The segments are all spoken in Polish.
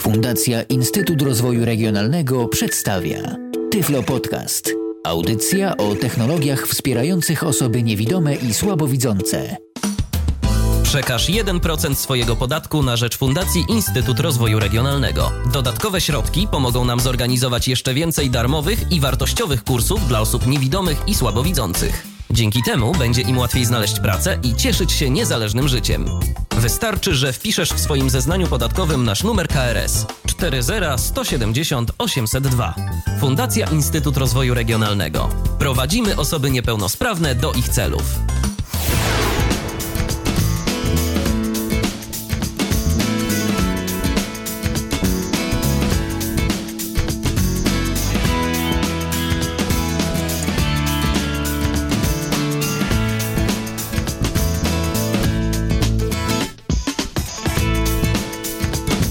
Fundacja Instytut Rozwoju Regionalnego przedstawia Tyflo Podcast. Audycja o technologiach wspierających osoby niewidome i słabowidzące. Przekaż 1% swojego podatku na rzecz Fundacji Instytut Rozwoju Regionalnego. Dodatkowe środki pomogą nam zorganizować jeszcze więcej darmowych i wartościowych kursów dla osób niewidomych i słabowidzących. Dzięki temu będzie im łatwiej znaleźć pracę i cieszyć się niezależnym życiem. Wystarczy, że wpiszesz w swoim zeznaniu podatkowym nasz numer KRS 40170 802. Fundacja Instytut Rozwoju Regionalnego. Prowadzimy osoby niepełnosprawne do ich celów.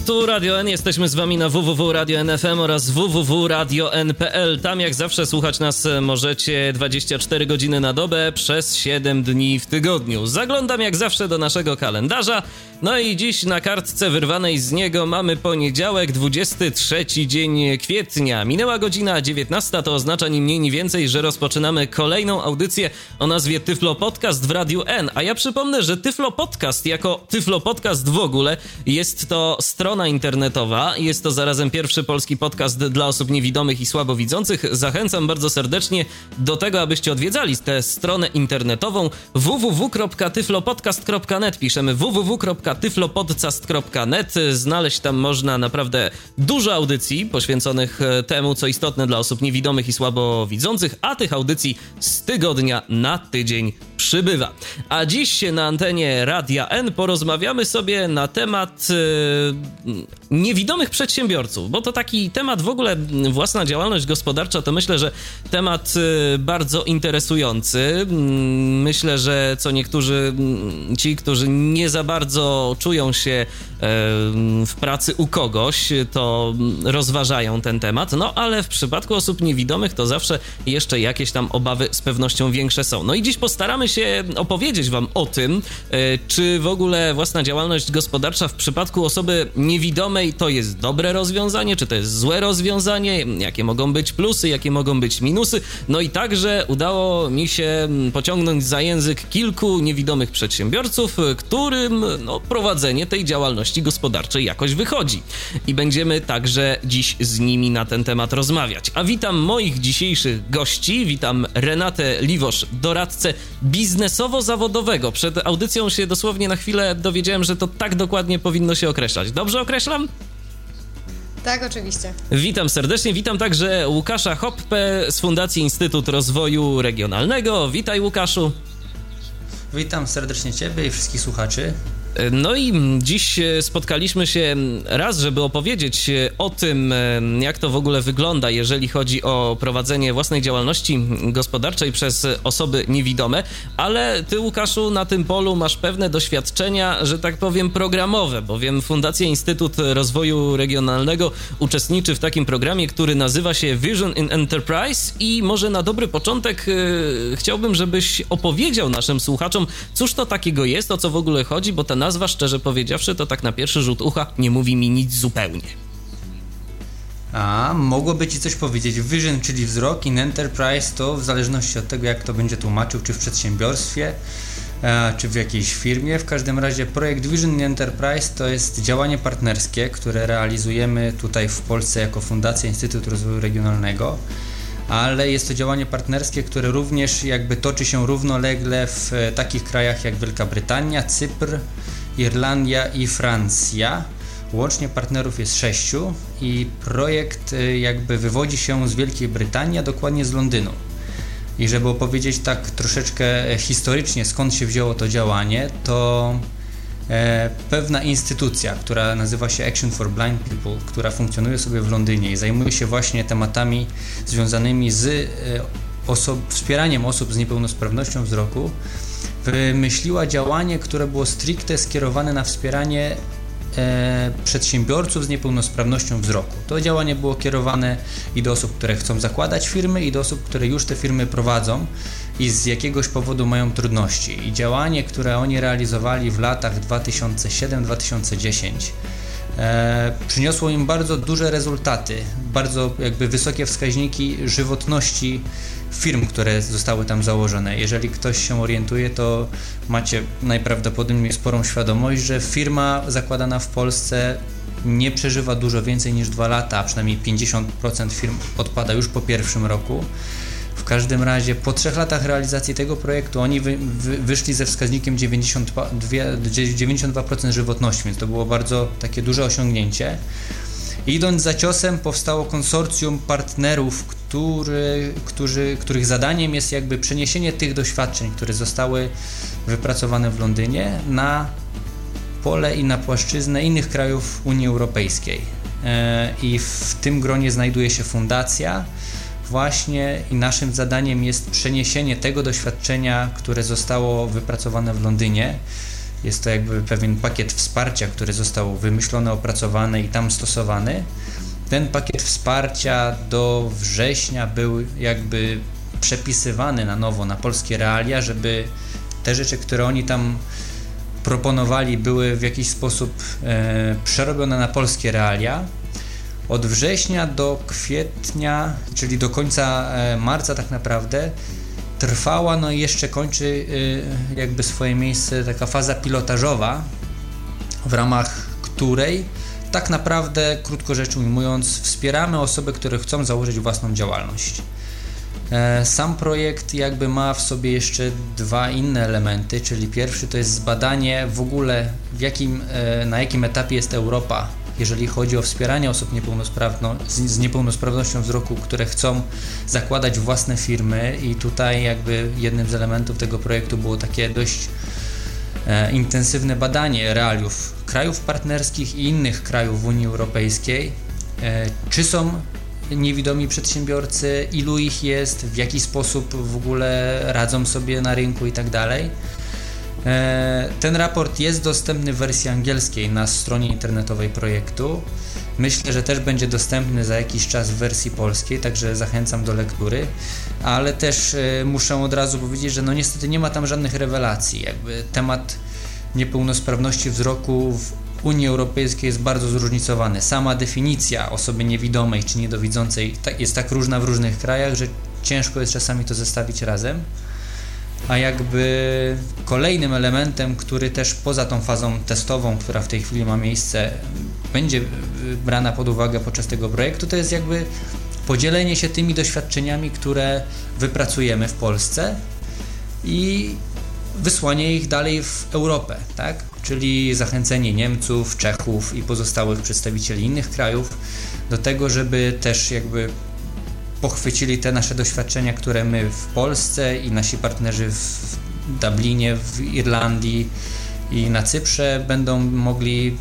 Tu Radio N, jesteśmy z wami na www.radio.nfm oraz www.radio.n.pl. Tam jak zawsze słuchać nas możecie 24 godziny na dobę przez 7 dni w tygodniu. Zaglądam jak zawsze do naszego kalendarza. No i dziś na kartce wyrwanej z niego mamy poniedziałek, 23 dzień kwietnia. Minęła godzina 19, to oznacza ni mniej ni więcej, że rozpoczynamy kolejną audycję o nazwie Tyflo Podcast w Radiu N. A ja przypomnę, że Tyflo Podcast jako Tyflo Podcast w ogóle jest to strona internetowa. Jest to zarazem pierwszy polski podcast dla osób niewidomych i słabowidzących. Zachęcam bardzo serdecznie do tego, abyście odwiedzali tę stronę internetową www.tyflopodcast.net. Piszemy www.tyflopodcast.net. Znaleźć tam można naprawdę dużo audycji poświęconych e, temu, co istotne dla osób niewidomych i słabowidzących, a tych audycji z tygodnia na tydzień przybywa. A dziś na antenie Radia N porozmawiamy sobie na temat yy, niewidomych przedsiębiorców, bo to taki temat w ogóle własna działalność gospodarcza to myślę, że temat yy, bardzo interesujący. Mm, myślę, że co niektórzy mm, ci, którzy nie za bardzo czują się yy, w pracy u kogoś, to rozważają ten temat. No ale w przypadku osób niewidomych to zawsze jeszcze jakieś tam obawy z pewnością większe są. No i dziś postaramy się opowiedzieć Wam o tym, e, czy w ogóle własna działalność gospodarcza w przypadku osoby niewidomej to jest dobre rozwiązanie, czy to jest złe rozwiązanie, jakie mogą być plusy, jakie mogą być minusy. No i także udało mi się pociągnąć za język kilku niewidomych przedsiębiorców, którym no, prowadzenie tej działalności gospodarczej jakoś wychodzi. I będziemy także dziś z nimi na ten temat rozmawiać. A witam moich dzisiejszych gości, witam Renatę Liwosz, doradcę biznesowo-zawodowego. Przed audycją się dosłownie na chwilę dowiedziałem, że to tak dokładnie powinno się określać. Dobrze określam? Tak, oczywiście. Witam serdecznie, witam także Łukasza Hoppe z Fundacji Instytut Rozwoju Regionalnego. Witaj Łukaszu. Witam serdecznie Ciebie i wszystkich słuchaczy. No i dziś spotkaliśmy się raz, żeby opowiedzieć o tym, jak to w ogóle wygląda, jeżeli chodzi o prowadzenie własnej działalności gospodarczej przez osoby niewidome, ale ty, Łukaszu, na tym polu masz pewne doświadczenia, że tak powiem, programowe, bowiem Fundacja Instytut Rozwoju Regionalnego uczestniczy w takim programie, który nazywa się Vision in Enterprise. I może na dobry początek chciałbym, żebyś opowiedział naszym słuchaczom, cóż to takiego jest, o co w ogóle chodzi, bo ta nazwa, szczerze powiedziawszy, to tak na pierwszy rzut ucha nie mówi mi nic zupełnie. A, mogłoby ci coś powiedzieć. Vision, czyli wzrok, in enterprise to w zależności od tego, jak to będzie tłumaczył, czy w przedsiębiorstwie, e, czy w jakiejś firmie. W każdym razie projekt Vision Enterprise to jest działanie partnerskie, które realizujemy tutaj w Polsce jako Fundacja Instytut Rozwoju Regionalnego ale jest to działanie partnerskie, które również jakby toczy się równolegle w e, takich krajach jak Wielka Brytania, Cypr, Irlandia i Francja. Łącznie partnerów jest sześciu i projekt e, jakby wywodzi się z Wielkiej Brytanii, a dokładnie z Londynu. I żeby opowiedzieć tak troszeczkę historycznie skąd się wzięło to działanie, to E, pewna instytucja, która nazywa się Action for Blind People, która funkcjonuje sobie w Londynie i zajmuje się właśnie tematami związanymi z e, osob, wspieraniem osób z niepełnosprawnością wzroku, wymyśliła działanie, które było stricte skierowane na wspieranie e, przedsiębiorców z niepełnosprawnością wzroku. To działanie było kierowane i do osób, które chcą zakładać firmy, i do osób, które już te firmy prowadzą i z jakiegoś powodu mają trudności. I działanie, które oni realizowali w latach 2007-2010 e, przyniosło im bardzo duże rezultaty, bardzo jakby wysokie wskaźniki żywotności firm, które zostały tam założone. Jeżeli ktoś się orientuje, to macie najprawdopodobniej sporą świadomość, że firma zakładana w Polsce nie przeżywa dużo więcej niż dwa lata, a przynajmniej 50% firm odpada już po pierwszym roku. W każdym razie po trzech latach realizacji tego projektu oni wy, wy, wyszli ze wskaźnikiem 92%, 92% żywotności, więc to było bardzo takie duże osiągnięcie. Idąc za ciosem powstało konsorcjum partnerów, który, którzy, których zadaniem jest jakby przeniesienie tych doświadczeń, które zostały wypracowane w Londynie na pole i na płaszczyznę innych krajów Unii Europejskiej. E, I w tym gronie znajduje się fundacja, właśnie i naszym zadaniem jest przeniesienie tego doświadczenia, które zostało wypracowane w Londynie. Jest to jakby pewien pakiet wsparcia, który został wymyślony, opracowany i tam stosowany. Ten pakiet wsparcia do września był jakby przepisywany na nowo na polskie realia, żeby te rzeczy, które oni tam proponowali, były w jakiś sposób e, przerobione na polskie realia. Od września do kwietnia, czyli do końca e, marca tak naprawdę, trwała, no i jeszcze kończy e, jakby swoje miejsce taka faza pilotażowa, w ramach której tak naprawdę, krótko rzecz ujmując, wspieramy osoby, które chcą założyć własną działalność. E, sam projekt jakby ma w sobie jeszcze dwa inne elementy, czyli pierwszy to jest zbadanie w ogóle w jakim, na jakim etapie jest Europa, jeżeli chodzi o wspieranie osób z niepełnosprawnością wzroku, które chcą zakładać własne firmy i tutaj jakby jednym z elementów tego projektu było takie dość e, intensywne badanie realiów krajów partnerskich i innych krajów w Unii Europejskiej, czy są niewidomi przedsiębiorcy, ilu ich jest, w jaki sposób w ogóle radzą sobie na rynku i tak dalej. E, ten raport jest dostępny w wersji angielskiej na stronie internetowej projektu. Myślę, że też będzie dostępny za jakiś czas w wersji polskiej, także zachęcam do lektury, ale też e, muszę od razu powiedzieć, że no niestety nie ma tam żadnych rewelacji. Jakby temat niepełnosprawności wzroku w Unii Europejskiej jest bardzo zróżnicowany. Sama definicja osoby niewidomej czy niedowidzącej jest tak różna w różnych krajach, że ciężko jest czasami to zestawić razem. A jakby kolejnym elementem, który też poza tą fazą testową, która w tej chwili ma miejsce, będzie brana pod uwagę podczas tego projektu, to jest jakby podzielenie się tymi doświadczeniami, które wypracujemy w Polsce i wysłanie ich dalej w Europę, tak? czyli zachęcenie Niemców, Czechów i pozostałych przedstawicieli innych krajów do tego, żeby też jakby pochwycili te nasze doświadczenia, które my w Polsce i nasi partnerzy w Dublinie, w Irlandii i na Cyprze będą mogli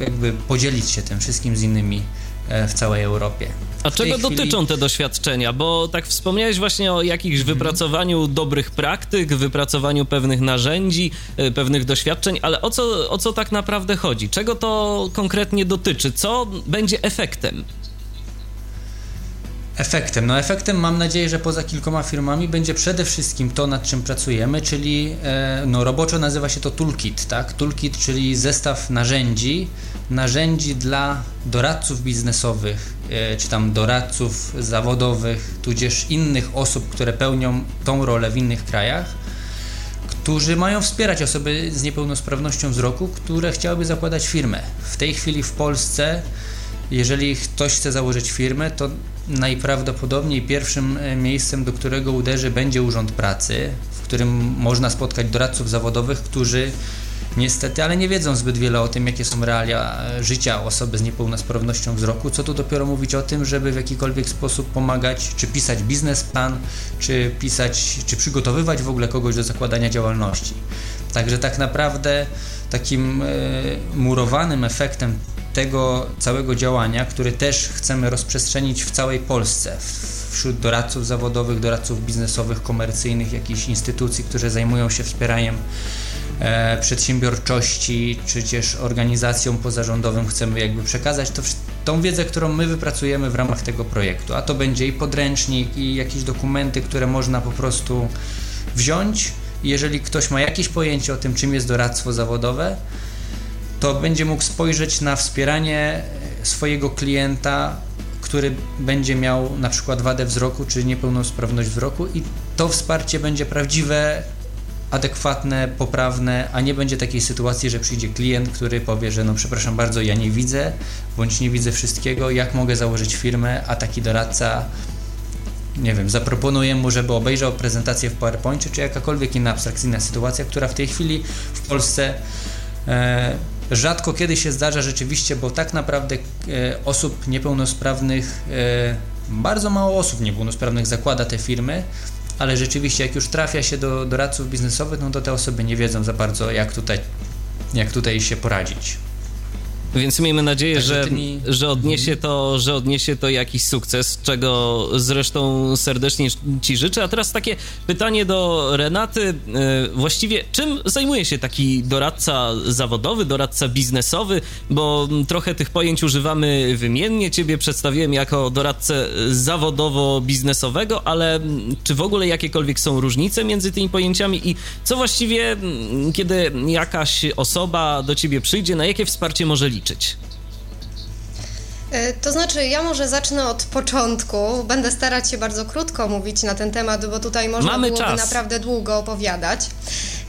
jakby podzielić się tym wszystkim z innymi e, w całej Europie. A czego chwili... dotyczą te doświadczenia? Bo tak wspomniałeś właśnie o jakimś mhm. wypracowaniu dobrych praktyk, wypracowaniu pewnych narzędzi, e, pewnych doświadczeń, ale o co, o co tak naprawdę chodzi? Czego to konkretnie dotyczy? Co będzie efektem? Efektem. No efektem mam nadzieję, że poza kilkoma firmami będzie przede wszystkim to, nad czym pracujemy, czyli e, no roboczo nazywa się to toolkit, tak? Toolkit, czyli zestaw narzędzi, narzędzi dla doradców biznesowych, e, czy tam doradców zawodowych, tudzież innych osób, które pełnią tą rolę w innych krajach, którzy mają wspierać osoby z niepełnosprawnością wzroku, które chciałyby zakładać firmę. W tej chwili w Polsce, jeżeli ktoś chce założyć firmę, to najprawdopodobniej pierwszym e, miejscem, do którego uderzy, będzie Urząd Pracy, w którym można spotkać doradców zawodowych, którzy niestety, ale nie wiedzą zbyt wiele o tym, jakie są realia e, życia osoby z niepełnosprawnością wzroku, co tu dopiero mówić o tym, żeby w jakikolwiek sposób pomagać, czy pisać biznesplan, czy pisać, czy przygotowywać w ogóle kogoś do zakładania działalności. Także tak naprawdę takim e, murowanym efektem tego całego działania, który też chcemy rozprzestrzenić w całej Polsce, wśród doradców zawodowych, doradców biznesowych, komercyjnych, jakichś instytucji, które zajmują się wspieraniem e, przedsiębiorczości, czy też organizacjom pozarządowym chcemy jakby przekazać to, tą wiedzę, którą my wypracujemy w ramach tego projektu. A to będzie i podręcznik, i jakieś dokumenty, które można po prostu wziąć. Jeżeli ktoś ma jakieś pojęcie o tym, czym jest doradztwo zawodowe, to będzie mógł spojrzeć na wspieranie swojego klienta, który będzie miał na przykład wadę wzroku czy niepełnosprawność wzroku i to wsparcie będzie prawdziwe, adekwatne, poprawne, a nie będzie takiej sytuacji, że przyjdzie klient, który powie, że no przepraszam bardzo, ja nie widzę, bądź nie widzę wszystkiego, jak mogę założyć firmę, a taki doradca nie wiem, zaproponuję mu, żeby obejrzał prezentację w PowerPoincie, czy jakakolwiek inna abstrakcyjna sytuacja, która w tej chwili w Polsce e, rzadko kiedy się zdarza rzeczywiście, bo tak naprawdę e, osób niepełnosprawnych, e, bardzo mało osób niepełnosprawnych zakłada te firmy, ale rzeczywiście jak już trafia się do doradców biznesowych, no to te osoby nie wiedzą za bardzo jak tutaj, jak tutaj się poradzić. Więc miejmy nadzieję, że, tymi... że, odniesie to, że odniesie to jakiś sukces, czego zresztą serdecznie Ci życzę. A teraz takie pytanie do Renaty. E, właściwie czym zajmuje się taki doradca zawodowy, doradca biznesowy? Bo trochę tych pojęć używamy wymiennie. Ciebie przedstawiłem jako doradcę zawodowo-biznesowego, ale czy w ogóle jakiekolwiek są różnice między tymi pojęciami i co właściwie, kiedy jakaś osoba do Ciebie przyjdzie, na jakie wsparcie może liczyć? Liczyć? E, to znaczy, ja może zacznę od początku. Będę starać się bardzo krótko mówić na ten temat, bo tutaj można Mamy byłoby czas. naprawdę długo opowiadać.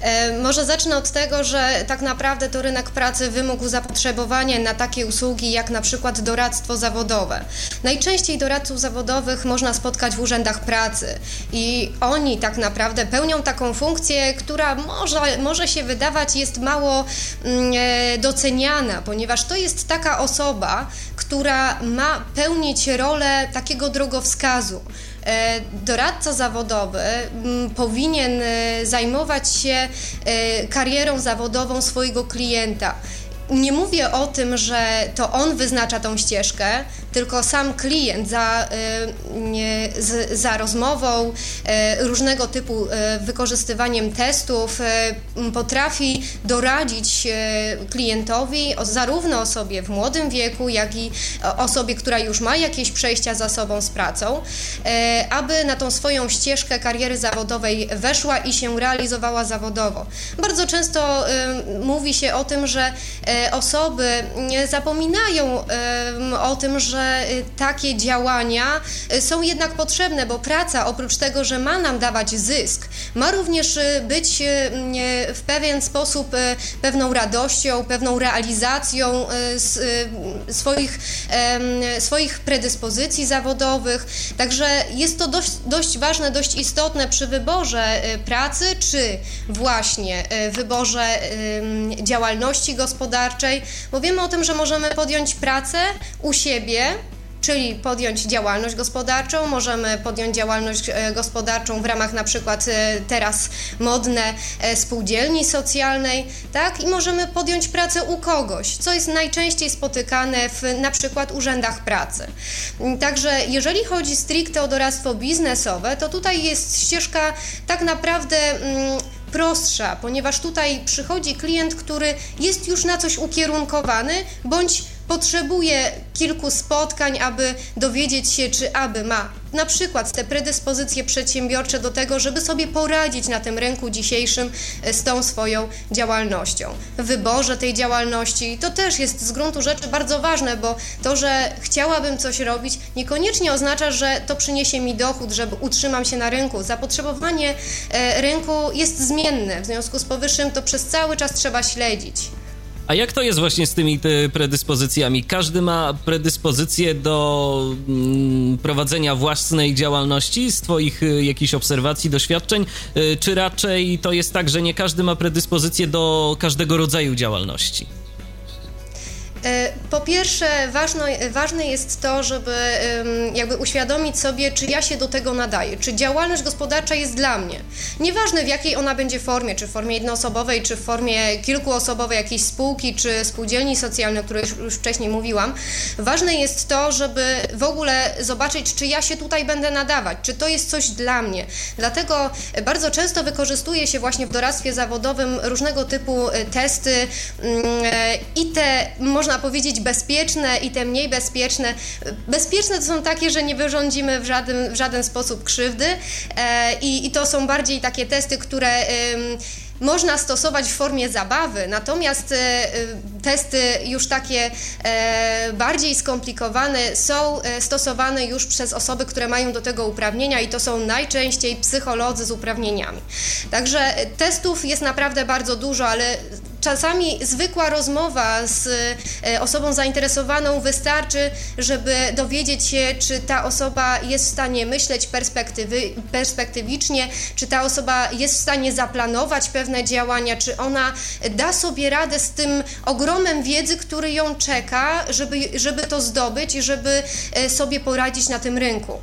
E, może zacznę od tego, że tak naprawdę to rynek pracy wymógł zapotrzebowanie na takie usługi jak na przykład doradztwo zawodowe. Najczęściej doradców zawodowych można spotkać w urzędach pracy i oni tak naprawdę pełnią taką funkcję, która może, może się wydawać jest mało mm, e, doceniana, ponieważ to jest taka osoba, która ma pełnić rolę takiego drogowskazu. E, doradca zawodowy mm, powinien e, zajmować się e, karierą zawodową swojego klienta. Nie mówię o tym, że to on wyznacza tą ścieżkę, tylko sam klient za, y, za rozmową, y, różnego typu y, wykorzystywaniem testów potrafi doradzić klientowi, zarówno osobie w młodym wieku, jak i osobie, która już ma jakieś przejścia za sobą z pracą, aby na tą swoją ścieżkę kariery zawodowej weszła i się realizowała zawodowo. Bardzo często mówi się o tym, że osoby zapominają o tym, że Y, takie działania y, są jednak potrzebne, bo praca oprócz tego, że ma nam dawać zysk, ma również y, być w pewien sposób pewną radością, pewną realizacją swoich, swoich predyspozycji zawodowych. Także jest to dość, dość ważne, dość istotne przy wyborze pracy, czy właśnie wyborze działalności gospodarczej, bo wiemy o tym, że możemy podjąć pracę u siebie, czyli podjąć działalność gospodarczą, możemy podjąć działalność e, gospodarczą w ramach na przykład e, teraz modne e, spółdzielni socjalnej, tak? I możemy podjąć pracę u kogoś, co jest najczęściej spotykane w na przykład urzędach pracy. Także jeżeli chodzi stricte o doradztwo biznesowe, to tutaj jest ścieżka tak naprawdę mm, prostsza, ponieważ tutaj przychodzi klient, który jest już na coś ukierunkowany, bądź potrzebuje kilku spotkań, aby dowiedzieć się, czy aby ma na przykład te predyspozycje przedsiębiorcze do tego, żeby sobie poradzić na tym rynku dzisiejszym e, z tą swoją działalnością. Wyborze tej działalności to też jest z gruntu rzeczy bardzo ważne, bo to, że chciałabym coś robić, niekoniecznie oznacza, że to przyniesie mi dochód, żeby utrzymam się na rynku. Zapotrzebowanie e, rynku jest zmienne, w związku z powyższym to przez cały czas trzeba śledzić. A jak to jest właśnie z tymi predyspozycjami? Każdy ma predyspozycję do mm, prowadzenia własnej działalności z Twoich y, jakichś obserwacji, doświadczeń, y, czy raczej to jest tak, że nie każdy ma predyspozycję do każdego rodzaju działalności? Pierwsze, ważne, ważne jest to, żeby jakby uświadomić sobie, czy ja się do tego nadaję, czy działalność gospodarcza jest dla mnie. Nieważne w jakiej ona będzie formie, czy w formie jednoosobowej, czy w formie kilkuosobowej jakiejś spółki, czy spółdzielni socjalnej, o której już, wcześniej mówiłam. Ważne jest to, żeby w ogóle zobaczyć, czy ja się tutaj będę nadawać, czy to jest coś dla mnie. Dlatego bardzo często wykorzystuje się właśnie w doradztwie zawodowym różnego typu e, testy mm, e, i te można powiedzieć bezpieczne i te mniej bezpieczne. Bezpieczne to są takie, że nie wyrządzimy w żaden, w żaden sposób krzywdy e, i, i to są bardziej takie testy, które można stosować w formie zabawy, natomiast testy już takie bardziej skomplikowane są stosowane już przez osoby, które mają do tego uprawnienia i to są najczęściej psycholodzy z uprawnieniami. Także testów jest naprawdę bardzo dużo, ale czasami zwykła rozmowa z e, osobą zainteresowaną wystarczy, żeby dowiedzieć się, czy ta osoba jest w stanie myśleć perspektywy, perspektywicznie, czy ta osoba jest w stanie zaplanować pewne działania, czy ona da sobie radę z tym ogromem wiedzy, który ją czeka, żeby, żeby to zdobyć i żeby e, sobie poradzić na tym rynku.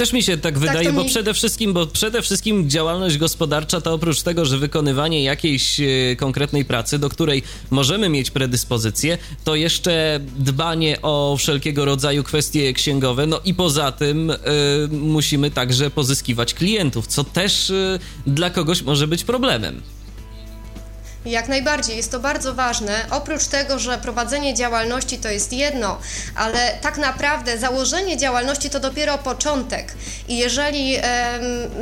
Też mi się tak, tak wydaje, bo przede wszystkim, bo przede wszystkim działalność gospodarcza to oprócz tego, że wykonywanie jakiejś e, konkretnej pracy, do której możemy mieć predyspozycję, to jeszcze dbanie o wszelkiego rodzaju kwestie księgowe, no i poza tym y, musimy także pozyskiwać klientów, co też y, dla kogoś może być problemem. Jak najbardziej, jest to bardzo ważne. Oprócz tego, że prowadzenie działalności to jest jedno, ale tak naprawdę założenie działalności to dopiero początek. I jeżeli e,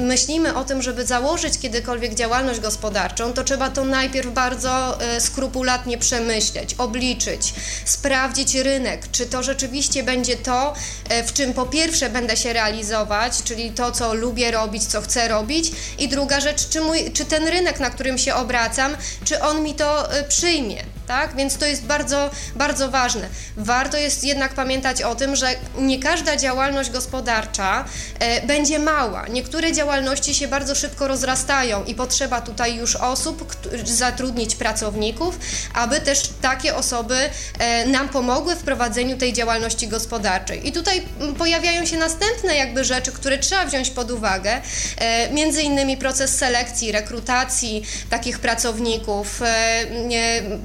myślimy o tym, żeby założyć kiedykolwiek działalność gospodarczą, to trzeba to najpierw bardzo e, skrupulatnie przemyśleć, obliczyć, sprawdzić rynek, czy to rzeczywiście będzie to, e, w czym po pierwsze będę się realizować, czyli to, co lubię robić, co chcę robić, i druga rzecz, czy, mój, czy ten rynek, na którym się obracam, czy on mi to y, przyjmie tak? Więc to jest bardzo, bardzo ważne. Warto jest jednak pamiętać o tym, że nie każda działalność gospodarcza e, będzie mała. Niektóre działalności się bardzo szybko rozrastają i potrzeba tutaj już osób, zatrudnić pracowników, aby też takie osoby e, nam pomogły w prowadzeniu tej działalności gospodarczej. I tutaj pojawiają się następne jakby rzeczy, które trzeba wziąć pod uwagę, e, między innymi proces selekcji, rekrutacji takich pracowników. E,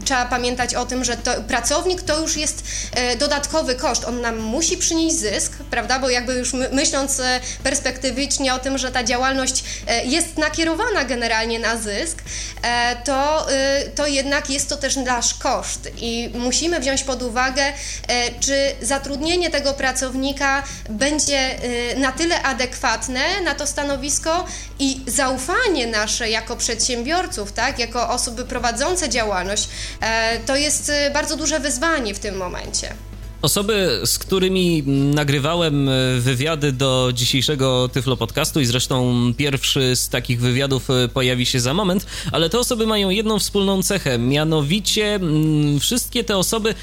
trzeba pamiętać o tym, że to, pracownik to już jest e, dodatkowy koszt. On nam musi przynieść zysk, prawda? Bo jakby już my, myśląc e, perspektywicznie o tym, że ta działalność e, jest nakierowana generalnie na zysk, to, to jednak jest to też nasz koszt i musimy wziąć pod uwagę, czy zatrudnienie tego pracownika będzie na tyle adekwatne na to stanowisko i zaufanie nasze jako przedsiębiorców, tak, jako osoby prowadzące działalność, to jest y, bardzo duże wyzwanie w tym momencie. Osoby, z którymi nagrywałem y, wywiady do dzisiejszego Tyflo Podcastu i zresztą pierwszy z takich wywiadów y, pojawi się za moment, ale te osoby mają jedną wspólną cechę, mianowicie mm, wszystkie te osoby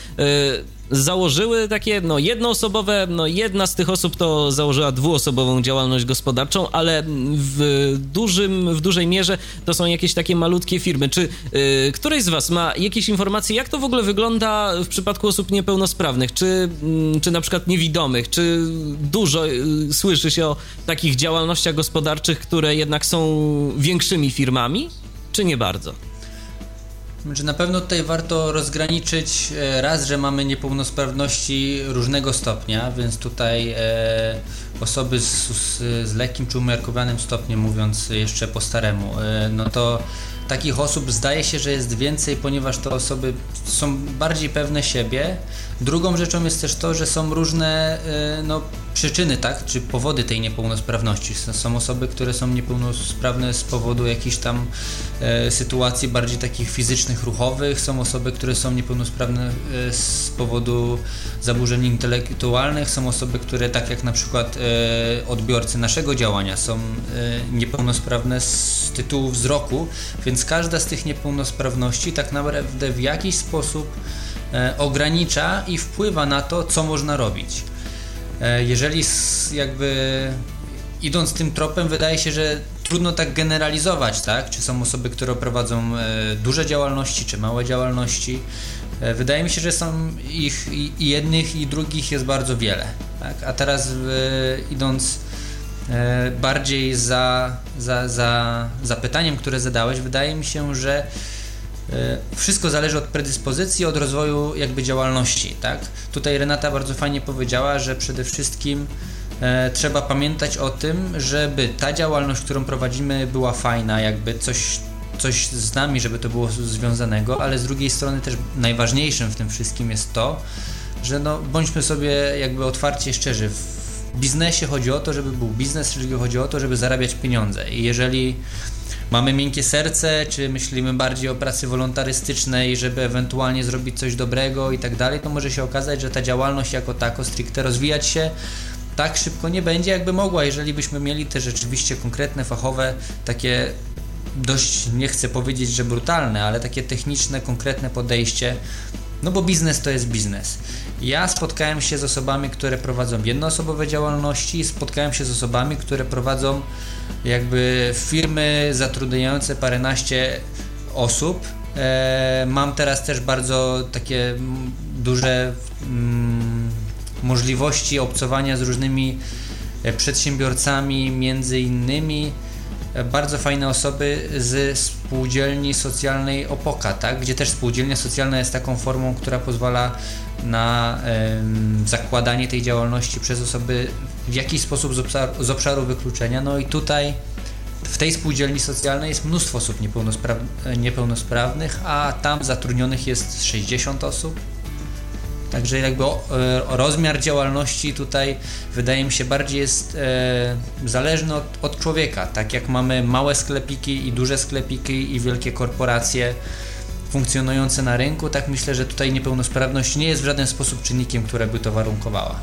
założyły takie, no, jednoosobowe, no, jedna z tych osób to założyła dwuosobową działalność gospodarczą, ale w dużym, w dużej mierze to są jakieś takie malutkie firmy. Czy y, któryś z was ma jakieś informacje, jak to w ogóle wygląda w przypadku osób niepełnosprawnych, czy, y, czy na przykład niewidomych, czy dużo y, słyszy się o takich działalnościach gospodarczych, które jednak są większymi firmami, czy nie bardzo? Znaczy na pewno tutaj warto rozgraniczyć e, raz, że mamy niepełnosprawności różnego stopnia, więc tutaj e, osoby z, z, z lekkim czy umiarkowanym stopniem, mówiąc jeszcze po staremu, e, no to takich osób zdaje się, że jest więcej, ponieważ te osoby są bardziej pewne siebie. Drugą rzeczą jest też to, że są różne e, no, przyczyny, tak, czy powody tej niepełnosprawności. Są osoby, które są niepełnosprawne z powodu jakichś tam e, sytuacji bardziej takich fizycznych, ruchowych. Są osoby, które są niepełnosprawne e, z powodu zaburzeń intelektualnych. Są osoby, które tak jak na przykład odbiorcy naszego działania są niepełnosprawne z tytułu wzroku, więc każda z tych niepełnosprawności tak naprawdę w jakiś sposób ogranicza i wpływa na to, co można robić. E, jeżeli jakby idąc tym tropem, wydaje się, że trudno tak generalizować, tak? Czy są osoby, które prowadzą e, duże działalności, czy małe działalności. E, wydaje mi się, że są ich i jednych, i drugich jest bardzo wiele. Tak? A teraz idąc bardziej za, za, za, za pytaniem, które zadałeś, wydaje mi się, że E, wszystko zależy od predyspozycji, od rozwoju jakby działalności, tak? Tutaj Renata bardzo fajnie powiedziała, że przede wszystkim e, trzeba pamiętać o tym, żeby ta działalność, którą prowadzimy była fajna, jakby coś, coś z nami, żeby to było związanego, ale z drugiej strony też najważniejszym w tym wszystkim jest to, że no, bądźmy sobie jakby otwarcie szczerzy. W biznesie chodzi o to, żeby był biznes, czyli chodzi o to, żeby zarabiać pieniądze. I jeżeli mamy miękkie serce, czy myślimy bardziej o pracy wolontarystycznej, żeby ewentualnie zrobić coś dobrego i tak dalej, to może się okazać, że ta działalność jako tako stricte rozwijać się tak szybko nie będzie, jakby mogła, jeżeli byśmy mieli te rzeczywiście konkretne, fachowe, takie dość, nie chcę powiedzieć, że brutalne, ale takie techniczne, konkretne podejście, no bo biznes to jest biznes. Ja spotkałem się z osobami, które prowadzą jednoosobowe działalności, spotkałem się z osobami, które prowadzą jakby firmy zatrudniające paręnaście osób. E, mam teraz też bardzo takie duże mm, możliwości obcowania z różnymi e, przedsiębiorcami, między innymi e, bardzo fajne osoby z spółdzielni socjalnej Opoka, tak? gdzie też spółdzielnia socjalna jest taką formą, która pozwala na zakładanie tej działalności przez osoby w jakiś sposób z obszaru, z obszaru wykluczenia. No i tutaj w tej spółdzielni socjalnej jest mnóstwo osób niepełnosprawnych, a tam zatrudnionych jest 60 osób. Także jakby o rozmiar działalności tutaj wydaje mi się bardziej jest e, zależny od, od człowieka. Tak jak mamy małe sklepiki i duże sklepiki i wielkie korporacje, funkcjonujące na rynku, tak myślę, że tutaj niepełnosprawność nie jest w żaden sposób czynnikiem, które by to warunkowała.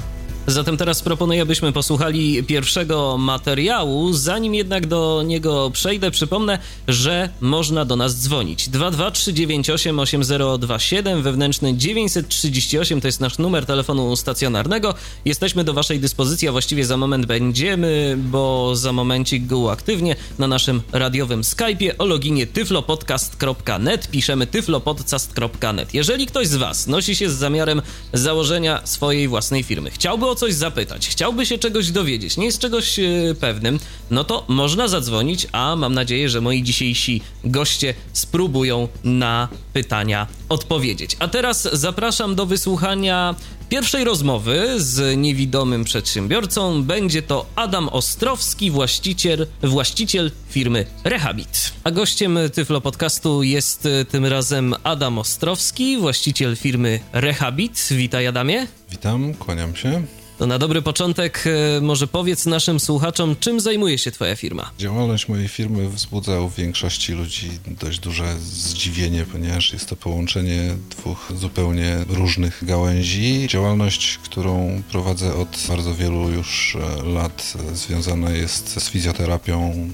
Zatem teraz proponuję, byśmy posłuchali pierwszego materiału. Zanim jednak do niego przejdę, przypomnę, że można do nas dzwonić. 223988027, wewnętrzny 938 to jest nasz numer telefonu stacjonarnego. Jesteśmy do Waszej dyspozycji, a właściwie za moment będziemy, bo za momencik go uaktywnię na naszym radiowym Skype'ie o loginie tyflopodcast.net. Piszemy tyflopodcast.net. Jeżeli ktoś z Was nosi się z zamiarem założenia swojej własnej firmy, chciałby o coś zapytać, chciałby się czegoś dowiedzieć, nie jest czegoś e, pewnym, no to można zadzwonić, a mam nadzieję, że moi dzisiejsi goście spróbują na pytania odpowiedzieć. A teraz zapraszam do wysłuchania pierwszej rozmowy z niewidomym przedsiębiorcą. Będzie to Adam Ostrowski, właściciel, właściciel firmy Rehabit. A gościem Tyflo Podcastu jest e, tym razem Adam Ostrowski, właściciel firmy Rehabit. Witaj Adamie. Witam, kłaniam się. To na dobry początek e, może powiedz naszym słuchaczom, czym zajmuje się Twoja firma? Działalność mojej firmy wzbudza u większości ludzi dość duże zdziwienie, ponieważ jest to połączenie dwóch zupełnie różnych gałęzi. Działalność, którą prowadzę od bardzo wielu już e, lat, związana jest z fizjoterapią,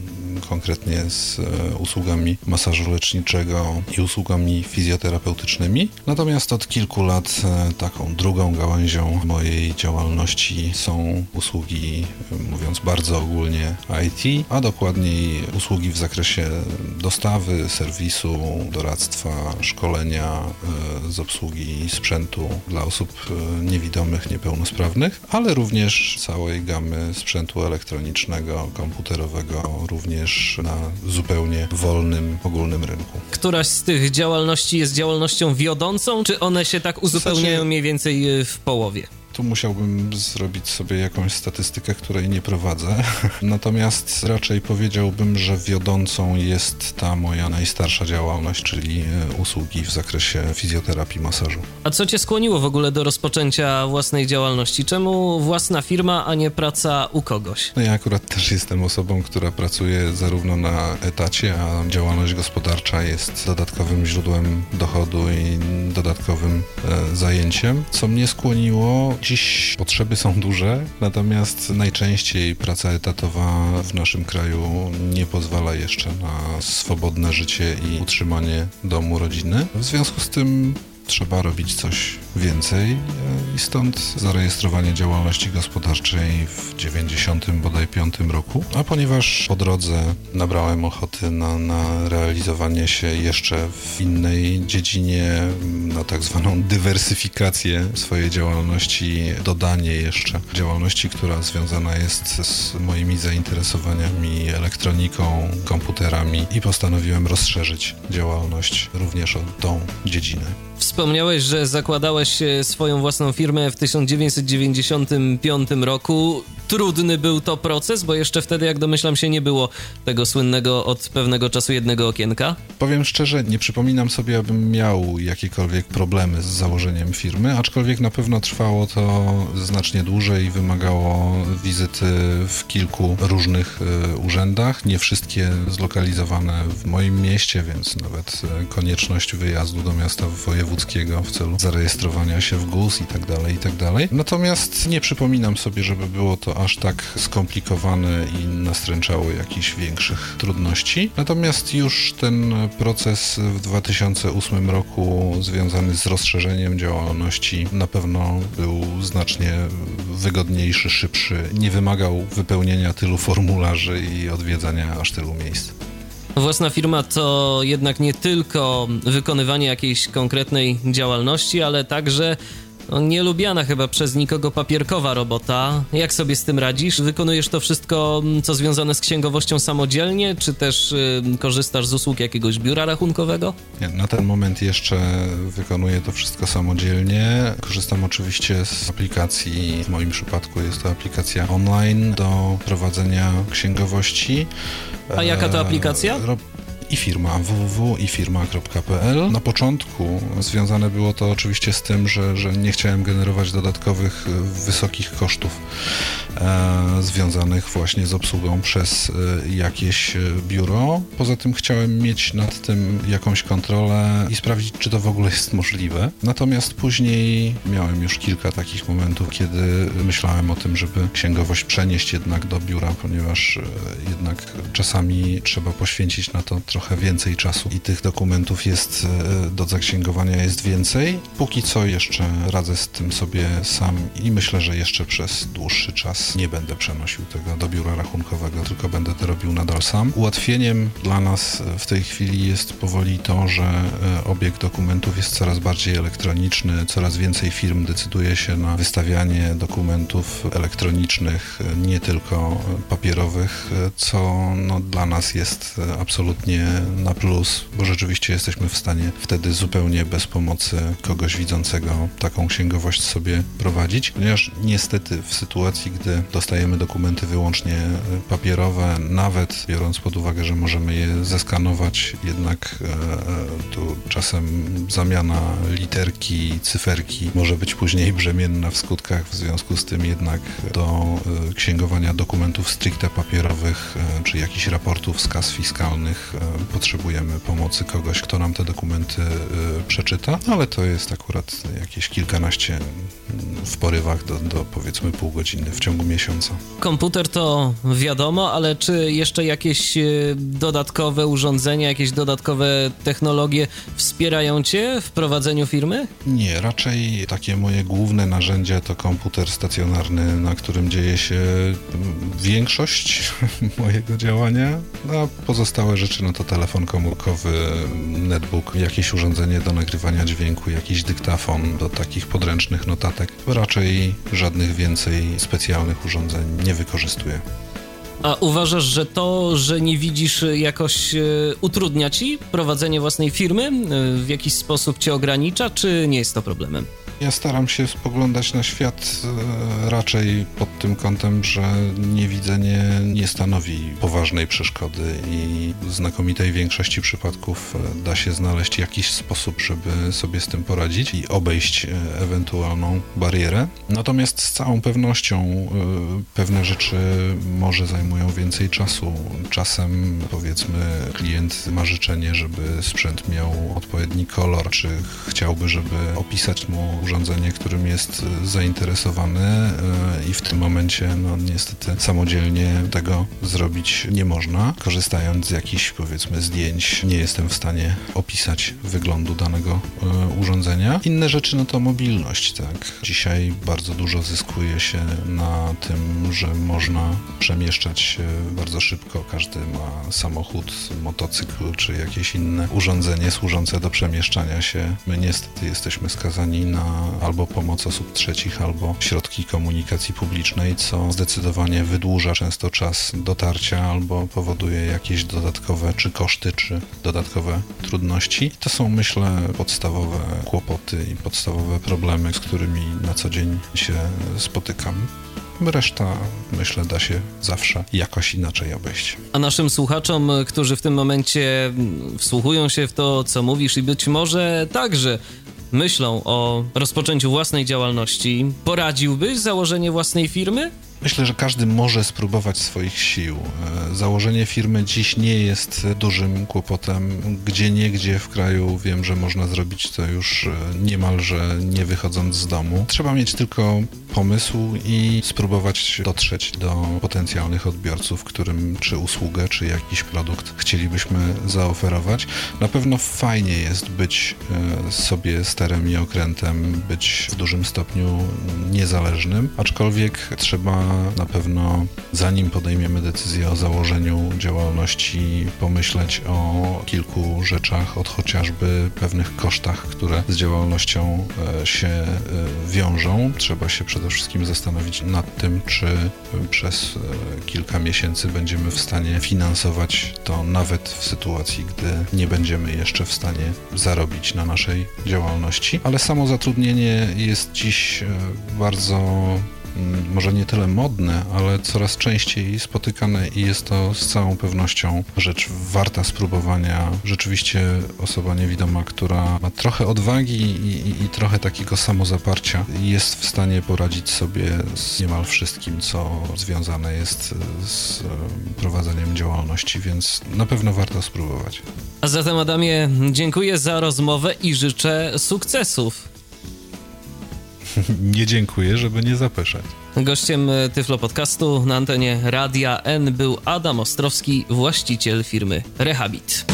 konkretnie z e, usługami masażu leczniczego i usługami fizjoterapeutycznymi. Natomiast od kilku lat taką drugą gałęzią mojej działalności są usługi, mówiąc bardzo ogólnie, IT, a dokładniej usługi w zakresie dostawy, serwisu, doradztwa, szkolenia e, z obsługi sprzętu dla osób e, niewidomych, niepełnosprawnych, ale również całej gamy sprzętu elektronicznego, komputerowego, również na zupełnie wolnym, ogólnym rynku. Któraś z tych działalności jest działalnością wiodącą, czy one się tak uzupełniają znaczy- mniej więcej e, w połowie? Tu musiałbym zrobić sobie jakąś statystykę, której nie prowadzę. Natomiast raczej powiedziałbym, że wiodącą jest ta moja najstarsza działalność, czyli e, usługi w zakresie fizjoterapii, masażu. A co cię skłoniło w ogóle do rozpoczęcia własnej działalności? Czemu własna firma, a nie praca u kogoś? No ja akurat też jestem osobą, która pracuje zarówno na etacie, a działalność gospodarcza jest dodatkowym źródłem dochodu i dodatkowym e, zajęciem. Co mnie skłoniło? Dziś potrzeby są duże, natomiast najczęściej praca etatowa w naszym kraju nie pozwala jeszcze na swobodne życie i utrzymanie domu, rodziny. W związku z tym trzeba robić coś więcej e, i stąd zarejestrowanie działalności gospodarczej w 90 bodaj 5 roku. A ponieważ po drodze nabrałem ochoty na, na realizowanie się jeszcze w innej dziedzinie, na tak zwaną dywersyfikację swojej działalności, dodanie jeszcze działalności, która związana jest z moimi zainteresowaniami elektroniką, komputerami i postanowiłem rozszerzyć działalność również o tą dziedzinę. Wspomniałeś, że zakładałeś e, swoją własną firmę w 1995 roku. Trudny był to proces, bo jeszcze wtedy, jak domyślam się, nie było tego słynnego od pewnego czasu jednego okienka? Powiem szczerze, nie przypominam sobie, abym miał jakiekolwiek problemy z założeniem firmy, aczkolwiek na pewno trwało to znacznie dłużej i wymagało wizyty w kilku różnych e, urzędach, nie wszystkie zlokalizowane w moim mieście, więc nawet e, konieczność wyjazdu do miasta wojewódzkiego w celu zarejestrowania się w GUS i tak dalej, i tak dalej. Natomiast nie przypominam sobie, żeby było to aż tak skomplikowane i nastręczało jakichś większych trudności. Natomiast już ten proces w 2008 roku związany z rozszerzeniem działalności na pewno był znacznie wygodniejszy, szybszy, nie wymagał wypełnienia tylu formularzy i odwiedzania aż tylu miejsc. Własna firma to jednak nie tylko wykonywanie jakiejś konkretnej działalności, ale także no, nielubiana chyba przez nikogo papierkowa robota. Jak sobie z tym radzisz? Wykonujesz to wszystko, mm, co związane z księgowością samodzielnie, czy też y, korzystasz z usług jakiegoś biura rachunkowego? Nie, na ten moment jeszcze wykonuję to wszystko samodzielnie. Korzystam oczywiście z aplikacji, w moim przypadku jest to aplikacja online do prowadzenia księgowości. A jaka to aplikacja? E, i firma www.ifirma.pl. Na początku związane było to oczywiście z tym, że, że nie chciałem generować dodatkowych wysokich kosztów e, związanych właśnie z obsługą przez e, jakieś e, biuro. Poza tym chciałem mieć nad tym jakąś kontrolę i sprawdzić, czy to w ogóle jest możliwe. Natomiast później miałem już kilka takich momentów, kiedy myślałem o tym, żeby księgowość przenieść jednak do biura, ponieważ e, jednak czasami trzeba poświęcić na to trochę więcej czasu i tych dokumentów jest e, do zaksięgowania jest więcej. Póki co jeszcze radzę z tym sobie sam i myślę, że jeszcze przez dłuższy czas nie będę przenosił tego do biura rachunkowego, tylko będę to robił nadal sam. Ułatwieniem dla nas w tej chwili jest powoli to, że e, obieg dokumentów jest coraz bardziej elektroniczny, coraz więcej firm decyduje się na wystawianie dokumentów elektronicznych, nie tylko papierowych, co no, dla nas jest absolutnie na plus, bo rzeczywiście jesteśmy w stanie wtedy zupełnie bez pomocy kogoś widzącego taką księgowość sobie prowadzić, ponieważ niestety w sytuacji, gdy dostajemy dokumenty wyłącznie papierowe, nawet biorąc pod uwagę, że możemy je zeskanować, jednak e, e tu czasem zamiana literki, cyferki może być później brzemienna w skutkach, w związku z tym jednak do e, księgowania dokumentów stricte papierowych, e, czy jakichś raportów z kas fiskalnych e, potrzebujemy pomocy kogoś, kto nam te dokumenty y, przeczyta, ale to jest akurat jakieś kilkanaście mm, w porywach do, do powiedzmy pół godziny w ciągu miesiąca. Komputer to wiadomo, ale czy jeszcze jakieś y, dodatkowe urządzenia, jakieś dodatkowe technologie wspierają Cię w prowadzeniu firmy? Nie, raczej takie moje główne narzędzie to komputer stacjonarny, na którym dzieje się mm, większość mojego działania, a pozostałe rzeczy no to telefon komórkowy, netbook, jakieś urządzenie do nagrywania dźwięku, jakiś dyktafon do takich podręcznych notatek. Raczej żadnych więcej specjalnych urządzeń nie wykorzystuję. A uważasz, że to, że nie widzisz jakoś e, utrudnia ci prowadzenie własnej firmy? E, w jakiś sposób cię ogranicza, czy nie jest to problemem? Ja staram się spoglądać na świat e, raczej pod tym kątem, że niewidzenie nie stanowi poważnej przeszkody i w znakomitej większości przypadków e, da się znaleźć jakiś sposób, żeby sobie z tym poradzić i obejść e, ewentualną barierę. Natomiast z całą pewnością pewne rzeczy może zajmują więcej czasu. Czasem powiedzmy klient ma życzenie, żeby sprzęt miał odpowiedni kolor, czy chciałby, żeby opisać mu urządzenie, którym jest e, zainteresowany e, i w tym momencie no niestety samodzielnie tego zrobić nie można. Korzystając z jakichś powiedzmy zdjęć nie jestem w stanie opisać wyglądu danego e, urządzenia. Inne rzeczy no to mobilność, tak. Dzisiaj bardzo dużo zyskuje się na tym, że można przemieszczać się bardzo szybko. Każdy ma samochód, motocykl czy jakieś inne urządzenie służące do przemieszczania się. My niestety jesteśmy skazani na albo pomoc osób trzecich, albo środki komunikacji publicznej, co zdecydowanie wydłuża często czas dotarcia albo powoduje jakieś dodatkowe czy koszty, czy dodatkowe trudności. To są, myślę, podstawowe kłopoty i podstawowe problemy, z którymi na co dzień się spotykam. reszta myślę da się zawsze jakoś inaczej obejść. A naszym słuchaczom, którzy w tym momencie wsłuchują się w to, co mówisz i być może także myślą o rozpoczęciu własnej działalności, poradziłbyś założenie własnej firmy? Myślę, że każdy może spróbować swoich sił. E, założenie firmy dziś nie jest dużym kłopotem. Gdzie niegdzie w kraju wiem, że można zrobić to już e, niemalże nie wychodząc z domu. Trzeba mieć tylko pomysł i spróbować dotrzeć do potencjalnych odbiorców, którym czy usługę, czy jakiś produkt chcielibyśmy zaoferować. Na pewno fajnie jest być e, sobie sterem i okrętem, być w dużym stopniu niezależnym, aczkolwiek trzeba na pewno, zanim podejmiemy decyzję o założeniu działalności, pomyśleć o kilku rzeczach, od chociażby pewnych kosztach, które z działalnością e, się e, wiążą. Trzeba się przede wszystkim zastanowić nad tym, czy przez e, kilka miesięcy będziemy w stanie finansować to nawet w sytuacji, gdy nie będziemy jeszcze w stanie zarobić na naszej działalności. Ale samo zatrudnienie jest dziś bardzo może nie tyle modne, ale coraz częściej spotykane i jest to z całą pewnością rzecz warta spróbowania. Rzeczywiście osoba niewidoma, która ma trochę odwagi i, i, i trochę takiego samozaparcia, jest w stanie poradzić sobie z niemal wszystkim, co związane jest z prowadzeniem działalności, więc na pewno warto spróbować. A zatem Adamie, dziękuję za rozmowę i życzę sukcesów. nie dziękuję, żeby nie zapeszać. Gościem Tyflo Podcastu na antenie Radia N był Adam Ostrowski, właściciel firmy Rehabit.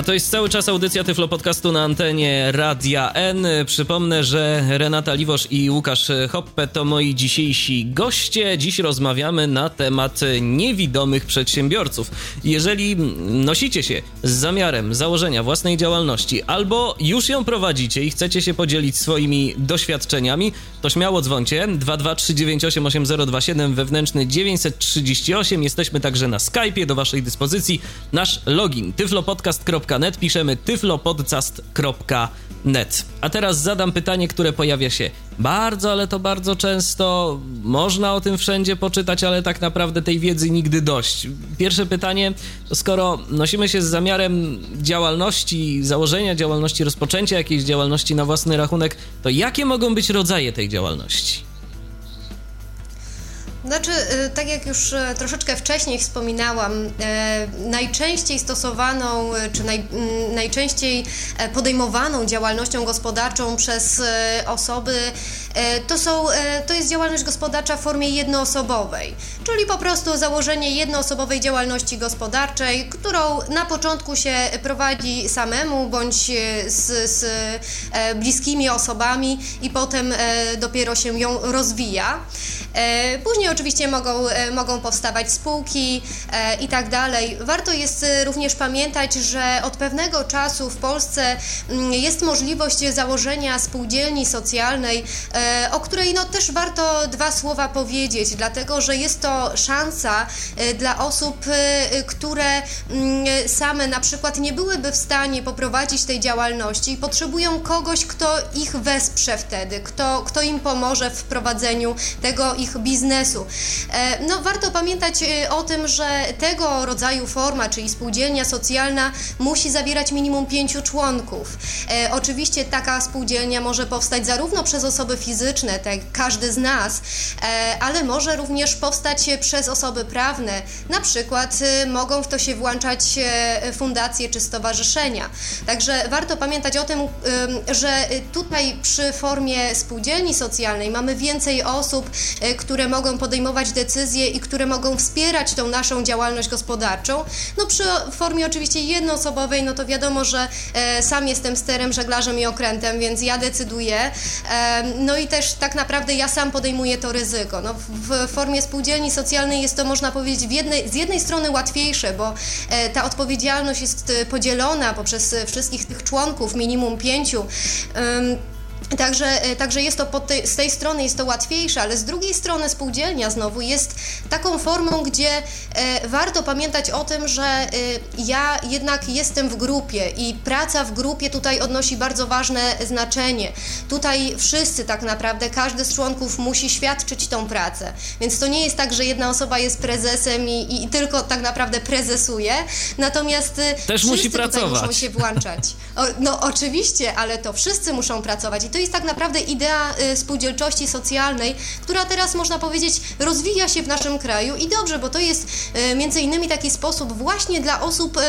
A to jest cały czas audycja Tyflo Podcastu na antenie Radia N. Przypomnę, że Renata Liwosz i Łukasz Hoppe to moi dzisiejsi goście. Dziś rozmawiamy na temat niewidomych przedsiębiorców. Jeżeli nosicie się z zamiarem założenia własnej działalności albo już ją prowadzicie i chcecie się podzielić swoimi doświadczeniami, to śmiało dzwoncie 223988027 wewnętrzny 938. Jesteśmy także na Skype'ie do waszej dyspozycji. Nasz login tyflopodcast.com tyflopodcast.net piszemy tyflopodcast.net. A teraz zadam pytanie, które pojawia się bardzo, ale to bardzo często. Można o tym wszędzie poczytać, ale tak naprawdę tej wiedzy nigdy dość. Pierwsze pytanie, skoro nosimy się z zamiarem działalności, założenia działalności, rozpoczęcia jakiejś działalności na własny rachunek, to jakie mogą być rodzaje tej działalności? Znaczy, y, tak jak już y, troszeczkę wcześniej wspominałam, y, najczęściej stosowaną, czy naj, najczęściej e, podejmowaną działalnością gospodarczą przez osoby to, są, to jest działalność gospodarcza w formie jednoosobowej, czyli po prostu założenie jednoosobowej działalności gospodarczej, którą na początku się prowadzi samemu bądź z, z e, bliskimi osobami i potem e, dopiero się ją rozwija. Później oczywiście mogą, e, mogą powstawać spółki e, i tak dalej. Warto jest e, również pamiętać, że od pewnego czasu w Polsce mm, jest możliwość założenia spółdzielni socjalnej, o której no też warto dwa słowa powiedzieć, dlatego że jest to szansa dla osób, które mm, same na przykład nie byłyby w stanie poprowadzić tej działalności i potrzebują kogoś, kto ich wesprze wtedy, kto, kto im pomoże w prowadzeniu tego ich biznesu. E, no, warto pamiętać e, o tym, że tego rodzaju forma, czyli spółdzielnia socjalna, musi zawierać minimum pięciu członków. E, oczywiście taka spółdzielnia może powstać zarówno przez osoby fizyczne, tak jak każdy z nas, ale może również powstać przez osoby prawne. Na przykład mogą w to się włączać fundacje czy stowarzyszenia. Także warto pamiętać o tym, że tutaj przy formie spółdzielni socjalnej mamy więcej osób, które mogą podejmować decyzje i które mogą wspierać tą naszą działalność gospodarczą. No przy formie oczywiście jednoosobowej, no to wiadomo, że e, sam jestem sterem, żeglarzem i okrętem, więc ja decyduję. E, no i też tak naprawdę ja sam podejmuję to ryzyko. No, w, formie spółdzielni socjalnej jest to, można powiedzieć, jednej, z jednej strony łatwiejsze, bo e, ta odpowiedzialność jest podzielona poprzez wszystkich tych członków, minimum pięciu. Także, e, także jest to tej, z tej strony jest to łatwiejsze, ale z drugiej strony spółdzielnia znowu jest taką formą, gdzie e, warto pamiętać o tym, że e, ja jednak jestem w grupie i praca w grupie tutaj odnosi bardzo ważne znaczenie. Tutaj wszyscy tak naprawdę, każdy z członków musi świadczyć tą pracę. Więc to nie jest tak, że jedna osoba jest prezesem i, i tylko tak naprawdę prezesuje, natomiast e, Też musi pracować. muszą się włączać. O, no oczywiście, ale to wszyscy muszą pracować i to jest tak naprawdę idea y, spółdzielczości socjalnej, która teraz można powiedzieć rozwija się w naszym kraju i dobrze, bo to jest y, między innymi taki sposób właśnie dla osób y,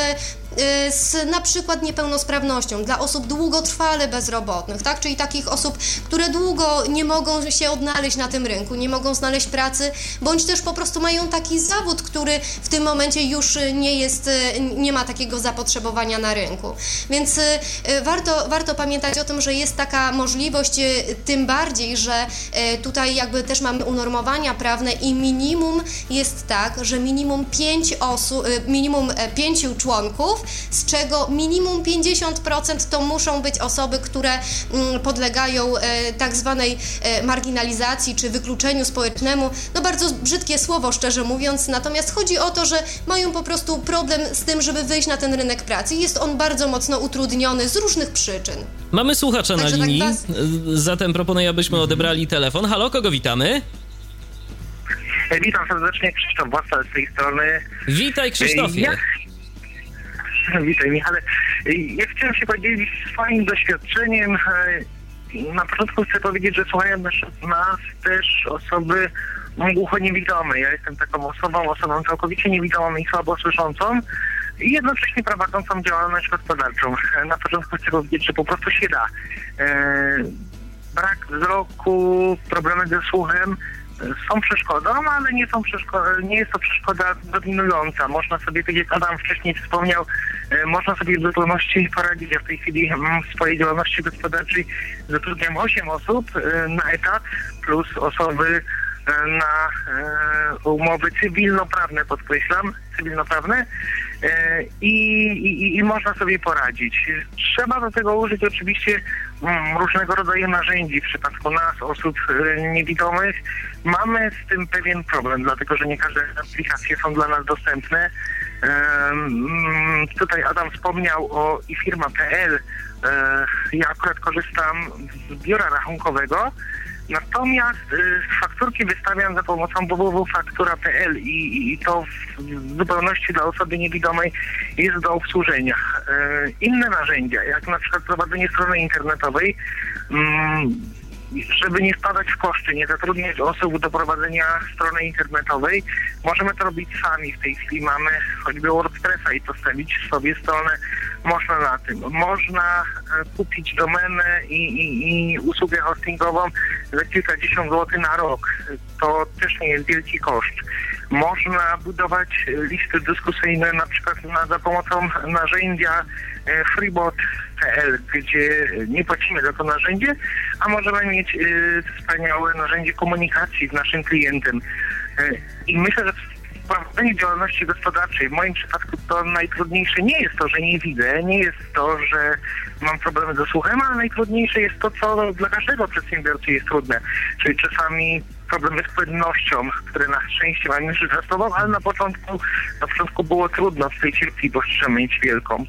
z na przykład niepełnosprawnością, dla osób długotrwale bezrobotnych, tak? czyli takich osób, które długo nie mogą się odnaleźć na tym rynku, nie mogą znaleźć pracy, bądź też po prostu mają taki zawód, który w tym momencie już nie jest, y, nie ma takiego zapotrzebowania na rynku. Więc y, warto, warto pamiętać o tym, że jest taka możliwość, tym bardziej, że tutaj jakby też mamy unormowania prawne i minimum jest tak, że minimum 5 osób, minimum 5 członków z czego minimum 50% to muszą być osoby, które mm, podlegają e, tak zwanej e, marginalizacji czy wykluczeniu społecznemu. No bardzo brzydkie słowo, szczerze mówiąc, natomiast chodzi o to, że mają po prostu problem z tym, żeby wyjść na ten rynek pracy. Jest on bardzo mocno utrudniony z różnych przyczyn. Mamy słuchacza Także na tak linii, tak was... zatem proponuję, abyśmy odebrali telefon. Halo, kogo witamy? Witam serdecznie, Krzysztof Własal z tej strony. Witaj Krzysztofie. Ja, Witaj Michale. Ja chciałem się podzielić swoim doświadczeniem. Na początku chcę powiedzieć, że słuchają nas, też osoby głucho-niewidome. Ja jestem taką osobą, osobą całkowicie niewidomą i słabo słyszącą i jednocześnie prowadzącą działalność gospodarczą. Na początku chcę powiedzieć, że po prostu się da. Brak wzroku, problemy ze słuchem, są przeszkodą, ale nie, są przeszko- nie jest to przeszkoda dominująca. Można sobie, tak jak Adam wcześniej wspomniał, e, można sobie w zupełności poradzić. Ja w tej chwili w swojej działalności gospodarczej zatrudniam 8 osób e, na etat plus osoby e, na umowy cywilnoprawne, podkreślam, cywilnoprawne i, i, i można sobie poradzić. Trzeba do tego użyć oczywiście mm, różnego rodzaju narzędzi. W przypadku nas, osób niewidomych, Mamy z tym pewien problem, dlatego że nie każde aplikacje są dla nas dostępne. Tutaj Adam wspomniał o i firma.pl. Ja akurat korzystam z biura rachunkowego, natomiast y, fakturki wystawiam za pomocą www.faktura.pl i, i to w zupełności dla osoby niewidomej jest do obsłużenia. E, inne narzędzia, jak na przykład prowadzenie strony internetowej, mm, żeby nie spadać w koszty, nie zatrudniać osób do prowadzenia strony internetowej, możemy to robić sami. W tej chwili mamy choćby WordPressa i postawić sobie stronę można na tym. Można e, kupić domenę i, i, i usługę hostingową za kilkadziesiąt złotych na rok. To też nie jest wielki koszt. Można budować listy dyskusyjne na przykład na, za pomocą narzędzia e, freebot.pl, gdzie nie płacimy za to narzędzie, a możemy mieć y, wspaniałe narzędzie komunikacji z naszym klientem. I myślę, że prowadzenie działalności gospodarczej w moim przypadku to najtrudniejsze nie jest to, że nie widzę, nie jest to, że mam problemy ze słuchem, ale najtrudniejsze jest to, co dla każdego przedsiębiorcy jest trudne. Czyli czasami problemy z płynnością, które na szczęście mam już zastosował, ale na początku, na początku było trudno z tej cierpliwość trzeba mieć wielką.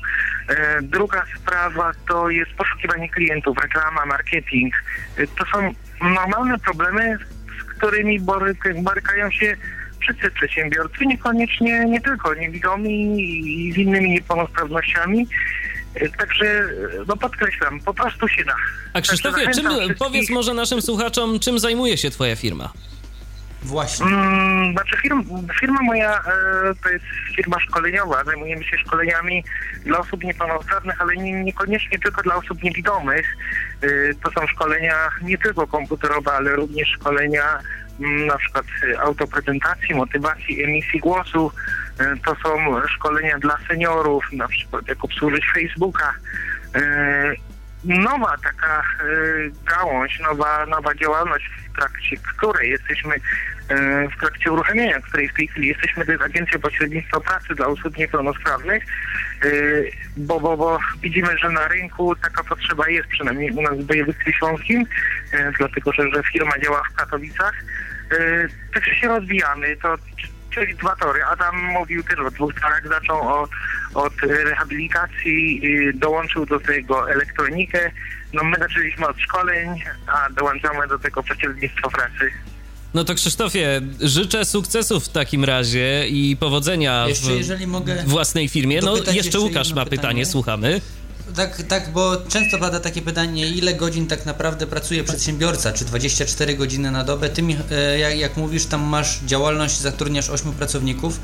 E, druga sprawa to jest poszukiwanie klientów, reklama, marketing. E, to są normalne problemy, z którymi borykają się wszyscy przedsiębiorcy, niekoniecznie, nie tylko niewidomi i z innymi niepełnosprawnościami. E, także, no podkreślam, po prostu się da. A Krzysztofie, czym, powiedz może naszym słuchaczom, czym zajmuje się Twoja firma? Właśnie. Mm, znaczy firma, firma moja e, to jest firma szkoleniowa. Zajmujemy się szkoleniami dla osób niepełnosprawnych, ale nie, niekoniecznie tylko dla osób niewidomych. E, to są szkolenia nie tylko komputerowe, ale również szkolenia m, na przykład autoprezentacji, motywacji, emisji głosu. E, to są szkolenia dla seniorów, na przykład jak obsłużyć Facebooka. E, nowa taka e, gałąź, nowa, nowa działalność, w trakcie której jesteśmy w trakcie uruchamiania, której w tej chwili jesteśmy, to jest Agencja Pośrednictwa Pracy dla Osób Niepełnosprawnych, bo, bo, bo widzimy, że na rynku taka potrzeba jest, przynajmniej u nas w województwie śląskim, dlatego że, że firma działa w Katowicach. Także się rozwijamy, to czyli dwa tory. Adam mówił też o dwóch torach, zaczął od, od rehabilitacji, dołączył do tego elektronikę. No my zaczęliśmy od szkoleń, a dołączamy do tego pośrednictwo pracy. No to Krzysztofie, życzę sukcesów w takim razie i powodzenia jeszcze, w własnej firmie. No jeszcze, jeszcze Łukasz ma pytanie. pytanie, słuchamy. Tak, tak, bo często pada takie pytanie, ile godzin tak naprawdę pracuje przedsiębiorca? Czy 24 godziny na dobę? Ty, e, jak, jak mówisz, tam masz działalność, zatrudniasz 8 pracowników.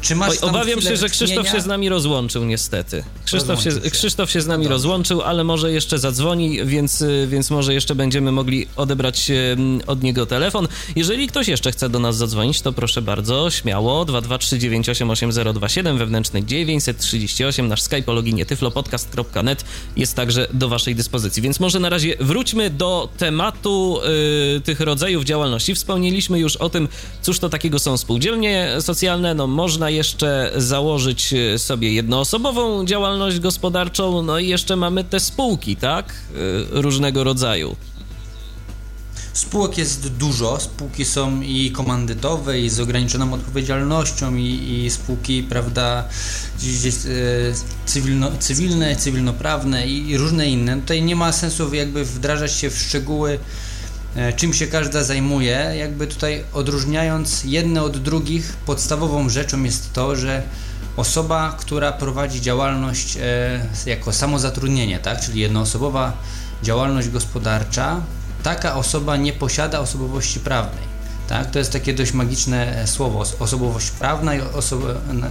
Czy masz Oj, obawiam się, że Krzysztof się z nami rozłączył, niestety. Krzysztof się. Krzysztof się z nami no rozłączył, ale może jeszcze zadzwoni, więc, więc może jeszcze będziemy mogli odebrać od niego telefon. Jeżeli ktoś jeszcze chce do nas zadzwonić, to proszę bardzo, śmiało. 223988027, wewnętrzny 938, nasz Skype o loginie tyflopodcast.net jest także do waszej dyspozycji. Więc może na razie wróćmy do tematu y, tych rodzajów działalności. Wspomnieliśmy już o tym, cóż to takiego są spółdzielnie socjalne. No można jeszcze założyć e, sobie jednoosobową działalność gospodarczą, no i jeszcze mamy te spółki, tak? E, różnego rodzaju. Spółek jest dużo, spółki są i komandytowe, i z ograniczoną odpowiedzialnością, i, i spółki, prawda, e, cywilno, cywilne, cywilnoprawne i, i różne inne. Tutaj nie ma sensu jakby wdrażać się w szczegóły czym się każda zajmuje, jakby tutaj odróżniając jedne od drugich, podstawową rzeczą jest to, że osoba, która prowadzi działalność e, jako samozatrudnienie, tak, czyli jednoosobowa działalność gospodarcza, taka osoba nie posiada osobowości prawnej. Tak? To jest takie dość magiczne e, słowo. Osobowość prawna i osoba,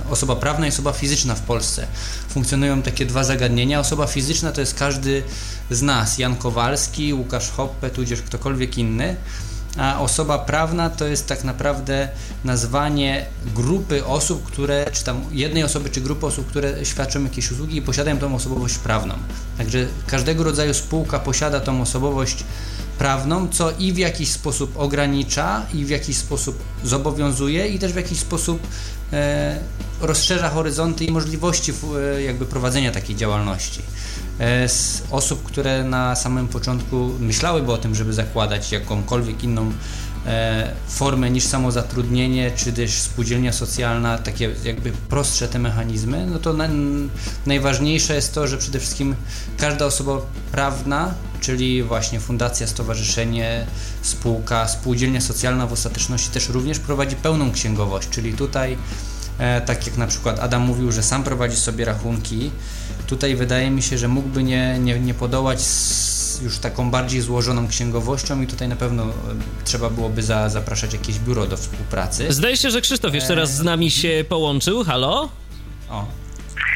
osoba prawna i osoba fizyczna w Polsce. Funkcjonują takie dwa zagadnienia. Osoba fizyczna to jest każdy z nas, Jan Kowalski, Łukasz Hoppe, tudzież ktokolwiek inny. A osoba prawna to jest tak naprawdę nazwanie grupy osób, które, czy tam jednej osoby, czy grupy osób, które świadczą jakieś usługi i posiadają tą osobowość prawną. Także każdego rodzaju spółka posiada tą osobowość prawną, co i w jakiś sposób ogranicza, i w jakiś sposób zobowiązuje, i też w jakiś sposób e, rozszerza horyzonty i możliwości e, jakby prowadzenia takiej działalności. E, z osób, które na samym początku myślałyby o tym, żeby zakładać jakąkolwiek inną formę niż samozatrudnienie, czy też spółdzielnia socjalna, takie jakby prostsze te mechanizmy, no to na, najważniejsze jest to, że przede wszystkim każda osoba prawna, czyli właśnie fundacja, stowarzyszenie, spółka, spółdzielnia socjalna w ostateczności też również prowadzi pełną księgowość, czyli tutaj e, tak jak na przykład Adam mówił, że sam prowadzi sobie rachunki, Tutaj wydaje mi się, że mógłby nie, nie, nie podołać z już taką bardziej złożoną księgowością i tutaj na pewno e, trzeba byłoby za, zapraszać jakieś biuro do współpracy. Zdaje się, że Krzysztof jeszcze raz z nami się połączył. Halo? O.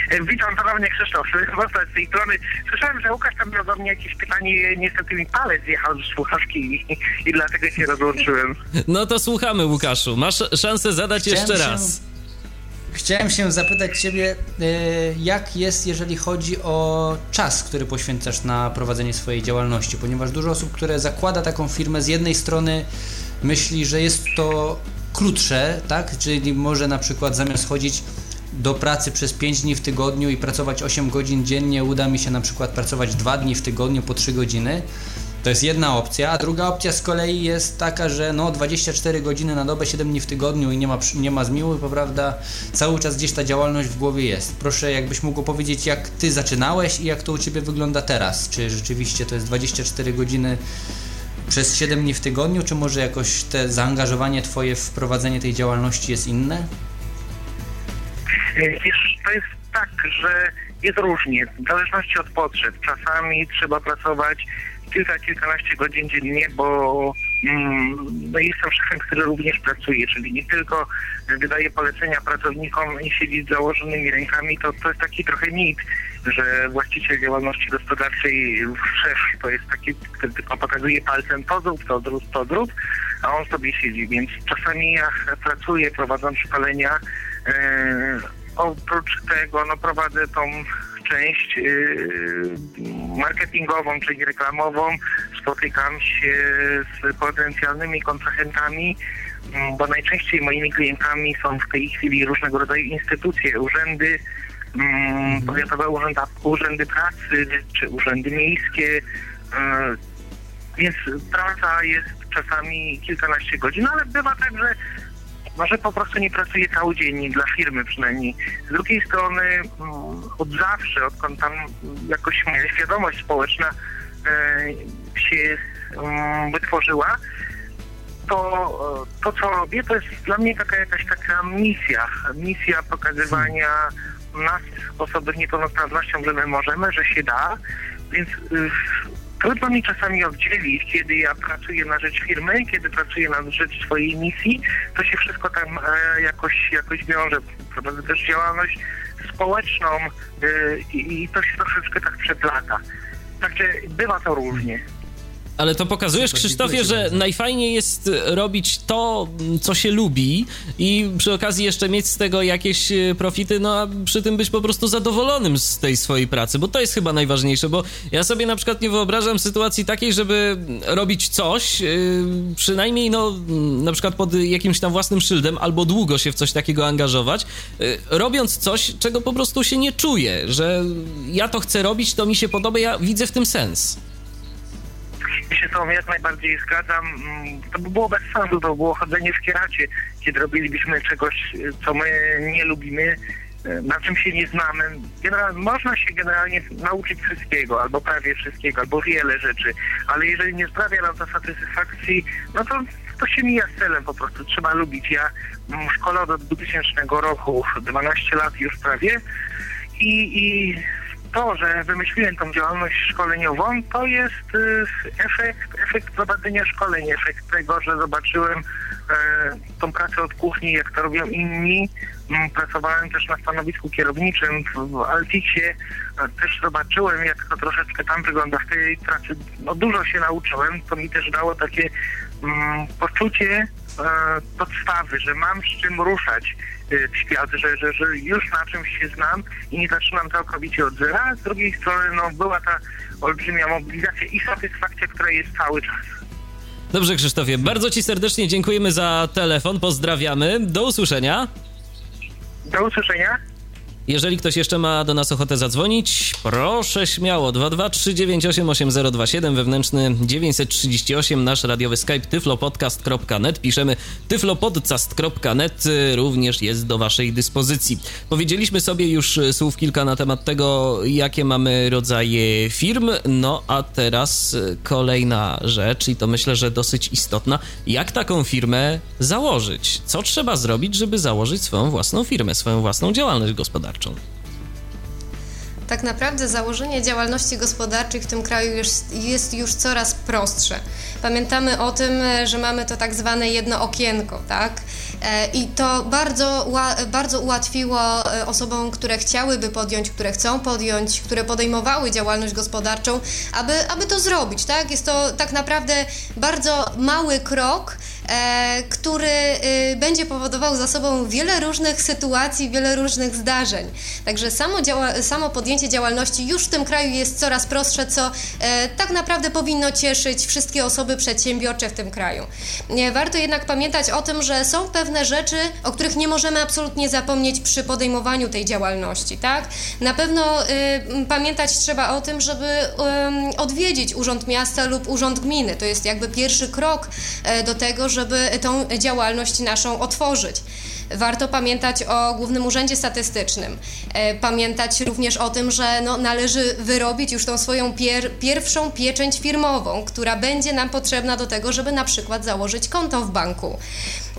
E, witam ponownie Krzysztof, z tej strony. Słyszałem, że Łukasz tam miał do mnie jakieś pytanie, niestety mi palec zjechał z słuchawki i, i dlatego się rozłączyłem. No to słuchamy Łukaszu, masz szansę zadać Chciałem jeszcze raz. Się Chciałem się zapytać Ciebie, e, jak jest, jeżeli chodzi o czas, który poświęcasz na prowadzenie swojej działalności, ponieważ dużo osób, które zakłada taką firmę, z jednej strony myśli, że jest to krótsze, tak? Czyli może na przykład zamiast chodzić do pracy przez 5 dni w tygodniu i pracować 8 godzin dziennie, uda mi się na przykład pracować 2 dni w tygodniu po 3 godziny to jest jedna opcja, a druga opcja z kolei jest taka, że no 24 godziny na dobę, 7 dni w tygodniu i nie ma, nie ma zmiły, prawda, cały czas gdzieś ta działalność w głowie jest. Proszę, jakbyś mógł powiedzieć, jak ty zaczynałeś i jak to u ciebie wygląda teraz? Czy rzeczywiście to jest 24 godziny przez 7 dni w tygodniu, czy może jakoś te zaangażowanie twoje w prowadzenie tej działalności jest inne? Wiesz, to jest tak, że jest różnie, w zależności od potrzeb. Czasami trzeba pracować kilka, kilkanaście godzin dziennie, bo mm, no jestem szefem, który również pracuje, czyli nie tylko wydaje polecenia pracownikom i siedzi z założonymi rękami, to, to jest taki trochę mit, że właściciel działalności gospodarczej, szef to jest taki, który tylko pokazuje palcem to zrób, to zrób, to zrób, a on sobie siedzi, więc czasami ja pracuję, prowadząc szkolenia, yy, oprócz tego no, prowadzę tą część y, marketingową, czyli reklamową. Spotykam się z potencjalnymi kontrahentami, mm, bo najczęściej moimi klientami są w tej chwili różnego rodzaju instytucje, urzędy, mm, powiatowe urzędy, urzędy pracy czy urzędy miejskie, e, więc praca jest czasami kilkanaście godzin, ale bywa tak, że może po prostu nie pracuje cały dzień, dla firmy przynajmniej. Z drugiej strony mm, od zawsze, odkąd tam jakoś moja świadomość społeczna e, się mm, wytworzyła, to, to co robię, to jest dla mnie taka jakaś taka misja. Misja pokazywania nas, osoby z niepełnosprawnością, że my możemy, że się da. Więc y, Trudno mi czasami oddzielić, kiedy ja pracuję na rzecz firmy, kiedy pracuję na rzecz swojej misji, to się wszystko tam e, jakoś, jakoś wiąże. Prowadzę też działalność społeczną e, i to się troszeczkę tak przeplata. Także bywa to różnie. Ale to pokazujesz, Krzysztofie, że najfajniej jest robić to, co się lubi i przy okazji jeszcze mieć z tego jakieś e, profity, no a przy tym być po prostu zadowolonym z tej swojej pracy, bo to jest chyba najważniejsze, bo ja sobie na przykład nie wyobrażam sytuacji takiej, żeby robić coś, e, przynajmniej no na przykład pod jakimś tam własnym szyldem, albo długo się w coś takiego angażować, e, robiąc coś, czego po prostu się nie czuję, że ja to chcę robić, to mi się podoba, ja widzę w tym sens. Ja się z tą jak najbardziej zgadzam. Mm, to by było bez sensu, to było chodzenie w kieracie, kiedy robilibyśmy czegoś, co my nie lubimy, e, na czym się nie znamy. Generalnie, można się generalnie nauczyć wszystkiego, albo prawie wszystkiego, albo wiele rzeczy, ale jeżeli nie sprawia nam to satysfakcji, no to, to się mija z celem po prostu. Trzeba lubić. Ja mm, szkole od 2000 roku, 12 lat już prawie i, i to, że wymyśliłem tą działalność szkoleniową, to jest y, efekt, efekt prowadzenia szkoleń, efekt tego, że zobaczyłem e, tą pracę od kuchni, jak to robią inni. Mm, pracowałem też na stanowisku kierowniczym w Altiksie. Też zobaczyłem, jak to troszeczkę tam wygląda w tej pracy. No dużo się nauczyłem, to mi też dało takie mm, poczucie e, podstawy, że mam z czym ruszać Y, świat, że, że, że już na czymś się znam i nie zaczynam całkowicie od zera, a z drugiej strony no, była ta olbrzymia mobilizacja i satysfakcja, która jest cały czas. Dobrze, Krzysztofie, bardzo Ci serdecznie dziękujemy za telefon, pozdrawiamy, do usłyszenia. Do usłyszenia. Jeżeli ktoś jeszcze ma do nas ochotę zadzwonić, proszę śmiało 223988027 wewnętrzny 938 nasz radiowy skype tyflopodcast.net piszemy tyflopodcast.net również jest do waszej dyspozycji. Powiedzieliśmy sobie już słów kilka na temat tego, jakie mamy rodzaje firm, no a teraz kolejna rzecz i to myślę, że dosyć istotna, jak taką firmę założyć? Co trzeba zrobić, żeby założyć swoją własną firmę, swoją własną działalność gospodarczą? Gospodarczą? Tak naprawdę założenie działalności gospodarczej w tym kraju jest, już coraz prostsze. Pamiętamy o tym, że mamy to tak zwane jedno okienko, tak? E, I to bardzo, bardzo ułatwiło e, osobom, które chciałyby podjąć, które chcą podjąć, które podejmowały działalność gospodarczą, aby, aby to zrobić, tak? Jest to tak naprawdę bardzo mały krok, który y, będzie powodował za sobą wiele różnych sytuacji, wiele różnych zdarzeń. Także samo, działa, samo podjęcie działalności już w tym kraju jest coraz prostsze, co e, tak naprawdę powinno cieszyć wszystkie osoby przedsiębiorcze w tym kraju. Warto jednak pamiętać o tym, że są pewne rzeczy, o których nie możemy absolutnie zapomnieć przy podejmowaniu tej działalności, tak? Na pewno y, pamiętać trzeba o tym, żeby y, odwiedzić Urząd Miasta lub Urząd Gminy. To jest jakby pierwszy krok y, do tego, żeby tą działalność naszą otworzyć. Warto pamiętać o Głównym Urzędzie Statystycznym. E, pamiętać również o tym, że no, należy wyrobić już tą swoją pier pierwszą pieczęć firmową, która będzie nam potrzebna do tego, żeby na przykład założyć konto w banku.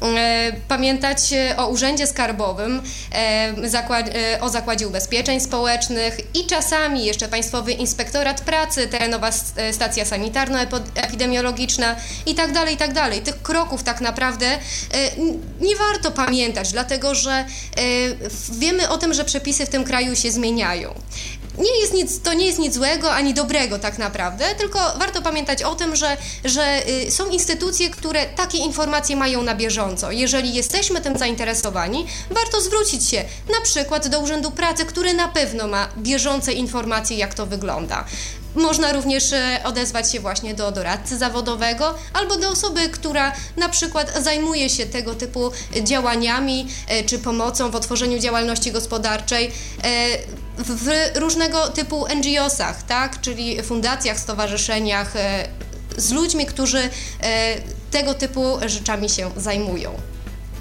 E, pamiętać o Urzędzie Skarbowym, e, o Zakładzie Ubezpieczeń Społecznych i czasami jeszcze Państwowy Inspektorat Pracy, terenowa stacja sanitarno-epidemiologiczna i tak dalej, i tak dalej. Tych kroków tak naprawdę nie warto pamiętać dlatego że e, wiemy o tym, że przepisy w tym kraju się zmieniają. Nie jest nic, to nie jest nic złego ani dobrego tak naprawdę, tylko warto pamiętać o tym, że, że y, są instytucje, które takie informacje mają na bieżąco. Jeżeli jesteśmy tym zainteresowani, warto zwrócić się na przykład do Urzędu Pracy, który na pewno ma bieżące informacje, jak to wygląda można również e, odezwać się właśnie do doradcy zawodowego albo do osoby, która na przykład zajmuje się tego typu działaniami e, czy pomocą w otworzeniu działalności gospodarczej w różnego typu NGO-sach, tak? czyli fundacjach, stowarzyszeniach, z ludźmi, którzy tego typu rzeczami się zajmują.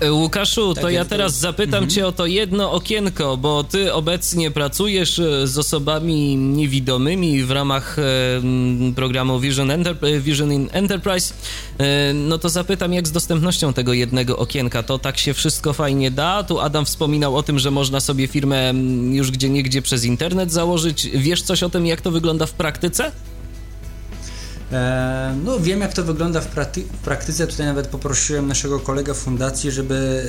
E, Łukaszu, tak to ja teraz zapytam mhm. cię o to jedno okienko, bo ty obecnie pracujesz e, z osobami niewidomymi w ramach e, programu Vision, Enter Vision in Enterprise. No to zapytam, jak z dostępnością tego jednego okienka? To tak się wszystko fajnie da? Tu Adam wspominał o tym, że można sobie firmę już gdzie niegdzie przez internet założyć. Wiesz coś o tym, jak to wygląda w praktyce? E, no wiem jak to wygląda w, w praktyce, tutaj nawet poprosiłem naszego kolegę fundacji, żeby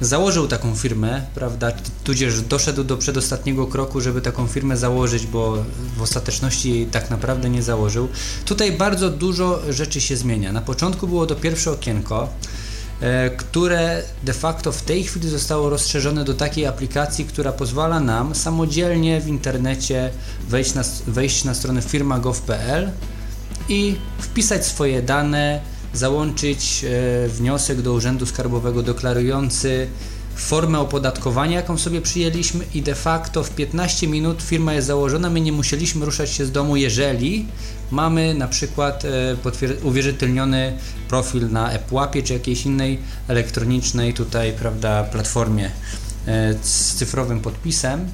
e, założył taką firmę, prawda, tudzież doszedł do przedostatniego kroku, żeby taką firmę założyć, bo w ostateczności tak naprawdę nie założył. Tutaj bardzo dużo rzeczy się zmienia. Na początku było to pierwsze okienko, e, które de facto w tej chwili zostało rozszerzone do takiej aplikacji, która pozwala nam samodzielnie w internecie wejść na, wejść na stronę firma.gov.pl i wpisać swoje dane, załączyć e, wniosek do Urzędu Skarbowego deklarujący formę opodatkowania, jaką sobie przyjęliśmy i de facto w 15 minut firma jest założona, my nie musieliśmy ruszać się z domu, jeżeli mamy na przykład e, uwierzytelniony profil na ePłapie czy jakiejś innej elektronicznej tutaj, prawda, platformie e, z cyfrowym podpisem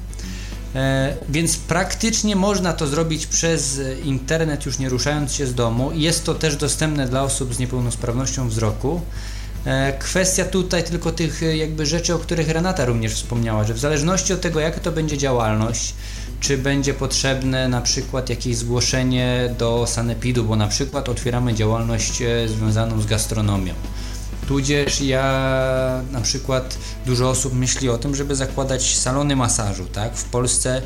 więc praktycznie można to zrobić przez internet, już nie ruszając się z domu. Jest to też dostępne dla osób z niepełnosprawnością wzroku. E, kwestia tutaj tylko tych e, jakby rzeczy, o których Renata również wspomniała, że w zależności od tego, jaka to będzie działalność, czy będzie potrzebne na przykład jakieś zgłoszenie do sanepidu, bo na przykład otwieramy działalność związaną z gastronomią Tudzież ja na przykład dużo osób myśli o tym, żeby zakładać salony masażu, tak? W Polsce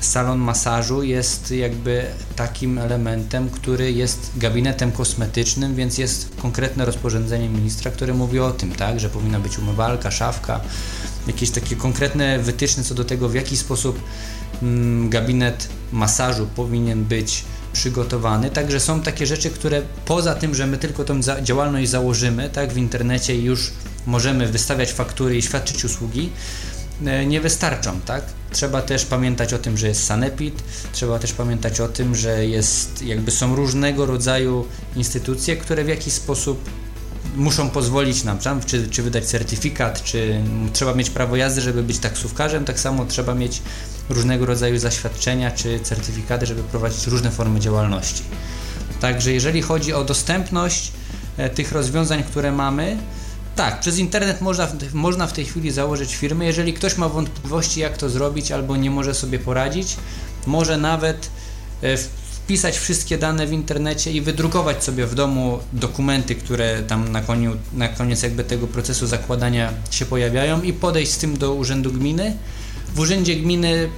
salon masażu jest jakby takim elementem, który jest gabinetem kosmetycznym, więc jest konkretne rozporządzenie ministra, które mówi o tym, tak, że powinna być umywalka, szafka, jakieś takie konkretne wytyczne co do tego, w jaki sposób mm, gabinet masażu powinien być przygotowany. Także są takie rzeczy, które poza tym, że my tylko tą działalność założymy tak, w internecie już możemy wystawiać faktury i świadczyć usługi, e, nie wystarczą, tak? Trzeba też pamiętać o tym, że jest sanepid, trzeba też pamiętać o tym, że jest, jakby są różnego rodzaju instytucje, które w jakiś sposób muszą pozwolić nam, czy, czy wydać certyfikat, czy trzeba mieć prawo jazdy, żeby być taksówkarzem, tak samo trzeba mieć różnego rodzaju zaświadczenia czy certyfikaty, żeby prowadzić różne formy działalności. Także jeżeli chodzi o dostępność e, tych rozwiązań, które mamy, tak, przez internet można, można w tej chwili założyć firmę. Jeżeli ktoś ma wątpliwości, jak to zrobić, albo nie może sobie poradzić, może nawet e, wpisać wszystkie dane w internecie i wydrukować sobie w domu dokumenty, które tam na, koniu, na koniec jakby tego procesu zakładania się pojawiają i podejść z tym do urzędu gminy w urzędzie gminy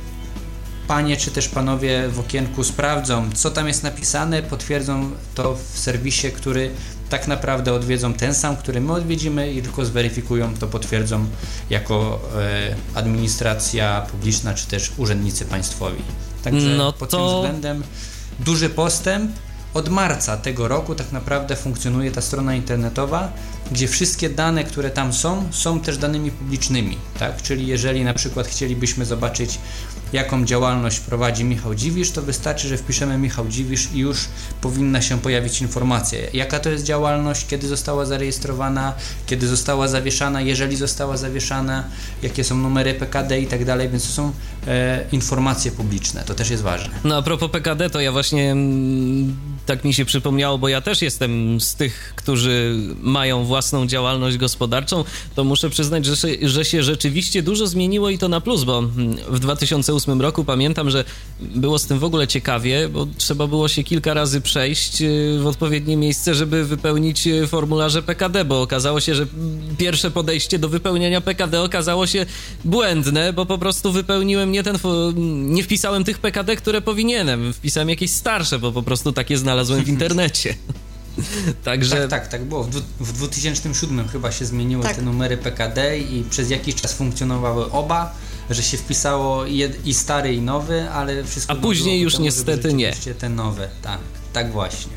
panie czy też panowie w okienku sprawdzą, co tam jest napisane, potwierdzą to w serwisie, który tak naprawdę odwiedzą ten sam, który my odwiedzimy i tylko zweryfikują, to potwierdzą jako e, administracja publiczna czy też urzędnicy państwowi. Także no to... pod tym względem duży postęp. Od marca tego roku tak naprawdę funkcjonuje ta strona internetowa gdzie wszystkie dane, które tam są, są też danymi publicznymi, tak? Czyli jeżeli na przykład chcielibyśmy zobaczyć, jaką działalność prowadzi Michał Dziwisz, to wystarczy, że wpiszemy Michał Dziwisz i już powinna się pojawić informacja, jaka to jest działalność, kiedy została zarejestrowana, kiedy została zawieszana, jeżeli została zawieszana, jakie są numery PKD i tak dalej, więc to są e, informacje publiczne, to też jest ważne. No a propos PKD, to ja właśnie mm, tak mi się przypomniało, bo ja też jestem z tych, którzy mają własną działalność gospodarczą, to muszę przyznać, że, że się rzeczywiście dużo zmieniło i to na plus, bo w 2008 roku pamiętam, że było z tym w ogóle ciekawie, bo trzeba było się kilka razy przejść y, w odpowiednie miejsce, żeby wypełnić y, formularze PKD, bo okazało się, że pierwsze podejście do wypełniania PKD okazało się błędne, bo po prostu wypełniłem nie ten, nie wpisałem tych PKD, które powinienem, wpisałem jakieś starsze, bo po prostu takie znalazłem w internecie. Także... Tak, tak, tak było. W, w 2007 chyba się zmieniły tak. te numery PKD i przez jakiś czas funkcjonowały oba że się wpisało i stary i nowy, ale wszystko... A później już niestety nie. te nowe, tak, tak właśnie.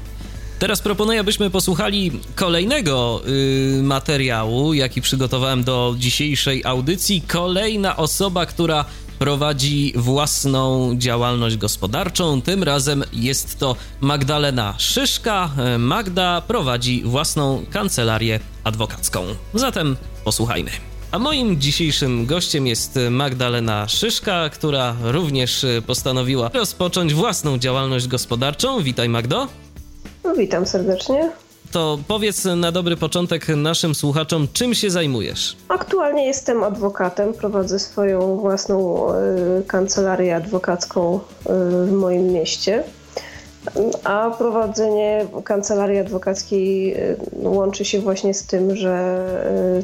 Teraz proponuję, abyśmy posłuchali kolejnego y, materiału, jaki przygotowałem do dzisiejszej audycji. Kolejna osoba, która prowadzi własną działalność gospodarczą. Tym razem jest to Magdalena Szyszka. Magda prowadzi własną kancelarię adwokacką. Zatem posłuchajmy. A moim dzisiejszym gościem jest Magdalena Szyszka, która również postanowiła rozpocząć własną działalność gospodarczą. Witaj Magdo. No, witam serdecznie. To powiedz na dobry początek naszym słuchaczom, czym się zajmujesz? Aktualnie jestem adwokatem, prowadzę swoją własną y, kancelarię adwokacką y, w moim mieście. A prowadzenie kancelarii adwokackiej y, łączy się właśnie z tym, że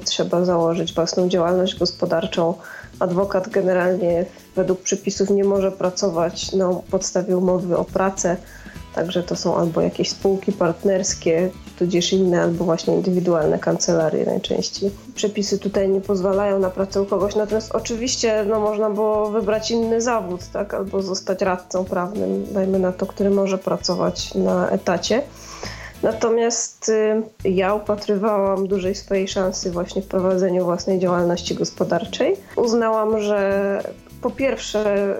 trzeba założyć własną działalność gospodarczą. Adwokat generalnie według przepisów nie może pracować na podstawie umowy o pracę Także to są albo jakieś spółki partnerskie, tudzież inne, albo właśnie indywidualne kancelarie najczęściej. Przepisy tutaj nie pozwalają na pracę u kogoś, natomiast oczywiście no, można było wybrać inny zawód, tak? albo zostać radcą prawnym, dajmy na to, który może pracować na etacie. Natomiast y, ja upatrywałam dużej swojej szansy właśnie w prowadzeniu własnej działalności gospodarczej. Uznałam, że po pierwsze,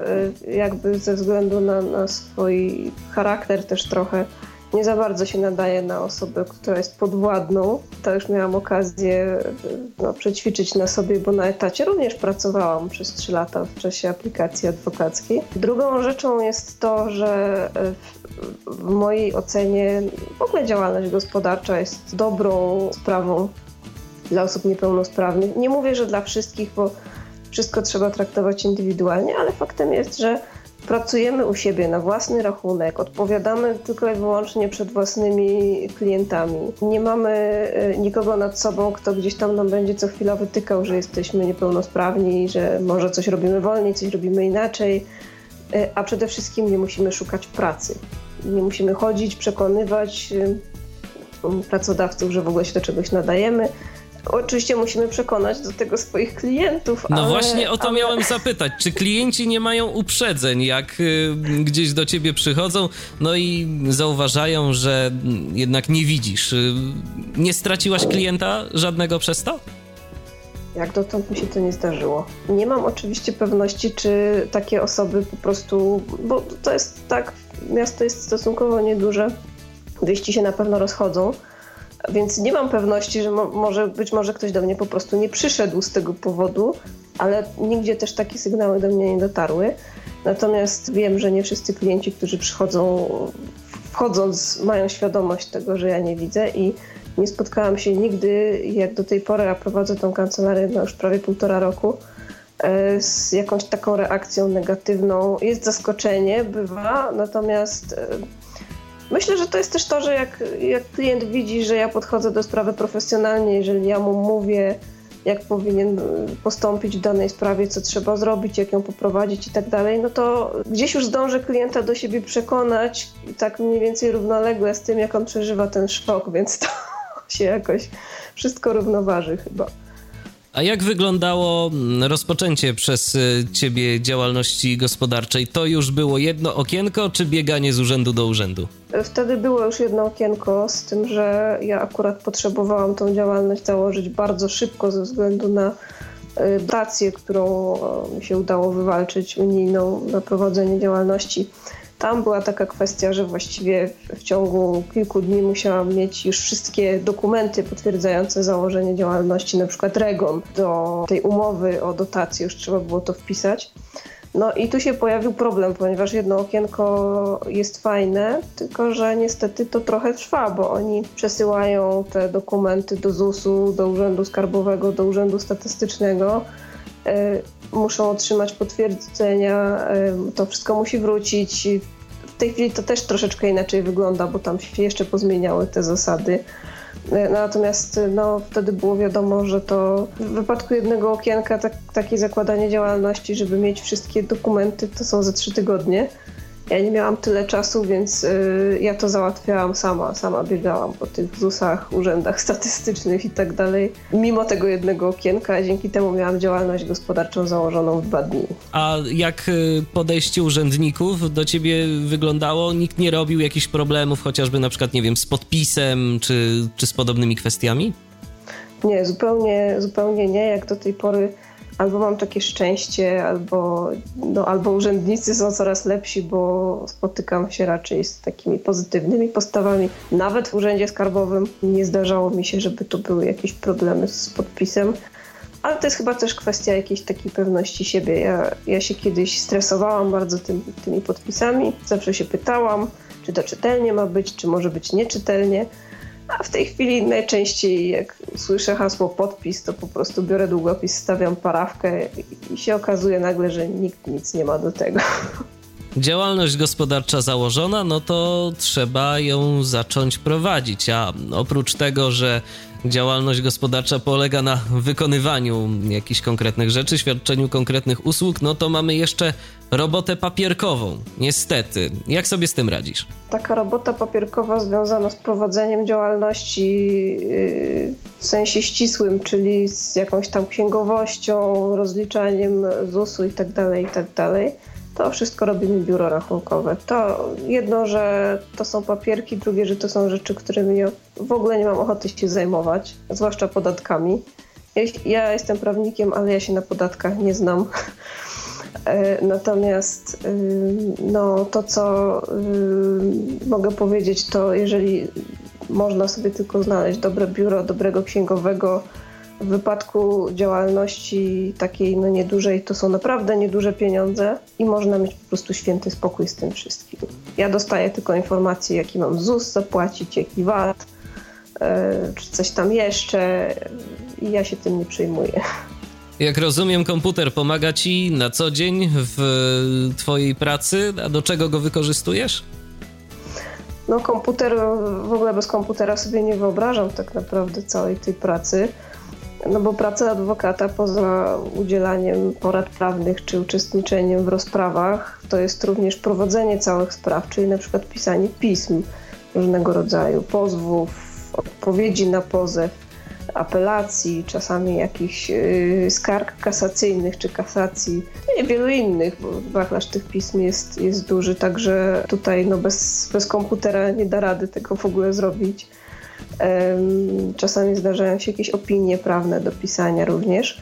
y, jakby ze względu na, na swój charakter też trochę nie za bardzo się nadaje na osobę, która jest podwładną. To już miałam okazję y, no, przećwiczyć na sobie, bo na etacie również pracowałam przez 3 lata w czasie aplikacji adwokackiej. Drugą rzeczą jest to, że y, w mojej ocenie w ogóle działalność gospodarcza jest dobrą sprawą dla osób niepełnosprawnych. Nie mówię, że dla wszystkich, bo wszystko trzeba traktować indywidualnie, ale faktem jest, że pracujemy u siebie na własny rachunek, odpowiadamy tylko i wyłącznie przed własnymi klientami. Nie mamy e, nikogo nad sobą, kto gdzieś tam nam będzie co chwila wytykał, że jesteśmy niepełnosprawni, że może coś robimy wolniej, coś robimy inaczej, e, a przede wszystkim nie musimy szukać pracy. Nie musimy chodzić, przekonywać e, pracodawców, że w ogóle się do czegoś nadajemy Oczywiście musimy przekonać do tego swoich klientów. No ale, właśnie o to ale... miałem zapytać. Czy klienci nie mają uprzedzeń, jak y, gdzieś do ciebie przychodzą, no i zauważają, że jednak nie widzisz? Y, nie straciłaś klienta żadnego przez to? Jak dotąd mi się to nie zdarzyło. Nie mam oczywiście pewności, czy takie osoby po prostu, bo to jest tak, miasto jest stosunkowo nieduże, wieści się na pewno rozchodzą więc nie mam pewności, że mo może, być może ktoś do mnie po prostu nie przyszedł z tego powodu, ale nigdzie też takie sygnały do mnie nie dotarły. Natomiast wiem, że nie wszyscy klienci, którzy przychodzą, wchodząc, mają świadomość tego, że ja nie widzę i nie spotkałam się nigdy, jak do tej pory, a prowadzę tą kancelarię no już prawie półtora roku, e, z jakąś taką reakcją negatywną. Jest zaskoczenie, bywa, natomiast e, Myślę, że to jest też to, że jak, jak klient widzi, że ja podchodzę do sprawy profesjonalnie, jeżeli ja mu mówię, jak powinien postąpić w danej sprawie, co trzeba zrobić, jak ją poprowadzić i tak dalej, no to gdzieś już zdążę klienta do siebie przekonać, tak mniej więcej równolegle z tym, jak on przeżywa ten szok, więc to się jakoś wszystko równoważy chyba. A jak wyglądało mm, rozpoczęcie przez y, ciebie działalności gospodarczej? To już było jedno okienko, czy bieganie z urzędu do urzędu? Wtedy było już jedno okienko, z tym, że ja akurat potrzebowałam tą działalność założyć bardzo szybko ze względu na y, dotację, którą mi się udało wywalczyć unijną na prowadzenie działalności. Tam była taka kwestia, że właściwie w ciągu kilku dni musiałam mieć już wszystkie dokumenty potwierdzające założenie działalności, na przykład REGON do tej umowy o dotację, już trzeba było to wpisać. No i tu się pojawił problem, ponieważ jedno okienko jest fajne, tylko że niestety to trochę trwa, bo oni przesyłają te dokumenty do ZUS-u, do Urzędu Skarbowego, do Urzędu Statystycznego. Muszą otrzymać potwierdzenia, to wszystko musi wrócić. W tej chwili to też troszeczkę inaczej wygląda, bo tam się jeszcze pozmieniały te zasady. E, natomiast no, wtedy było wiadomo, że to w wypadku jednego okienka tak, takie zakładanie działalności, żeby mieć wszystkie dokumenty, to są za trzy tygodnie. Ja nie miałam tyle czasu, więc y, ja to załatwiałam sama. Sama biegałam po tych ZUS-ach, urzędach statystycznych i tak dalej. Mimo tego jednego okienka, dzięki temu miałam działalność gospodarczą założoną w dwa dni. A jak y, podejście urzędników do ciebie wyglądało? Nikt nie robił jakichś problemów, chociażby na przykład, nie wiem, z podpisem czy, czy z podobnymi kwestiami? Nie, zupełnie, zupełnie nie. Jak do tej pory albo mam takie szczęście, albo, no, albo urzędnicy są coraz lepsi, bo spotykam się raczej z takimi pozytywnymi postawami. Nawet w urzędzie skarbowym nie zdarzało mi się, żeby tu były jakieś problemy z podpisem. Ale to jest chyba też kwestia jakiejś takiej pewności siebie. Ja, ja się kiedyś stresowałam bardzo tym, tymi podpisami. Zawsze się pytałam, czy to czytelnie ma być, czy może być nieczytelnie. A w tej chwili najczęściej jak słyszę hasło podpis, to po prostu biorę długopis, stawiam parawkę i się okazuje nagle, że nikt nic nie ma do tego. Działalność gospodarcza założona, no to trzeba ją zacząć prowadzić. A oprócz tego, że działalność gospodarcza polega na wykonywaniu jakichś konkretnych rzeczy, świadczeniu konkretnych usług, no to mamy jeszcze robotę papierkową. Niestety. Jak sobie z tym radzisz? Taka robota papierkowa związana z prowadzeniem działalności yy, w sensie ścisłym, czyli z jakąś tam księgowością, rozliczaniem ZUS-u itd., tak itd., tak to wszystko robimy biuro rachunkowe. To jedno, że to są papierki, drugie, że to są rzeczy, którymi w ogóle nie mam ochoty się zajmować, zwłaszcza podatkami. Ja, ja jestem prawnikiem, ale ja się na podatkach nie znam. E, natomiast no, to, co mogę powiedzieć, to jeżeli można sobie tylko znaleźć dobre biuro, dobrego księgowego, w wypadku działalności takiej no niedużej to są naprawdę nieduże pieniądze i można mieć po prostu święty spokój z tym wszystkim. Ja dostaję tylko informacje, jaki mam ZUS zapłacić, jaki VAT, yy, czy coś tam jeszcze i ja się tym nie przejmuję. Jak rozumiem, komputer pomaga ci na co dzień w twojej pracy, a do czego go wykorzystujesz? No komputer, w ogóle bez komputera sobie nie wyobrażam tak naprawdę całej tej pracy. No bo praca adwokata poza udzielaniem porad prawnych czy uczestniczeniem w rozprawach to jest również prowadzenie całych spraw, czyli na przykład pisanie pism różnego rodzaju, pozwów, odpowiedzi na pozew, apelacji, czasami jakichś yy, skarg kasacyjnych czy kasacji, no i wielu innych, bo wachlarz tych pism jest, jest duży, także tutaj no bez, bez komputera nie da rady tego w ogóle zrobić. Czasami zdarzają się jakieś opinie prawne do pisania również.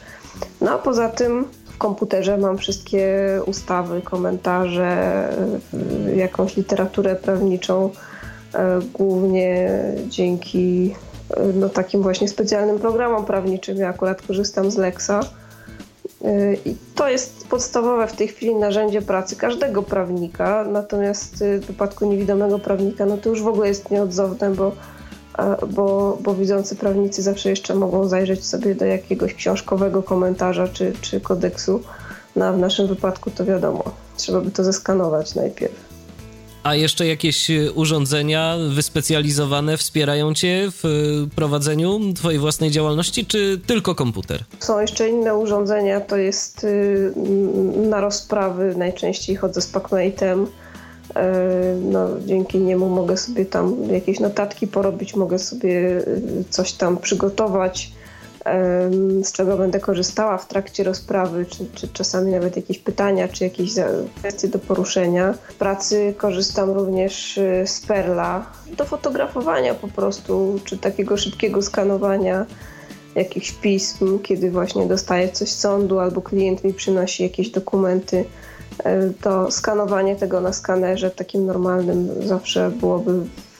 No a poza tym w komputerze mam wszystkie ustawy, komentarze, jakąś literaturę prawniczą, e, głównie dzięki no, takim właśnie specjalnym programom prawniczym. Ja akurat korzystam z Lexa. E, I to jest podstawowe w tej chwili narzędzie pracy każdego prawnika, natomiast w wypadku niewidomego prawnika, no to już w ogóle jest nieodzowne, bo bo, bo widzący prawnicy zawsze jeszcze mogą zajrzeć sobie do jakiegoś książkowego komentarza czy, czy kodeksu. No a w naszym wypadku to wiadomo, trzeba by to zeskanować najpierw. A jeszcze jakieś e, urządzenia wyspecjalizowane wspierają Cię w e, prowadzeniu Twojej własnej działalności, czy tylko komputer? Są jeszcze inne urządzenia, to jest y, na rozprawy najczęściej chodzę z Pacmate'em E, no, dzięki niemu mogę sobie tam jakieś notatki porobić, mogę sobie e, coś tam przygotować, e, z czego będę korzystała w trakcie rozprawy, czy, czy czasami nawet jakieś pytania, czy jakieś kwestie do poruszenia. W pracy korzystam również z Perla do fotografowania po prostu, czy takiego szybkiego skanowania jakichś pism, kiedy właśnie dostaję coś z sądu albo klient mi przynosi jakieś dokumenty E, to skanowanie tego na skanerze takim normalnym zawsze byłoby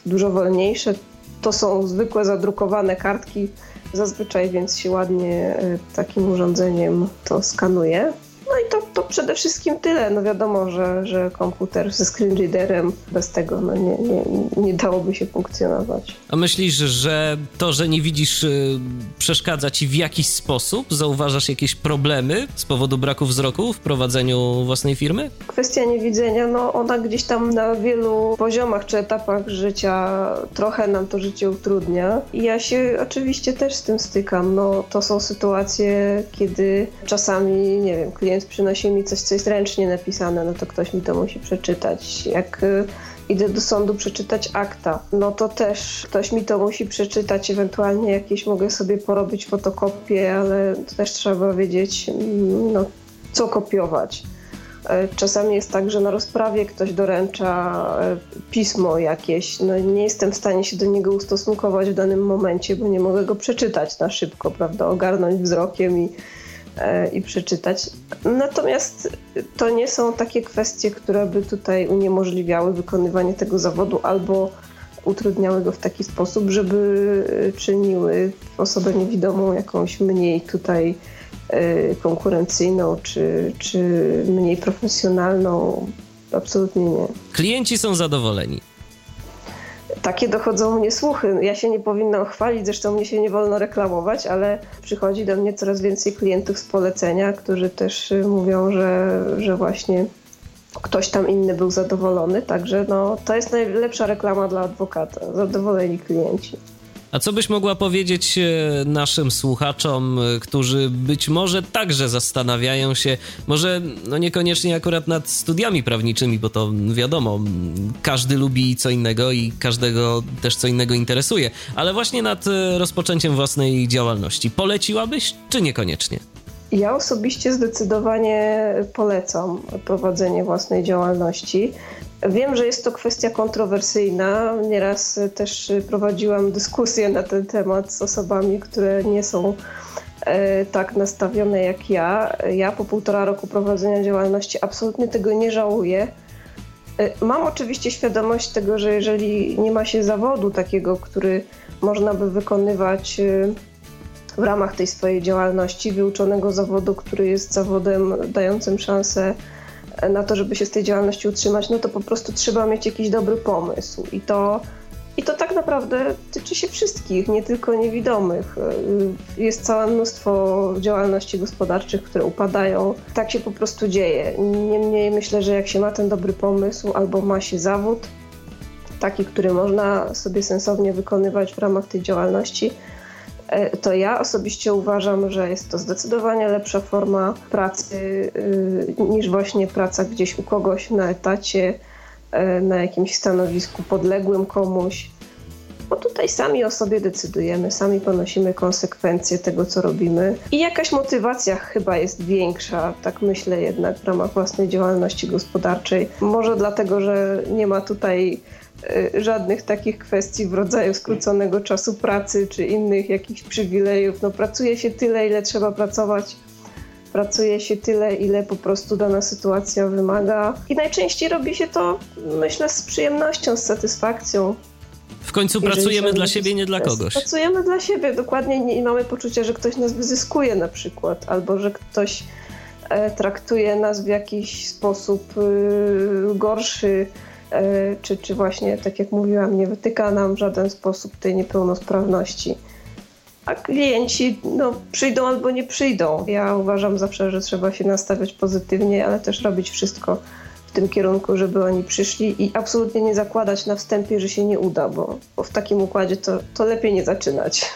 dużo wolniejsze. To są zwykłe zadrukowane kartki zazwyczaj, więc się ładnie e, takim urządzeniem to skanuje. No i to, to przede wszystkim tyle. No wiadomo, że, że komputer ze screenreaderem bez tego no nie, nie, nie dałoby się funkcjonować. A myślisz, że to, że nie widzisz, y, przeszkadza ci w jakiś sposób? Zauważasz jakieś problemy z powodu braku wzroku w prowadzeniu własnej firmy? Kwestia niewidzenia, no ona gdzieś tam na wielu poziomach czy etapach życia trochę nam to życie utrudnia. I ja się oczywiście też z tym stykam. No to są sytuacje, kiedy czasami, nie wiem, klient przynosi się mi coś, co jest ręcznie napisane, no to ktoś mi to musi przeczytać. Jak y, idę do sądu przeczytać akta, no to też ktoś mi to musi przeczytać, ewentualnie jakieś mogę sobie porobić fotokopię, ale też trzeba wiedzieć, mm, no, co kopiować. E, czasami jest tak, że na rozprawie ktoś doręcza e, pismo jakieś. No nie jestem w stanie się do niego ustosunkować w danym momencie, bo nie mogę go przeczytać na szybko, prawda? Ogarnąć wzrokiem i, i przeczytać. Natomiast to nie są takie kwestie, które by tutaj uniemożliwiały wykonywanie tego zawodu albo utrudniały go w taki sposób, żeby czyniły osobę niewidomą jakąś mniej tutaj Y, konkurencyjną czy, czy mniej profesjonalną. Absolutnie nie. Klienci są zadowoleni. Takie dochodzą mnie słuchy. Ja się nie powinnam chwalić, zresztą mnie się nie wolno reklamować, ale przychodzi do mnie coraz więcej klientów z polecenia, którzy też y, mówią, że, że właśnie ktoś tam inny był zadowolony. Także no, to jest najlepsza reklama dla adwokata. Zadowoleni klienci. A co byś mogła powiedzieć e, naszym słuchaczom, e, którzy być może także zastanawiają się, może no niekoniecznie akurat nad studiami prawniczymi, bo to wiadomo, każdy lubi co innego i każdego też co innego interesuje, ale właśnie nad e, rozpoczęciem własnej działalności. Poleciłabyś, czy niekoniecznie? Ja osobiście zdecydowanie polecam prowadzenie własnej działalności. Wiem, że jest to kwestia kontrowersyjna. Nieraz też prowadziłam dyskusję na ten temat z osobami, które nie są e, tak nastawione jak ja. Ja po półtora roku prowadzenia działalności absolutnie tego nie żałuję. E, mam oczywiście świadomość tego, że jeżeli nie ma się zawodu takiego, który można by wykonywać e, w ramach tej swojej działalności, wyuczonego zawodu, który jest zawodem dającym szansę na to, żeby się z tej działalności utrzymać, no to po prostu trzeba mieć jakiś dobry pomysł. I to, i to tak naprawdę tyczy się wszystkich, nie tylko niewidomych. Y, jest całe mnóstwo działalności gospodarczych, które upadają. Tak się po prostu dzieje. Niemniej myślę, że jak się ma ten dobry pomysł albo ma się zawód, taki, który można sobie sensownie wykonywać w ramach tej działalności, to ja osobiście uważam, że jest to zdecydowanie lepsza forma pracy e, niż właśnie praca gdzieś u kogoś na etacie, e, na jakimś stanowisku podległym komuś. Bo tutaj sami o sobie decydujemy, sami ponosimy konsekwencje tego, co robimy. I jakaś motywacja chyba jest większa, tak myślę jednak, w ramach własnej działalności gospodarczej. Może dlatego, że nie ma tutaj Y, żadnych takich kwestii w rodzaju skróconego czasu pracy czy innych jakichś przywilejów. No, pracuje się tyle, ile trzeba pracować. Pracuje się tyle, ile po prostu dana sytuacja wymaga. I najczęściej robi się to, myślę, z przyjemnością, z satysfakcją. W końcu pracujemy dla siebie, nie dla kogoś. Pracujemy dla siebie, dokładnie nie mamy poczucia, że ktoś nas wyzyskuje na przykład, albo że ktoś e, traktuje nas w jakiś sposób y, gorszy czy, czy właśnie, tak jak mówiłam, nie wytyka nam w żaden sposób tej niepełnosprawności. A klienci no, przyjdą albo nie przyjdą. Ja uważam zawsze, że trzeba się nastawiać pozytywnie, ale też robić wszystko w tym kierunku, żeby oni przyszli i absolutnie nie zakładać na wstępie, że się nie uda, bo, bo w takim układzie to, to lepiej nie zaczynać.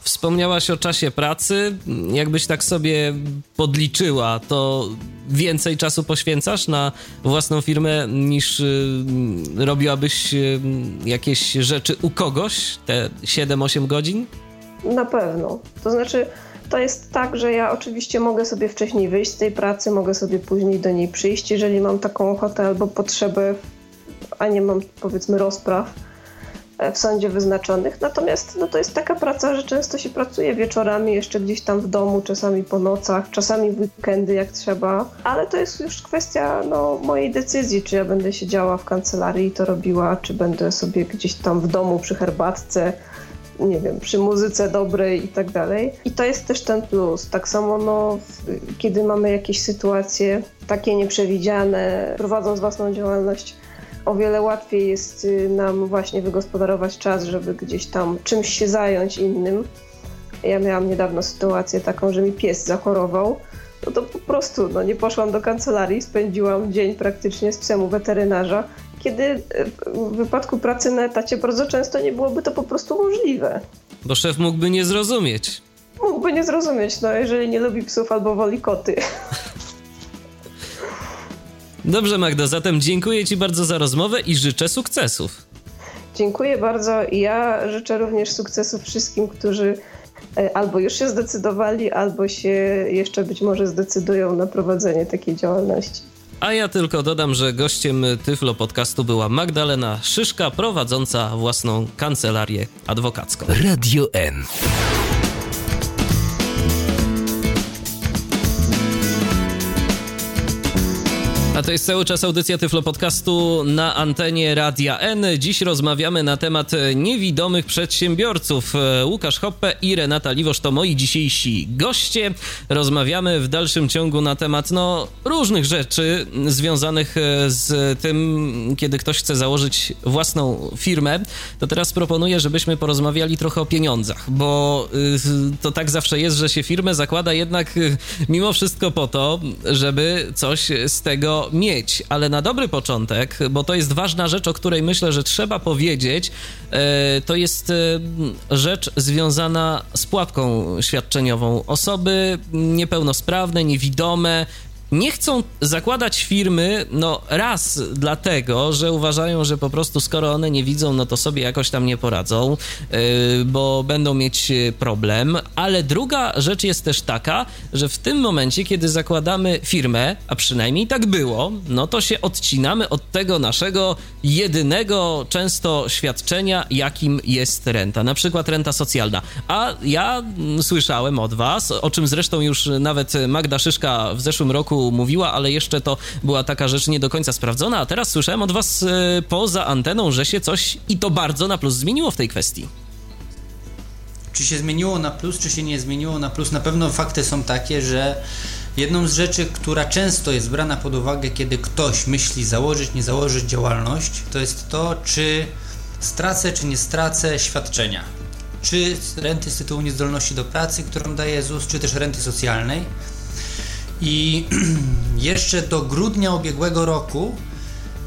Wspomniałaś o czasie pracy. Jakbyś tak sobie podliczyła, to więcej czasu poświęcasz na własną firmę niż y, robiłabyś y, jakieś rzeczy u kogoś, te 7-8 godzin? Na pewno. To znaczy, to jest tak, że ja oczywiście mogę sobie wcześniej wyjść z tej pracy, mogę sobie później do niej przyjść, jeżeli mam taką ochotę albo potrzebę, a nie mam powiedzmy rozpraw w sądzie wyznaczonych. Natomiast no, to jest taka praca, że często się pracuje wieczorami, jeszcze gdzieś tam w domu, czasami po nocach, czasami w weekendy jak trzeba, ale to jest już kwestia no, mojej decyzji, czy ja będę siedziała w kancelarii i to robiła, czy będę sobie gdzieś tam w domu przy herbatce nie wiem, przy muzyce dobrej i tak dalej. I to jest też ten plus. Tak samo, no, kiedy mamy jakieś sytuacje takie nieprzewidziane, prowadząc własną działalność, o wiele łatwiej jest y, nam właśnie wygospodarować czas, żeby gdzieś tam czymś się zająć innym. Ja miałam niedawno sytuację taką, że mi pies zachorował. No to po prostu no, nie poszłam do kancelarii, spędziłam dzień praktycznie z psem u weterynarza, kiedy y, w wypadku pracy na etacie bardzo często nie byłoby to po prostu możliwe. Bo szef mógłby nie zrozumieć. Mógłby nie zrozumieć, no jeżeli nie lubi psów albo woli koty. Dobrze, Magda, zatem dziękuję Ci bardzo za rozmowę i życzę sukcesów. Dziękuję bardzo i ja życzę również sukcesów wszystkim, którzy e, albo już się zdecydowali, albo się jeszcze być może zdecydują na prowadzenie takiej działalności. A ja tylko dodam, że gościem Tyflo Podcastu była Magdalena Szyszka, prowadząca własną kancelarię adwokacką. Radio N. A to jest cały czas audycja Tyflo Podcastu na antenie Radia N. Dziś rozmawiamy na temat niewidomych przedsiębiorców. Łukasz Hoppe i Renata Liwosz to moi dzisiejsi goście. Rozmawiamy w dalszym ciągu na temat no, różnych rzeczy związanych z tym, kiedy ktoś chce założyć własną firmę. To teraz proponuję, żebyśmy porozmawiali trochę o pieniądzach, bo y, to tak zawsze jest, że się firmę zakłada jednak mimo wszystko po to, żeby coś z tego mieć, ale na dobry początek, bo to jest ważna rzecz, o której myślę, że trzeba powiedzieć, e, to jest e, rzecz związana z płatką świadczeniową. Osoby niepełnosprawne, niewidome, nie chcą zakładać firmy, no raz dlatego, że uważają, że po prostu skoro one nie widzą, no to sobie jakoś tam nie poradzą, yy, bo będą mieć problem, ale druga rzecz jest też taka, że w tym momencie, kiedy zakładamy firmę, a przynajmniej tak było, no to się odcinamy od tego naszego jedynego często świadczenia, jakim jest renta, na przykład renta socjalna. A ja słyszałem od was, o czym zresztą już nawet Magda Szyszka w zeszłym roku mówiła, ale jeszcze to była taka rzecz nie do końca sprawdzona, a teraz słyszałem od was e, poza anteną, że się coś i to bardzo na plus zmieniło w tej kwestii. Czy się zmieniło na plus, czy się nie zmieniło na plus? Na pewno fakty są takie, że jedną z rzeczy, która często jest brana pod uwagę, kiedy ktoś myśli założyć, nie założyć działalność, to jest to, czy stracę, czy nie stracę świadczenia. Czy renty z tytułu niezdolności do pracy, którą daje ZUS, czy też renty socjalnej. I jeszcze do grudnia ubiegłego roku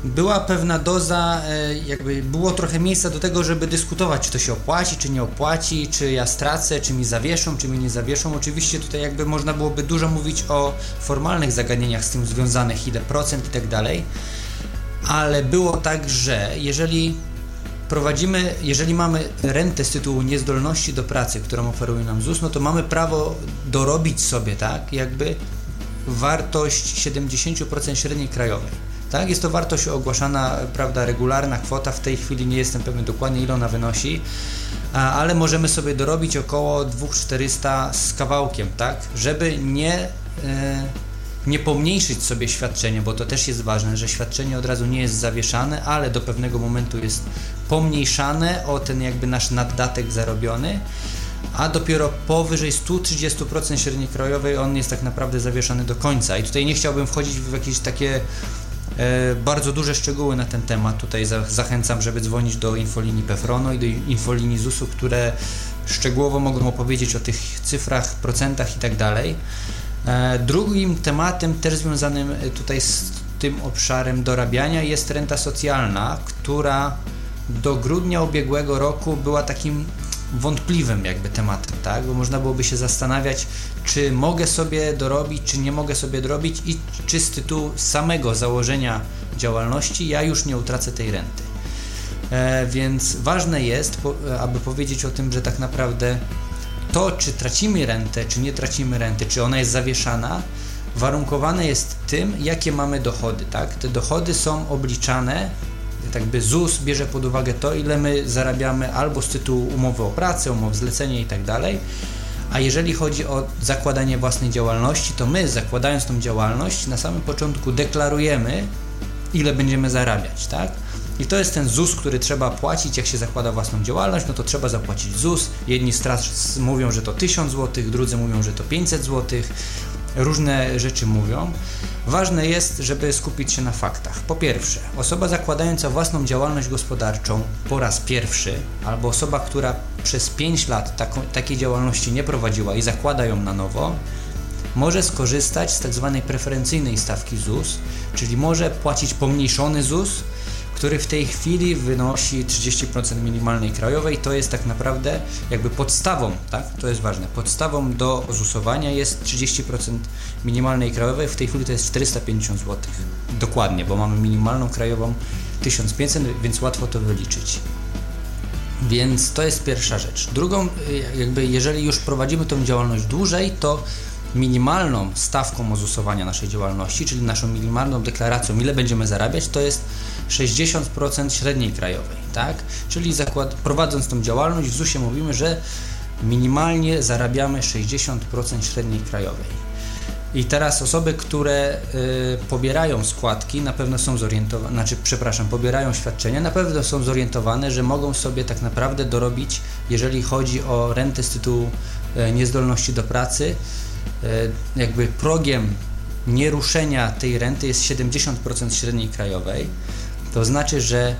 była pewna doza, e, jakby było trochę miejsca do tego, żeby dyskutować, czy to się opłaci, czy nie opłaci, czy ja stracę, czy mi zawieszą, czy mi nie zawieszą. Oczywiście tutaj jakby można byłoby dużo mówić o formalnych zagadnieniach z tym związanych, ile procent i tak dalej, ale było tak, że jeżeli prowadzimy, jeżeli mamy rentę z tytułu niezdolności do pracy, którą oferuje nam ZUS, no to mamy prawo dorobić sobie, tak, jakby wartość 70% średniej krajowej. Tak, jest to wartość ogłaszana, prawda, regularna kwota, w tej chwili nie jestem pewien dokładnie ile ona wynosi, ale możemy sobie dorobić około 2400 z kawałkiem, tak, żeby nie, e, nie pomniejszyć sobie świadczenie, bo to też jest ważne, że świadczenie od razu nie jest zawieszane, ale do pewnego momentu jest pomniejszane o ten jakby nasz naddatek zarobiony, a dopiero powyżej 130% średniej krajowej on jest tak naprawdę zawieszany do końca. I tutaj nie chciałbym wchodzić w jakieś takie e, bardzo duże szczegóły na ten temat. Tutaj za, zachęcam, żeby dzwonić do infolinii Pefrono i do infolinii ZUS-u, które szczegółowo mogą opowiedzieć o tych cyfrach, procentach i tak dalej. E, drugim tematem, też związanym e, tutaj z tym obszarem dorabiania, jest renta socjalna, która do grudnia ubiegłego roku była takim wątpliwym jakby tematem, tak? Bo można byłoby się zastanawiać, czy mogę sobie dorobić, czy nie mogę sobie dorobić i czy z tytułu samego założenia działalności ja już nie utracę tej renty. E, więc ważne jest, po, aby powiedzieć o tym, że tak naprawdę to, czy tracimy rentę, czy nie tracimy renty, czy ona jest zawieszana, warunkowane jest tym, jakie mamy dochody, tak? Te dochody są obliczane tak by ZUS bierze pod uwagę to, ile my zarabiamy albo z tytułu umowy o pracę, umowy zlecenia i tak dalej. A jeżeli chodzi o zakładanie własnej działalności, to my zakładając tą działalność na samym początku deklarujemy, ile będziemy zarabiać, tak? I to jest ten ZUS, który trzeba płacić, jak się zakłada własną działalność, no to trzeba zapłacić ZUS. Jedni straż mówią, że to 1000 zł, drudzy mówią, że to 500 zł różne rzeczy mówią. Ważne jest, żeby skupić się na faktach. Po pierwsze, osoba zakładająca własną działalność gospodarczą po raz pierwszy, albo osoba, która przez 5 lat taką, takiej działalności nie prowadziła i zakłada ją na nowo, może skorzystać z tzw. Tak preferencyjnej stawki ZUS, czyli może płacić pomniejszony ZUS, który w tej chwili wynosi 30% minimalnej krajowej. To jest tak naprawdę jakby podstawą, tak? To jest ważne. Podstawą do ozusowania jest 30% minimalnej krajowej. W tej chwili to jest 450 zł. Dokładnie, bo mamy minimalną krajową 1500, więc łatwo to wyliczyć. Więc to jest pierwsza rzecz. Drugą, jakby jeżeli już prowadzimy tą działalność dłużej, to minimalną stawką ozusowania naszej działalności, czyli naszą minimalną deklaracją, ile będziemy zarabiać, to jest 60% średniej krajowej, tak? Czyli zakład, prowadząc tą działalność w ZUS-ie mówimy, że minimalnie zarabiamy 60% średniej krajowej. I teraz osoby, które y, pobierają składki, na pewno są zorientowane, znaczy, przepraszam, pobierają świadczenia, na pewno są zorientowane, że mogą sobie tak naprawdę dorobić, jeżeli chodzi o rentę z tytułu y, niezdolności do pracy, y, jakby progiem nieruszenia tej renty jest 70% średniej krajowej. To znaczy, że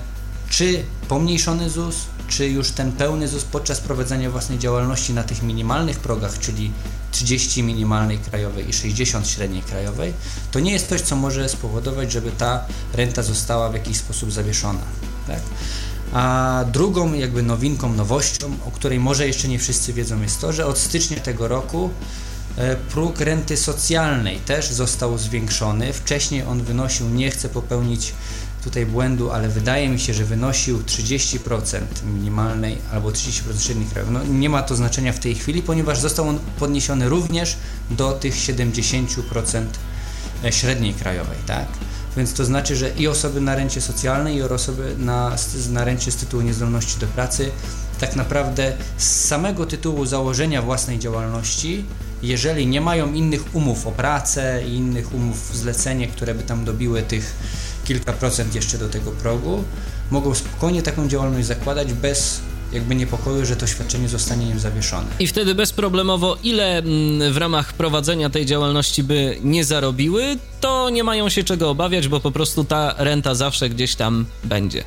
czy pomniejszony ZUS, czy już ten pełny ZUS podczas prowadzenia własnej działalności na tych minimalnych progach, czyli 30 minimalnej krajowej i 60 średniej krajowej, to nie jest coś, co może spowodować, żeby ta renta została w jakiś sposób zawieszona. Tak? A drugą jakby nowinką, nowością, o której może jeszcze nie wszyscy wiedzą, jest to, że od stycznia tego roku e, próg renty socjalnej też został zwiększony. Wcześniej on wynosił, nie chcę popełnić tutaj błędu, ale wydaje mi się, że wynosił 30% minimalnej albo 30% średniej krajowej. No, nie ma to znaczenia w tej chwili, ponieważ został on podniesiony również do tych 70% e, średniej krajowej, tak? Więc to znaczy, że i osoby na rencie socjalnej, i osoby na, na rencie z tytułu niezdolności do pracy tak naprawdę z samego tytułu założenia własnej działalności, jeżeli nie mają innych umów o pracę i innych umów zlecenie, które by tam dobiły tych kilka procent jeszcze do tego progu, mogą spokojnie taką działalność zakładać bez jakby niepokoju, że to świadczenie zostanie im zawieszone. I wtedy bezproblemowo, ile mm, w ramach prowadzenia tej działalności by nie zarobiły, to nie mają się czego obawiać, bo po prostu ta renta zawsze gdzieś tam będzie.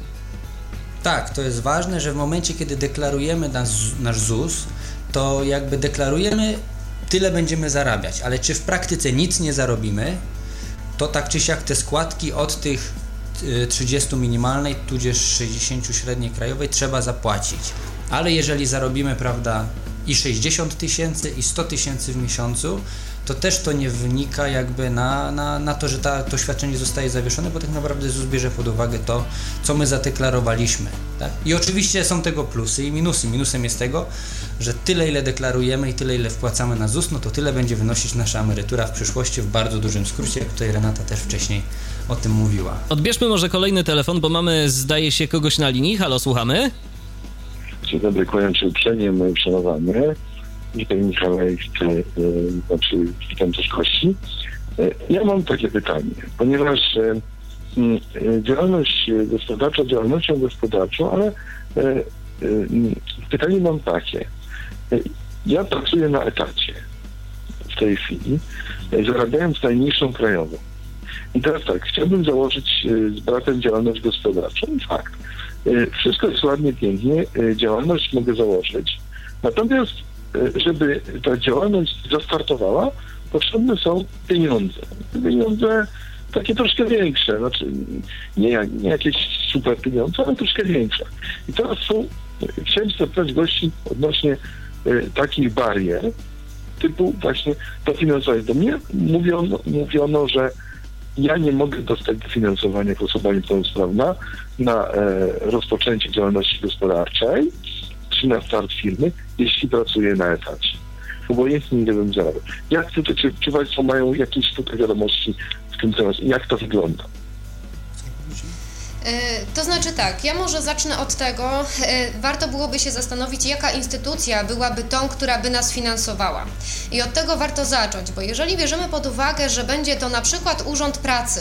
Tak, to jest ważne, że w momencie, kiedy deklarujemy nasz, nasz ZUS, to jakby deklarujemy, tyle będziemy zarabiać, ale czy w praktyce nic nie zarobimy, to tak czy siak te składki od tych 30 y, minimalnej, tudzież 60 średniej krajowej trzeba zapłacić. Ale jeżeli zarobimy, prawda, i 60 tysięcy, i 100 tysięcy w miesiącu, to też to nie wynika jakby na, na, na to, że ta, to świadczenie zostaje zawieszone, bo tak naprawdę ZUS bierze pod uwagę to, co my zadeklarowaliśmy. Tak? I oczywiście są tego plusy i minusy. Minusem jest tego, że tyle ile deklarujemy i tyle ile wpłacamy na ZUS, no to tyle będzie wynosić nasza emerytura w przyszłości w bardzo dużym skrócie, jak tutaj Renata też wcześniej o tym mówiła. Odbierzmy może kolejny telefon, bo mamy zdaje się kogoś na linii. Halo, słuchamy? Dzień dobry, kłaniam się uprzejmie, szanowany. Witam Michałek, znaczy witam też Kości. E, ja mam takie pytanie, ponieważ e, e, działalność gospodarcza działalnością gospodarczą, ale pytanie mam takie. Ja pracuję na etacie w tej chwili, zarabiając najniższą krajową. I teraz tak, chciałbym założyć z bratem działalność gospodarczą fakt. Wszystko jest ładnie, pięknie, działalność mogę założyć. Natomiast E, żeby ta działalność zastartowała, potrzebne są pieniądze. Pieniądze takie troszkę większe, znaczy nie, nie jakieś super pieniądze, ale troszkę większe. I teraz są, chciałem zapytać gości odnośnie y, takich barier, typu właśnie dofinansowanie. Do mnie mówiono, mówiono, że ja nie mogę dostać dofinansowania jako osoba niepełnosprawna na e, rozpoczęcie działalności gospodarczej, czy na start firmy, jeśli pracuję na etacie. Obojętnie ile bym zarabiał. Jak to, czy, czy Państwo mają jakieś tutaj wiadomości w tym temacie? Jak to wygląda? E, to znaczy tak, ja może zacznę od tego, e, warto byłoby się zastanowić, jaka instytucja byłaby tą, która by nas finansowała. I od tego warto zacząć, bo jeżeli bierzemy pod uwagę, że będzie to na przykład Urząd Pracy,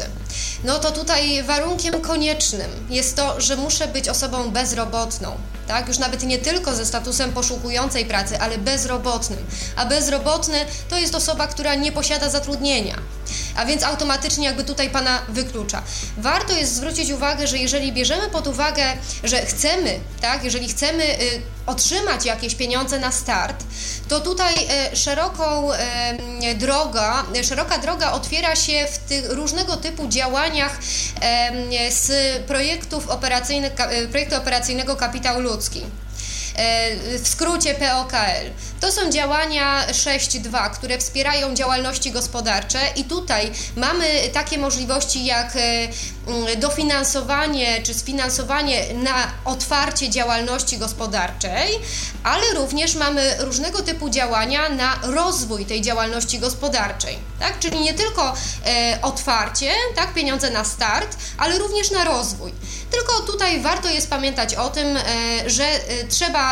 no to tutaj warunkiem koniecznym jest to, że muszę być osobą bezrobotną. Tak? Już nawet nie tylko ze statusem poszukującej pracy, ale bezrobotnym. A bezrobotny to jest osoba, która nie posiada zatrudnienia. A więc automatycznie jakby tutaj Pana wyklucza. Warto jest zwrócić uwagę, że jeżeli bierzemy pod uwagę, że chcemy, tak, jeżeli chcemy y, otrzymać jakieś pieniądze na start, to tutaj y, szeroką y, droga, szeroka droga otwiera się w tych różnego typu działaniach z projektów operacyjnych, projektu operacyjnego Kapitał Ludzki. E, w skrócie POKL. To są działania 6.2, które wspierają działalności gospodarcze i tutaj mamy takie możliwości jak e, dofinansowanie czy sfinansowanie na otwarcie działalności gospodarczej, ale również mamy różnego typu działania na rozwój tej działalności gospodarczej, tak? Czyli nie tylko e, otwarcie, tak, pieniądze na start, ale również na rozwój. Tylko tutaj warto jest pamiętać o tym, że trzeba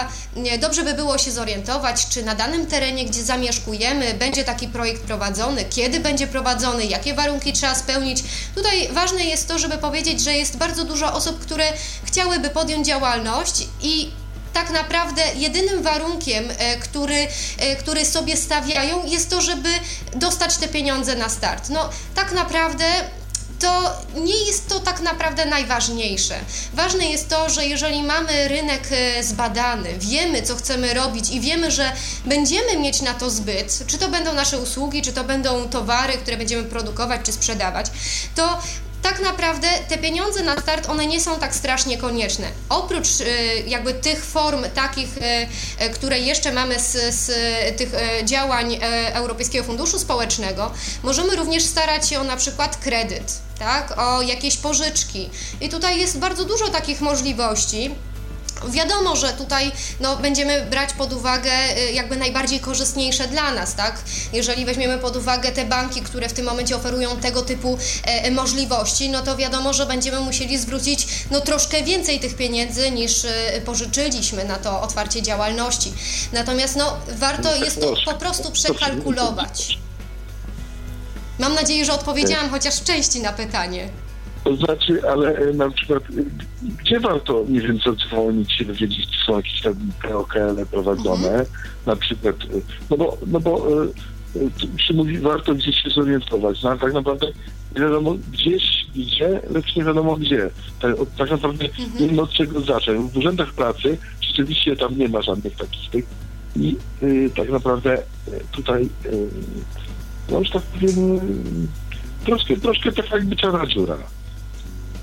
dobrze by było się zorientować, czy na danym terenie, gdzie zamieszkujemy, będzie taki projekt prowadzony, kiedy będzie prowadzony, jakie warunki trzeba spełnić. Tutaj ważne jest to, żeby powiedzieć, że jest bardzo dużo osób, które chciałyby podjąć działalność i tak naprawdę jedynym warunkiem, e, który, e, który sobie stawiają, jest to, żeby dostać te pieniądze na start. No, tak naprawdę to nie jest to tak naprawdę najważniejsze. Ważne jest to, że jeżeli mamy rynek e, zbadany, wiemy, co chcemy robić i wiemy, że będziemy mieć na to zbyt, czy to będą nasze usługi, czy to będą towary, które będziemy produkować czy sprzedawać, to tak naprawdę te pieniądze na start, one nie są tak strasznie konieczne. Oprócz y, jakby tych form takich, y, y, które jeszcze mamy z, z tych działań Europejskiego Funduszu Społecznego, możemy również starać się o na przykład kredyt, tak, o jakieś pożyczki. I tutaj jest bardzo dużo takich możliwości. Wiadomo, że tutaj no, będziemy brać pod uwagę y, jakby najbardziej korzystniejsze dla nas, tak? Jeżeli weźmiemy pod uwagę te banki, które w tym momencie oferują tego typu e, e, możliwości, no to wiadomo, że będziemy musieli zwrócić no, troszkę więcej tych pieniędzy niż e, pożyczyliśmy na to otwarcie działalności. Natomiast no, warto jest to po prostu przekalkulować. Mam nadzieję, że odpowiedziałam chociaż w części na pytanie. To znaczy, ale e, na przykład, e, gdzie warto, nie wiem, zadzwonić się, dowiedzieć, czy są jakieś tam POKL prowadzone, mhm. na przykład, e, no bo, no bo się mówi, warto gdzieś się zorientować, no ale tak naprawdę nie wiadomo gdzieś idzie, lecz nie wiadomo gdzie. Tak, tak naprawdę mhm. nie wiem od czego zacząć. W urzędach pracy rzeczywiście tam nie ma żadnych takich tych i y, tak naprawdę tutaj, y, no już tak powiem, troszkę, troszkę tak jakby czarna dziura.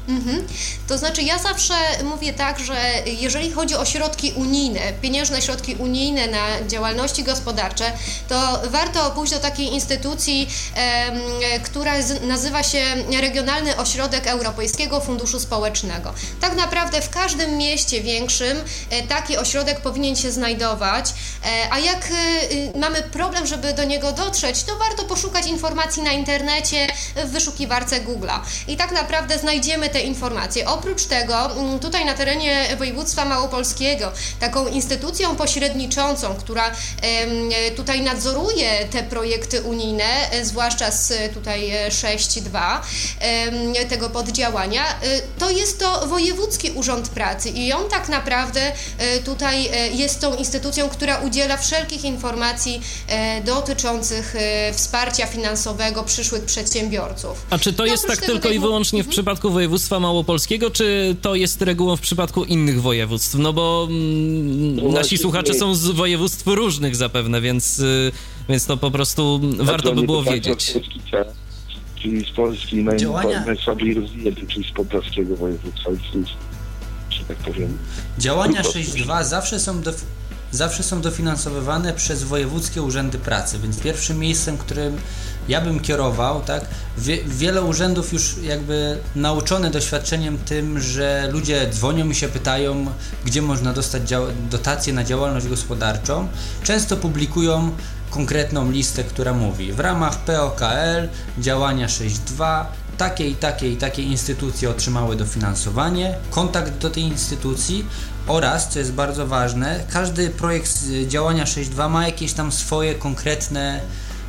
Mhm. To znaczy, ja zawsze mówię tak, że jeżeli chodzi o środki unijne, pieniężne środki unijne na działalności gospodarcze, to warto pójść do takiej instytucji, e, która nazywa się Regionalny Ośrodek Europejskiego Funduszu Społecznego. Tak naprawdę w każdym mieście większym e, taki ośrodek powinien się znajdować, e, a jak e, mamy problem, żeby do niego dotrzeć, to warto poszukać informacji na internecie w wyszukiwarce Google'a. I tak naprawdę znajdziemy te informacje. Oprócz tego mm, tutaj na terenie województwa małopolskiego taką instytucją pośredniczącą, która tutaj nadzoruje te projekty unijne, e, zwłaszcza z tutaj 6.2 e, tego poddziałania, e, to jest to Wojewódzki Urząd Pracy i on tak naprawdę tutaj jest tą instytucją, która udziela wszelkich informacji dotyczących wsparcia finansowego przyszłych przedsiębiorców. A czy to no, jest tak tylko i wyłącznie w mhm. przypadku województwa województwa małopolskiego, czy to jest regułą w przypadku innych województw? No bo mm, no nasi słuchacze są z województw różnych zapewne, więc, y, więc to po prostu tak, warto by było wiedzieć. Czyli z Polski naj, najsłabiej rozwinięty, czyli z podlaskiego województwa, że tak powiem. Działania 6.2 zawsze są do, zawsze są dofinansowywane przez wojewódzkie urzędy pracy, więc pierwszym miejscem, którym ja bym kierował, tak, wie, wiele urzędów już jakby nauczone doświadczeniem tym, że ludzie dzwonią i się pytają, gdzie można dostać dotacje na działalność gospodarczą, często publikują konkretną listę, która mówi w ramach POKL działania 6.2 takie i takie i takie instytucje otrzymały dofinansowanie, kontakt do tej instytucji oraz, co jest bardzo ważne, każdy projekt działania 6.2 ma jakieś tam swoje konkretne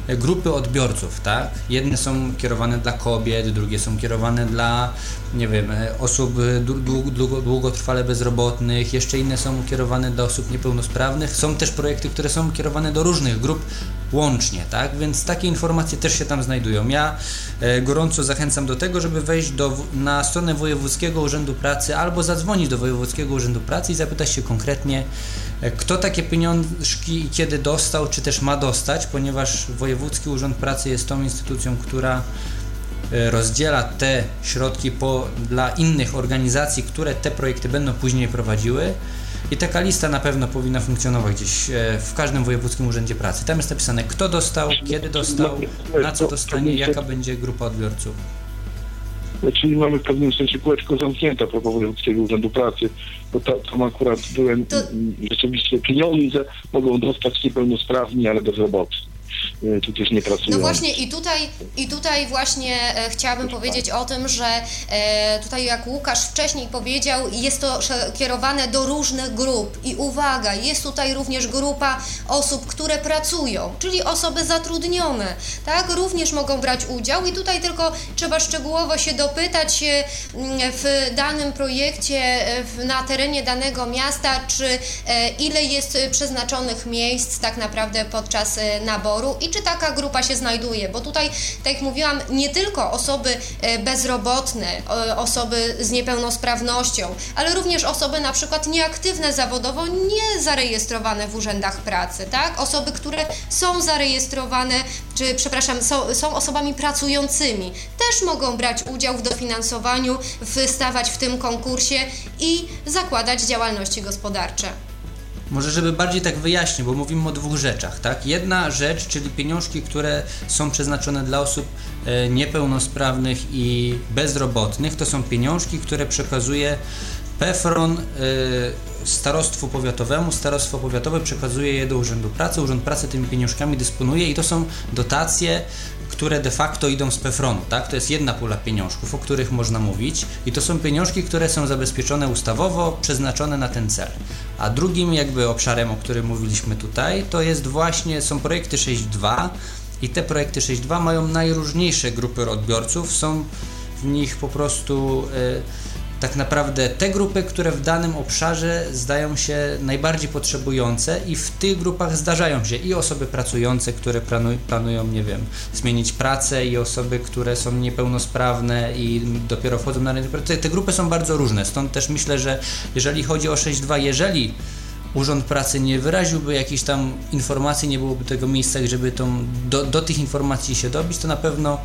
grupy odbiorców, tak? Jedne są kierowane dla kobiet, drugie są kierowane dla, nie wiem, osób długo, długotrwale bezrobotnych, jeszcze inne są kierowane dla osób niepełnosprawnych. Są też projekty, które są kierowane do różnych grup łącznie, tak? Więc takie informacje też się tam znajdują. Ja e, gorąco zachęcam do tego, żeby wejść do, na stronę Wojewódzkiego Urzędu Pracy albo zadzwonić do Wojewódzkiego Urzędu Pracy i zapytać się konkretnie, e, kto takie pieniążki i kiedy dostał, czy też ma dostać, ponieważ Wojewódzki Urząd Pracy jest tą instytucją, która e, rozdziela te środki po, dla innych organizacji, które te projekty będą później prowadziły. I taka lista na pewno powinna funkcjonować gdzieś e, w każdym wojewódzkim urzędzie pracy. Tam jest napisane, kto dostał, kiedy dostał, na co dostanie, jaka będzie grupa odbiorców. Czyli mamy w pewnym sensie kółeczko zamknięte propos Wojewódzkiego Urzędu Pracy, bo tam akurat byłem to... rzeczywiście pieniądze mogą dostać niepełnosprawni, ale bezrobotni. E, tu też nie pracują. No właśnie i tutaj, i tutaj właśnie e, chciałabym powiedzieć o tym, że e, tutaj jak Łukasz wcześniej powiedział, jest to kierowane do różnych grup. I uwaga, jest tutaj również grupa osób, które pracują, czyli osoby zatrudnione, tak, również mogą brać udział. I tutaj tylko trzeba szczegółowo się dopytać w danym projekcie na terenie danego miasta, czy ile jest przeznaczonych miejsc tak naprawdę podczas naboru. I czy taka grupa się znajduje, bo tutaj, tak jak mówiłam, nie tylko osoby e, bezrobotne, osoby z niepełnosprawnością, ale również osoby na przykład nieaktywne zawodowo, nie zarejestrowane w urzędach pracy, tak? Osoby, które są zarejestrowane, czy przepraszam, są, są osobami pracującymi, też mogą brać udział w dofinansowaniu, wystawać w tym konkursie i zakładać działalności gospodarcze. Może żeby bardziej tak wyjaśnić, bo mówimy o dwóch rzeczach, tak? Jedna rzecz, czyli pieniążki, które są przeznaczone dla osób e, niepełnosprawnych i bezrobotnych, to są pieniążki, które przekazuje PEFRON e, starostwu powiatowemu. Starostwo powiatowe przekazuje je do Urzędu Pracy. Urząd Pracy tymi pieniążkami dysponuje i to są dotacje które de facto idą z PFRON-u, tak? To jest jedna pula pieniążków, o których można mówić i to są pieniążki, które są zabezpieczone ustawowo, przeznaczone na ten cel. A drugim jakby obszarem, o którym mówiliśmy tutaj, to jest właśnie, są projekty 6.2 i te projekty 6.2 mają najróżniejsze grupy odbiorców, są w nich po prostu... Yy, tak naprawdę te grupy, które w danym obszarze zdają się najbardziej potrzebujące i w tych grupach zdarzają się i osoby pracujące, które planują, nie wiem, zmienić pracę i osoby, które są niepełnosprawne i dopiero wchodzą na rynek pracy. Te grupy są bardzo różne, stąd też myślę, że jeżeli chodzi o 6.2, jeżeli Urząd Pracy nie wyraziłby jakiejś tam informacji, nie byłoby tego miejsca, żeby tą, do, do tych informacji się dobić, to na pewno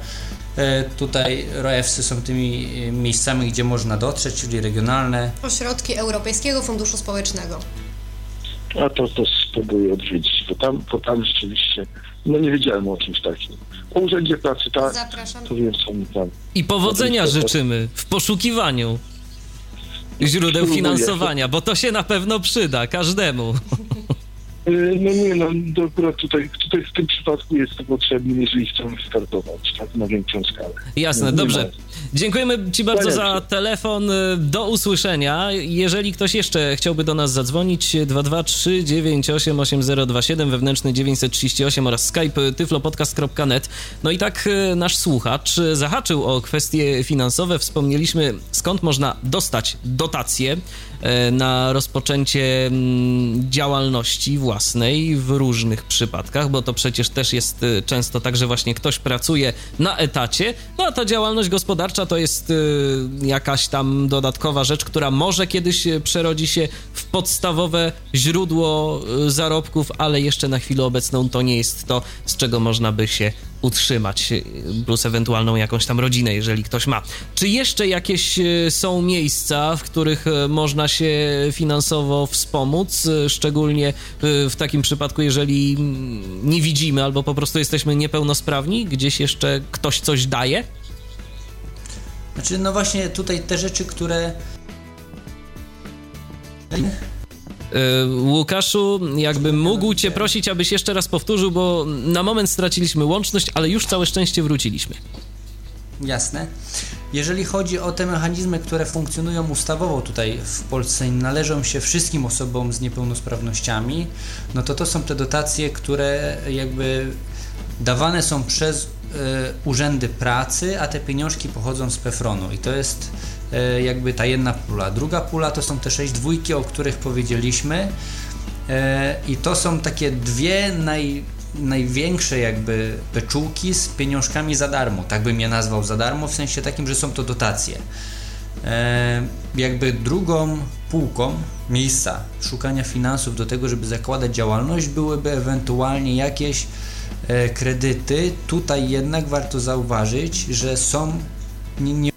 E, tutaj ROEFSy są tymi e, miejscami, gdzie można dotrzeć, czyli regionalne. Ośrodki Europejskiego Funduszu Społecznego. A to, to spróbuję odwiedzić, bo tam, bo tam rzeczywiście, no nie wiedziałem o czymś takim. O Urzędzie Pracy, tak, Zapraszam. to wiem, co mi tam. I powodzenia życzymy w poszukiwaniu źródeł finansowania, bo to się na pewno przyda każdemu. Y, no nie, no akurat tutaj, tutaj w tym przypadku jest to potrzebne, jeżeli chcemy startować tak, na większą skalę. Jasne, no, dobrze. Dziękujemy Ci bardzo za telefon. Do usłyszenia. Jeżeli ktoś jeszcze chciałby do nas zadzwonić, 223988027 wewnętrzny 938 oraz skype tyflopodcast.net. No i tak y, nasz słuchacz zahaczył o kwestie finansowe. Wspomnieliśmy, skąd można dostać dotacje E, na rozpoczęcie mm, działalności własnej w różnych przypadkach, bo to przecież też jest e, często tak, że właśnie ktoś pracuje na etacie, no a ta działalność gospodarcza to jest e, jakaś tam dodatkowa rzecz, która może kiedyś przerodzi się w podstawowe źródło zarobków, ale jeszcze na chwilę obecną to nie jest to, z czego można by się utrzymać, plus ewentualną jakąś tam rodzinę, jeżeli ktoś ma. Czy jeszcze jakieś e, są miejsca, w których e, można się finansowo wspomóc, e, szczególnie w takim przypadku, jeżeli nie widzimy albo po prostu jesteśmy niepełnosprawni, gdzieś jeszcze ktoś coś daje? Znaczy, no właśnie tutaj te rzeczy, które Łukaszu, jakbym mógł Cię prosić, abyś jeszcze raz powtórzył, bo na moment straciliśmy łączność, ale już całe szczęście wróciliśmy. Jasne. Jeżeli chodzi o te mechanizmy, które funkcjonują ustawowo tutaj w Polsce i należą się wszystkim osobom z niepełnosprawnościami, no to to są te dotacje, które jakby dawane są przez y, urzędy pracy, a te pieniążki pochodzą z PEFRONu i to jest y, jakby ta jedna pula. Druga pula to są te sześć dwójki, o których powiedzieliśmy y, i to są takie dwie naj, największe jakby beczułki z pieniążkami za darmo, tak bym je nazwał za darmo, w sensie takim, że są to dotacje. E, jakby drugą półką miejsca szukania finansów do tego, żeby zakładać działalność, byłyby ewentualnie jakieś e, kredyty. Tutaj jednak warto zauważyć, że są nie, nie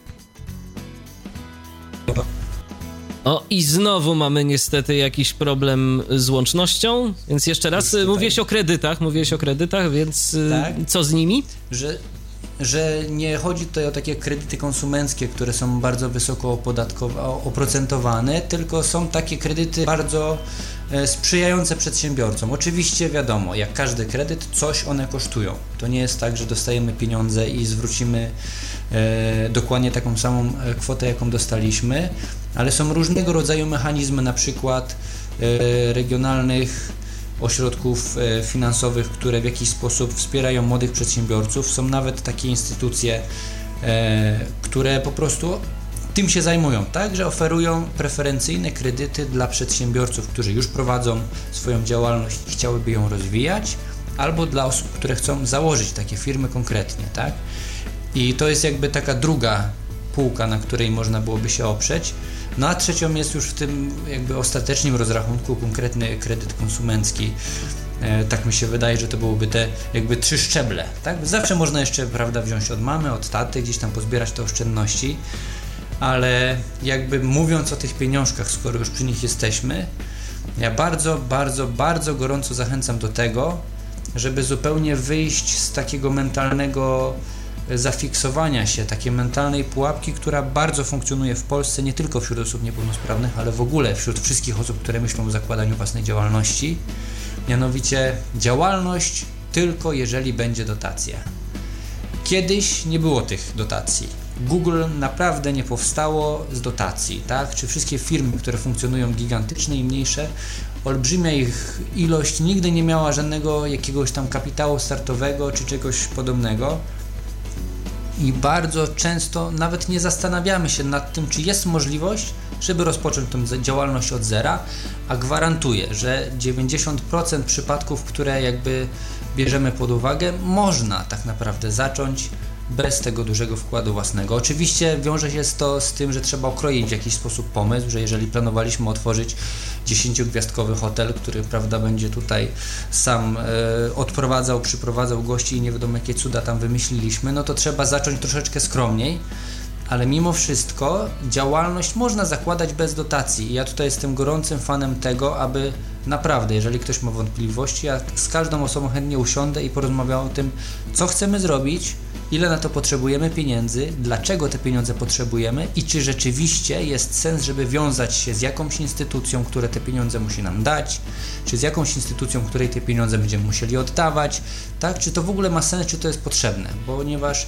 o i znowu mamy niestety jakiś problem z łącznością, więc jeszcze raz mówiłeś o kredytach, mówiłeś o kredytach, więc y, tak, co z nimi? Że że nie chodzi tutaj o takie kredyty konsumenckie, które są bardzo wysoko oprocentowane, tylko są takie kredyty bardzo e, sprzyjające przedsiębiorcom. Oczywiście wiadomo, jak każdy kredyt, coś one kosztują. To nie jest tak, że dostajemy pieniądze i zwrócimy e, dokładnie taką samą e, kwotę, jaką dostaliśmy, ale są różnego rodzaju mechanizmy, na przykład e, regionalnych ośrodków e, finansowych, które w jakiś sposób wspierają młodych przedsiębiorców. Są nawet takie instytucje, e, które po prostu tym się zajmują, tak, że oferują preferencyjne kredyty dla przedsiębiorców, którzy już prowadzą swoją działalność i chciałyby ją rozwijać, albo dla osób, które chcą założyć takie firmy konkretnie, tak. I to jest jakby taka druga półka, na której można byłoby się oprzeć. No a trzecią jest już w tym jakby ostatecznym rozrachunku konkretny kredyt konsumencki. E, tak mi się wydaje, że to byłoby te jakby trzy szczeble, tak? Zawsze można jeszcze, prawda, wziąć od mamy, od taty, gdzieś tam pozbierać te oszczędności, ale jakby mówiąc o tych pieniążkach, skoro już przy nich jesteśmy, ja bardzo, bardzo, bardzo gorąco zachęcam do tego, żeby zupełnie wyjść z takiego mentalnego zafiksowania się, takiej mentalnej pułapki, która bardzo funkcjonuje w Polsce, nie tylko wśród osób niepełnosprawnych, ale w ogóle wśród wszystkich osób, które myślą o zakładaniu własnej działalności. Mianowicie działalność tylko jeżeli będzie dotacja. Kiedyś nie było tych dotacji. Google naprawdę nie powstało z dotacji, tak? Czy wszystkie firmy, które funkcjonują gigantyczne i mniejsze, olbrzymia ich ilość nigdy nie miała żadnego jakiegoś tam kapitału startowego czy czegoś podobnego i bardzo często nawet nie zastanawiamy się nad tym, czy jest możliwość, żeby rozpocząć tę działalność od zera, a gwarantuję, że 90% przypadków, które jakby bierzemy pod uwagę, można tak naprawdę zacząć bez tego dużego wkładu własnego. Oczywiście wiąże się to z tym, że trzeba okroić w jakiś sposób pomysł, że jeżeli planowaliśmy otworzyć 10-gwiazdkowy hotel, który prawda będzie tutaj sam e, odprowadzał, przyprowadzał gości i nie wiadomo jakie cuda tam wymyśliliśmy, no to trzeba zacząć troszeczkę skromniej. Ale mimo wszystko działalność można zakładać bez dotacji. Ja tutaj jestem gorącym fanem tego, aby naprawdę, jeżeli ktoś ma wątpliwości, ja z każdą osobą chętnie usiądę i porozmawiam o tym, co chcemy zrobić, ile na to potrzebujemy pieniędzy, dlaczego te pieniądze potrzebujemy i czy rzeczywiście jest sens, żeby wiązać się z jakąś instytucją, która te pieniądze musi nam dać, czy z jakąś instytucją, której te pieniądze będziemy musieli oddawać, tak? Czy to w ogóle ma sens, czy to jest potrzebne, ponieważ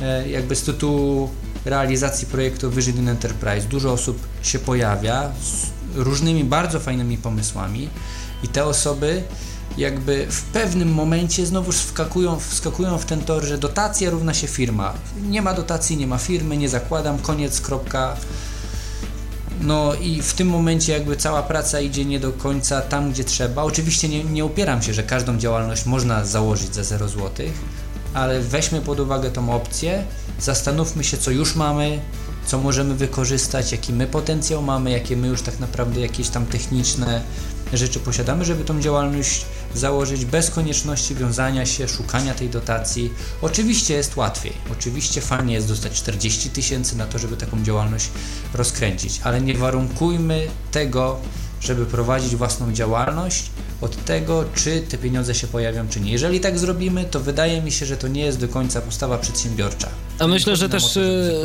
e, jakby z tytułu realizacji projektu Vision Enterprise dużo osób się pojawia z różnymi bardzo fajnymi pomysłami i te osoby jakby w pewnym momencie znowu wskakują, wskakują w ten tor, że dotacja równa się firma. Nie ma dotacji, nie ma firmy, nie zakładam, koniec, kropka. No i w tym momencie jakby cała praca idzie nie do końca tam, gdzie trzeba. Oczywiście nie, nie upieram się, że każdą działalność można założyć za 0 zł, ale weźmy pod uwagę tą opcję, zastanówmy się, co już mamy, co możemy wykorzystać, jaki my potencjał mamy, jakie my już tak naprawdę jakieś tam techniczne rzeczy posiadamy, żeby tą działalność założyć bez konieczności wiązania się, szukania tej dotacji. Oczywiście jest łatwiej, oczywiście fajnie jest dostać 40 tysięcy na to, żeby taką działalność rozkręcić, ale nie warunkujmy tego, żeby prowadzić własną działalność od tego, czy te pieniądze się pojawią, czy nie. Jeżeli tak zrobimy, to wydaje mi się, że to nie jest do końca postawa przedsiębiorcza. A myślę, że też e,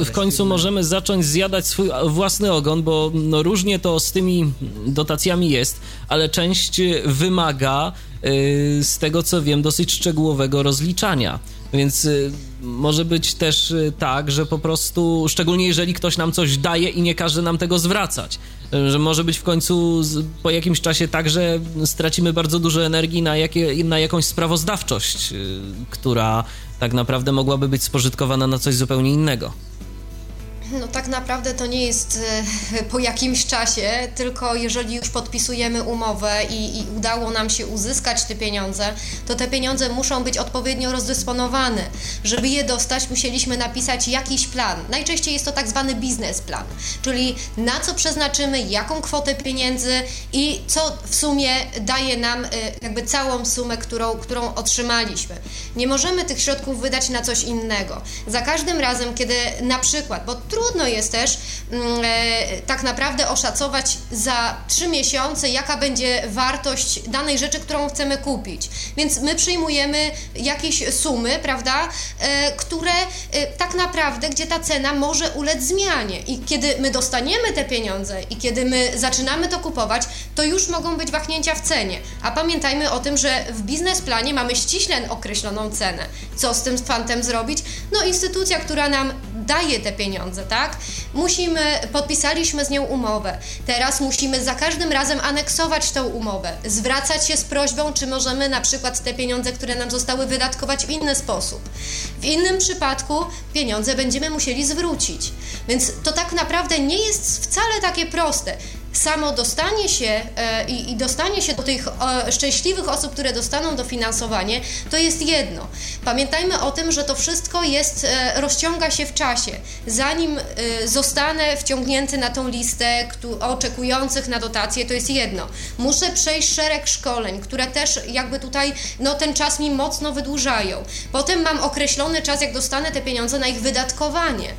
w końcu możemy zacząć zjadać swój własny ogon, bo no różnie to z tymi dotacjami jest, ale część wymaga e, z tego co wiem, dosyć szczegółowego rozliczania. Więc y, może być też tak, że po prostu, szczególnie jeżeli ktoś nam coś daje i nie każe nam tego zwracać, że może być w końcu po jakimś czasie tak, że stracimy bardzo dużo energii na, jakie, na jakąś sprawozdawczość, która tak naprawdę mogłaby być spożytkowana na coś zupełnie innego. No tak naprawdę to nie jest e, po jakimś czasie, tylko jeżeli już podpisujemy umowę i, i, udało nam się uzyskać te pieniądze, to te pieniądze muszą być odpowiednio rozdysponowane. Żeby je dostać, musieliśmy napisać jakiś plan. Najczęściej jest to tak zwany biznesplan, czyli na co przeznaczymy, jaką kwotę pieniędzy i co w sumie daje nam e, jakby całą sumę, którą, którą otrzymaliśmy. Nie możemy tych środków wydać na coś innego. Za każdym razem, kiedy na przykład, bo trudno jest też mm, e, tak naprawdę oszacować za trzy miesiące, jaka będzie wartość danej rzeczy, którą chcemy kupić. Więc my przyjmujemy jakieś sumy, prawda, e, które e, tak naprawdę, gdzie ta cena może ulec zmianie. I kiedy my dostaniemy te pieniądze i kiedy my zaczynamy to kupować, to już mogą być wahnięcia w cenie. A pamiętajmy o tym, że w biznesplanie mamy ściśle określoną cenę. Co z tym fantem zrobić? No instytucja, która nam daje te pieniądze, tak? Musimy, podpisaliśmy z nią umowę. Teraz musimy za każdym razem aneksować tę umowę, zwracać się z prośbą, czy możemy na przykład te pieniądze, które nam zostały wydatkować w inny sposób. W innym przypadku pieniądze będziemy musieli zwrócić. Więc to tak naprawdę nie jest wcale takie proste samo dostanie się e, i, dostanie się do tych szczęśliwych osób, które dostaną dofinansowanie, to jest jedno. Pamiętajmy o tym, że to wszystko jest, e, rozciąga się w czasie. Zanim e, zostanę wciągnięty na tą listę oczekujących na dotację, to jest jedno. Muszę przejść szereg szkoleń, które też jakby tutaj, no ten czas mi mocno wydłużają. Potem mam określony czas, jak dostanę te pieniądze na ich wydatkowanie.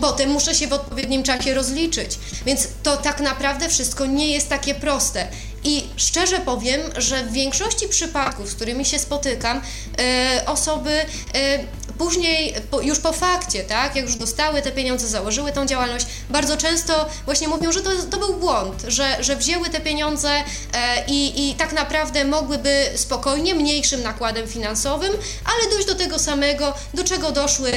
Potem muszę się w odpowiednim czasie rozliczyć. Więc to tak naprawdę wszystko nie jest takie proste. I szczerze powiem, że w większości przypadków, z którymi się spotykam, e, osoby e, później, po, już po fakcie, tak, jak już dostały te pieniądze, założyły tą działalność, bardzo często właśnie mówią, że to, to był błąd, że, że wzięły te pieniądze i, i tak naprawdę mogłyby spokojnie, mniejszym nakładem finansowym, ale dojść do tego samego, do czego doszły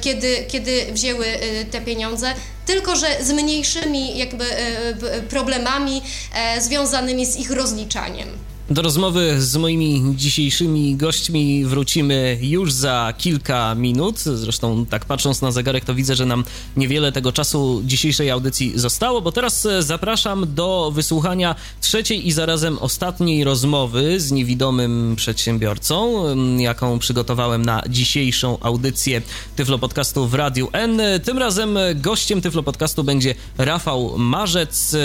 kiedy, kiedy wzięły y, te pieniądze, tylko że z mniejszymi jakby y, problemami e, związanymi z ich rozliczaniem. Do rozmowy z moimi dzisiejszymi gośćmi wrócimy już za kilka minut. Zresztą, tak patrząc na zegarek, to widzę, że nam niewiele tego czasu dzisiejszej audycji zostało, bo teraz e, zapraszam do wysłuchania trzeciej i zarazem ostatniej rozmowy z niewidomym przedsiębiorcą, jaką przygotowałem na dzisiejszą audycję Tyflo Podcastu w Radiu N. Tym razem gościem Tyflo Podcastu będzie Rafał Marzec, e,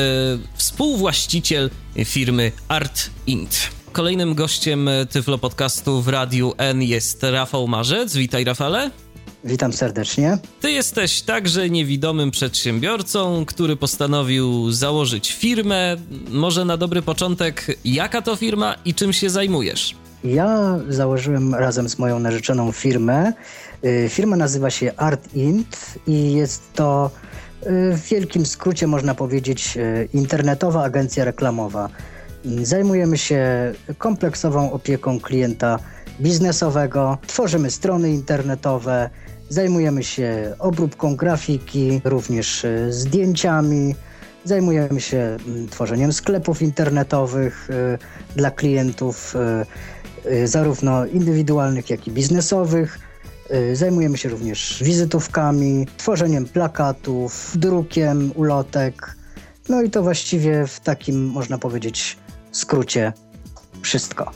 współwłaściciel firmy Art Int. Kolejnym gościem Tyflo Podcastu w Radiu N jest Rafał Marzec. Witaj Rafale. Witam serdecznie. Ty jesteś także niewidomym przedsiębiorcą, który postanowił założyć firmę. Może na dobry początek, jaka to firma i czym się zajmujesz? Ja założyłem razem z moją narzeczoną firmę. Y, firma nazywa się Art Int i jest to w wielkim skrócie można powiedzieć y, internetowa agencja reklamowa. Zajmujemy się kompleksową opieką klienta biznesowego, tworzymy strony internetowe, zajmujemy się obróbką grafiki, również e, zdjęciami. Zajmujemy się mm, tworzeniem sklepów internetowych dla klientów, zarówno indywidualnych, jak i biznesowych. Zajmujemy się również wizytówkami, tworzeniem plakatów, drukiem ulotek. No i to właściwie w takim, można powiedzieć, skrócie wszystko.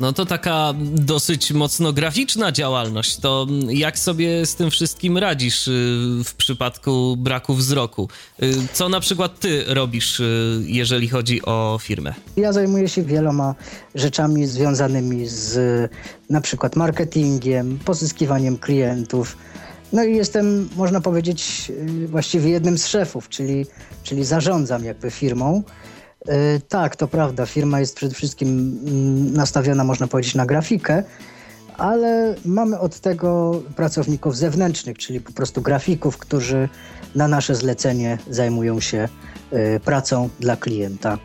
No to taka dosyć mocno graficzna działalność. To jak sobie z tym wszystkim radzisz y, w przypadku braku wzroku? Y, co na przykład ty robisz, y, jeżeli chodzi o firmę? Ja zajmuję się wieloma rzeczami związanymi z na przykład marketingiem, pozyskiwaniem klientów. No i jestem, można powiedzieć, właściwie jednym z szefów, czyli, czyli zarządzam jakby firmą. E, tak, to prawda. Firma jest przede wszystkim mm, nastawiona, można powiedzieć, na grafikę, ale mamy od tego pracowników zewnętrznych, czyli po prostu grafików, którzy na nasze zlecenie zajmują się e, pracą dla klienta.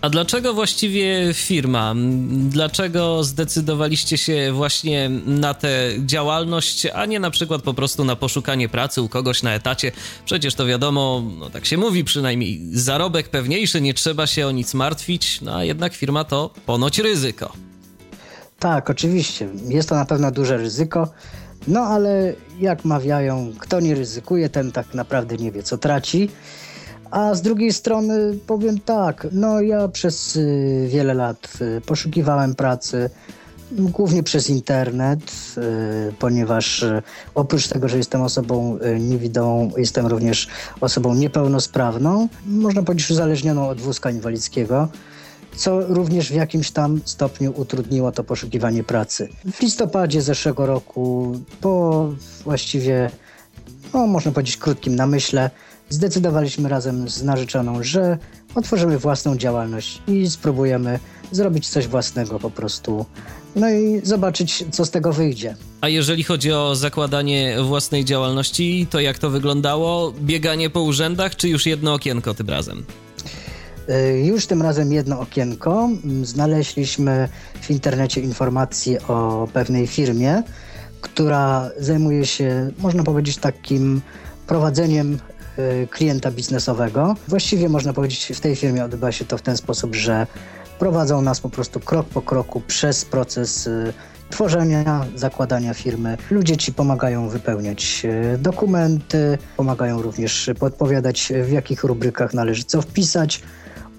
A dlaczego właściwie firma? Dlaczego zdecydowaliście się właśnie na tę działalność, a nie na przykład po prostu na poszukanie pracy u kogoś na etacie? Przecież to wiadomo, no tak się mówi przynajmniej, zarobek pewniejszy, nie trzeba się o nic martwić, no a jednak firma to ponoć ryzyko. Tak, oczywiście. Jest to na pewno duże ryzyko. No ale jak mawiają, kto nie ryzykuje, ten tak naprawdę nie wie, co traci. A z drugiej strony powiem tak, no ja przez y, wiele lat y, poszukiwałem pracy, głównie przez internet, y, ponieważ oprócz tego, że jestem osobą niewidomą, jestem również osobą niepełnosprawną, można powiedzieć uzależnioną od wózka inwalidzkiego co również w jakimś tam stopniu utrudniło to poszukiwanie pracy. W listopadzie zeszłego roku, po właściwie, no, można powiedzieć, krótkim namyśle, zdecydowaliśmy razem z narzeczoną, że otworzymy własną działalność i spróbujemy zrobić coś własnego po prostu. No i zobaczyć, co z tego wyjdzie. A jeżeli chodzi o zakładanie własnej działalności, to jak to wyglądało? Bieganie po urzędach, czy już jedno okienko tym razem? Y, już tym razem jedno okienko. Znaleźliśmy w internecie informacje o pewnej firmie, która zajmuje się, można powiedzieć, takim prowadzeniem klienta biznesowego. Właściwie można powiedzieć, w tej firmie odbywa się to w ten sposób, że prowadzą nas po prostu krok po kroku przez proces y, tworzenia, zakładania firmy. Ludzie ci pomagają wypełniać dokumenty, pomagają również podpowiadać, w jakich rubrykach należy co wpisać.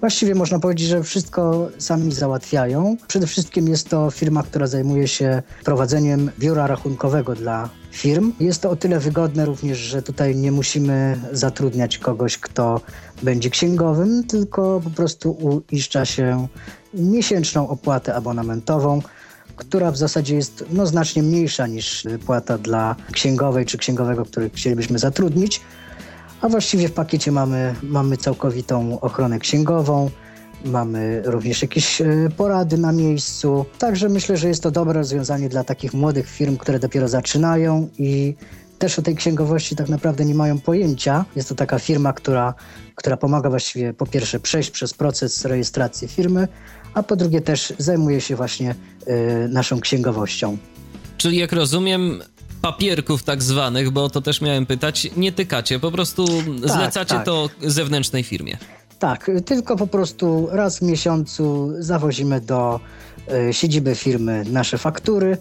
Właściwie można powiedzieć, że wszystko sami załatwiają. Przede wszystkim jest to firma, która zajmuje się prowadzeniem biura rachunkowego dla firm. Jest to o tyle wygodne również, że tutaj nie musimy zatrudniać kogoś, kto będzie księgowym, tylko po prostu uiszcza się miesięczną opłatę abonamentową która w zasadzie jest no, znacznie mniejsza niż płata dla księgowej czy księgowego, który chcielibyśmy zatrudnić a właściwie w pakiecie mamy, mamy całkowitą ochronę księgową, mamy również jakieś e, porady na miejscu. Także myślę, że jest to dobre rozwiązanie dla takich młodych firm, które dopiero zaczynają i też o tej księgowości tak naprawdę nie mają pojęcia. Jest to taka firma, która, która pomaga właściwie po pierwsze przejść przez proces rejestracji firmy, a po drugie też zajmuje się właśnie y, naszą księgowością. Czyli jak rozumiem, papierków tak zwanych, bo to też miałem pytać, nie tykacie, po prostu tak, zlecacie tak. to zewnętrznej firmie. Tak, tylko po prostu raz w miesiącu zawozimy do y, siedziby firmy nasze faktury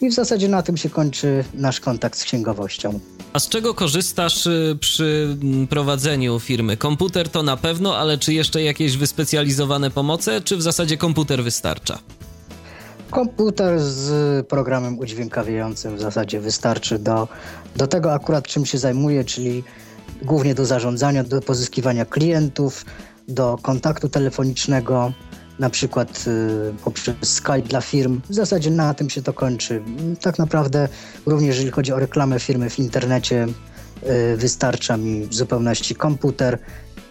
i w zasadzie na tym się kończy nasz kontakt z księgowością. A z czego korzystasz e, przy prowadzeniu firmy? Komputer to na pewno, ale czy jeszcze jakieś wyspecjalizowane pomoce, czy w zasadzie komputer wystarcza? Komputer z programem udźwiękawiającym w zasadzie wystarczy do, do tego akurat czym się zajmuję, czyli głównie do zarządzania, do pozyskiwania klientów, do kontaktu telefonicznego, na przykład y, poprzez Skype dla firm. W zasadzie na tym się to kończy. Tak naprawdę również jeżeli chodzi o reklamę firmy w internecie, y, wystarcza mi w zupełności komputer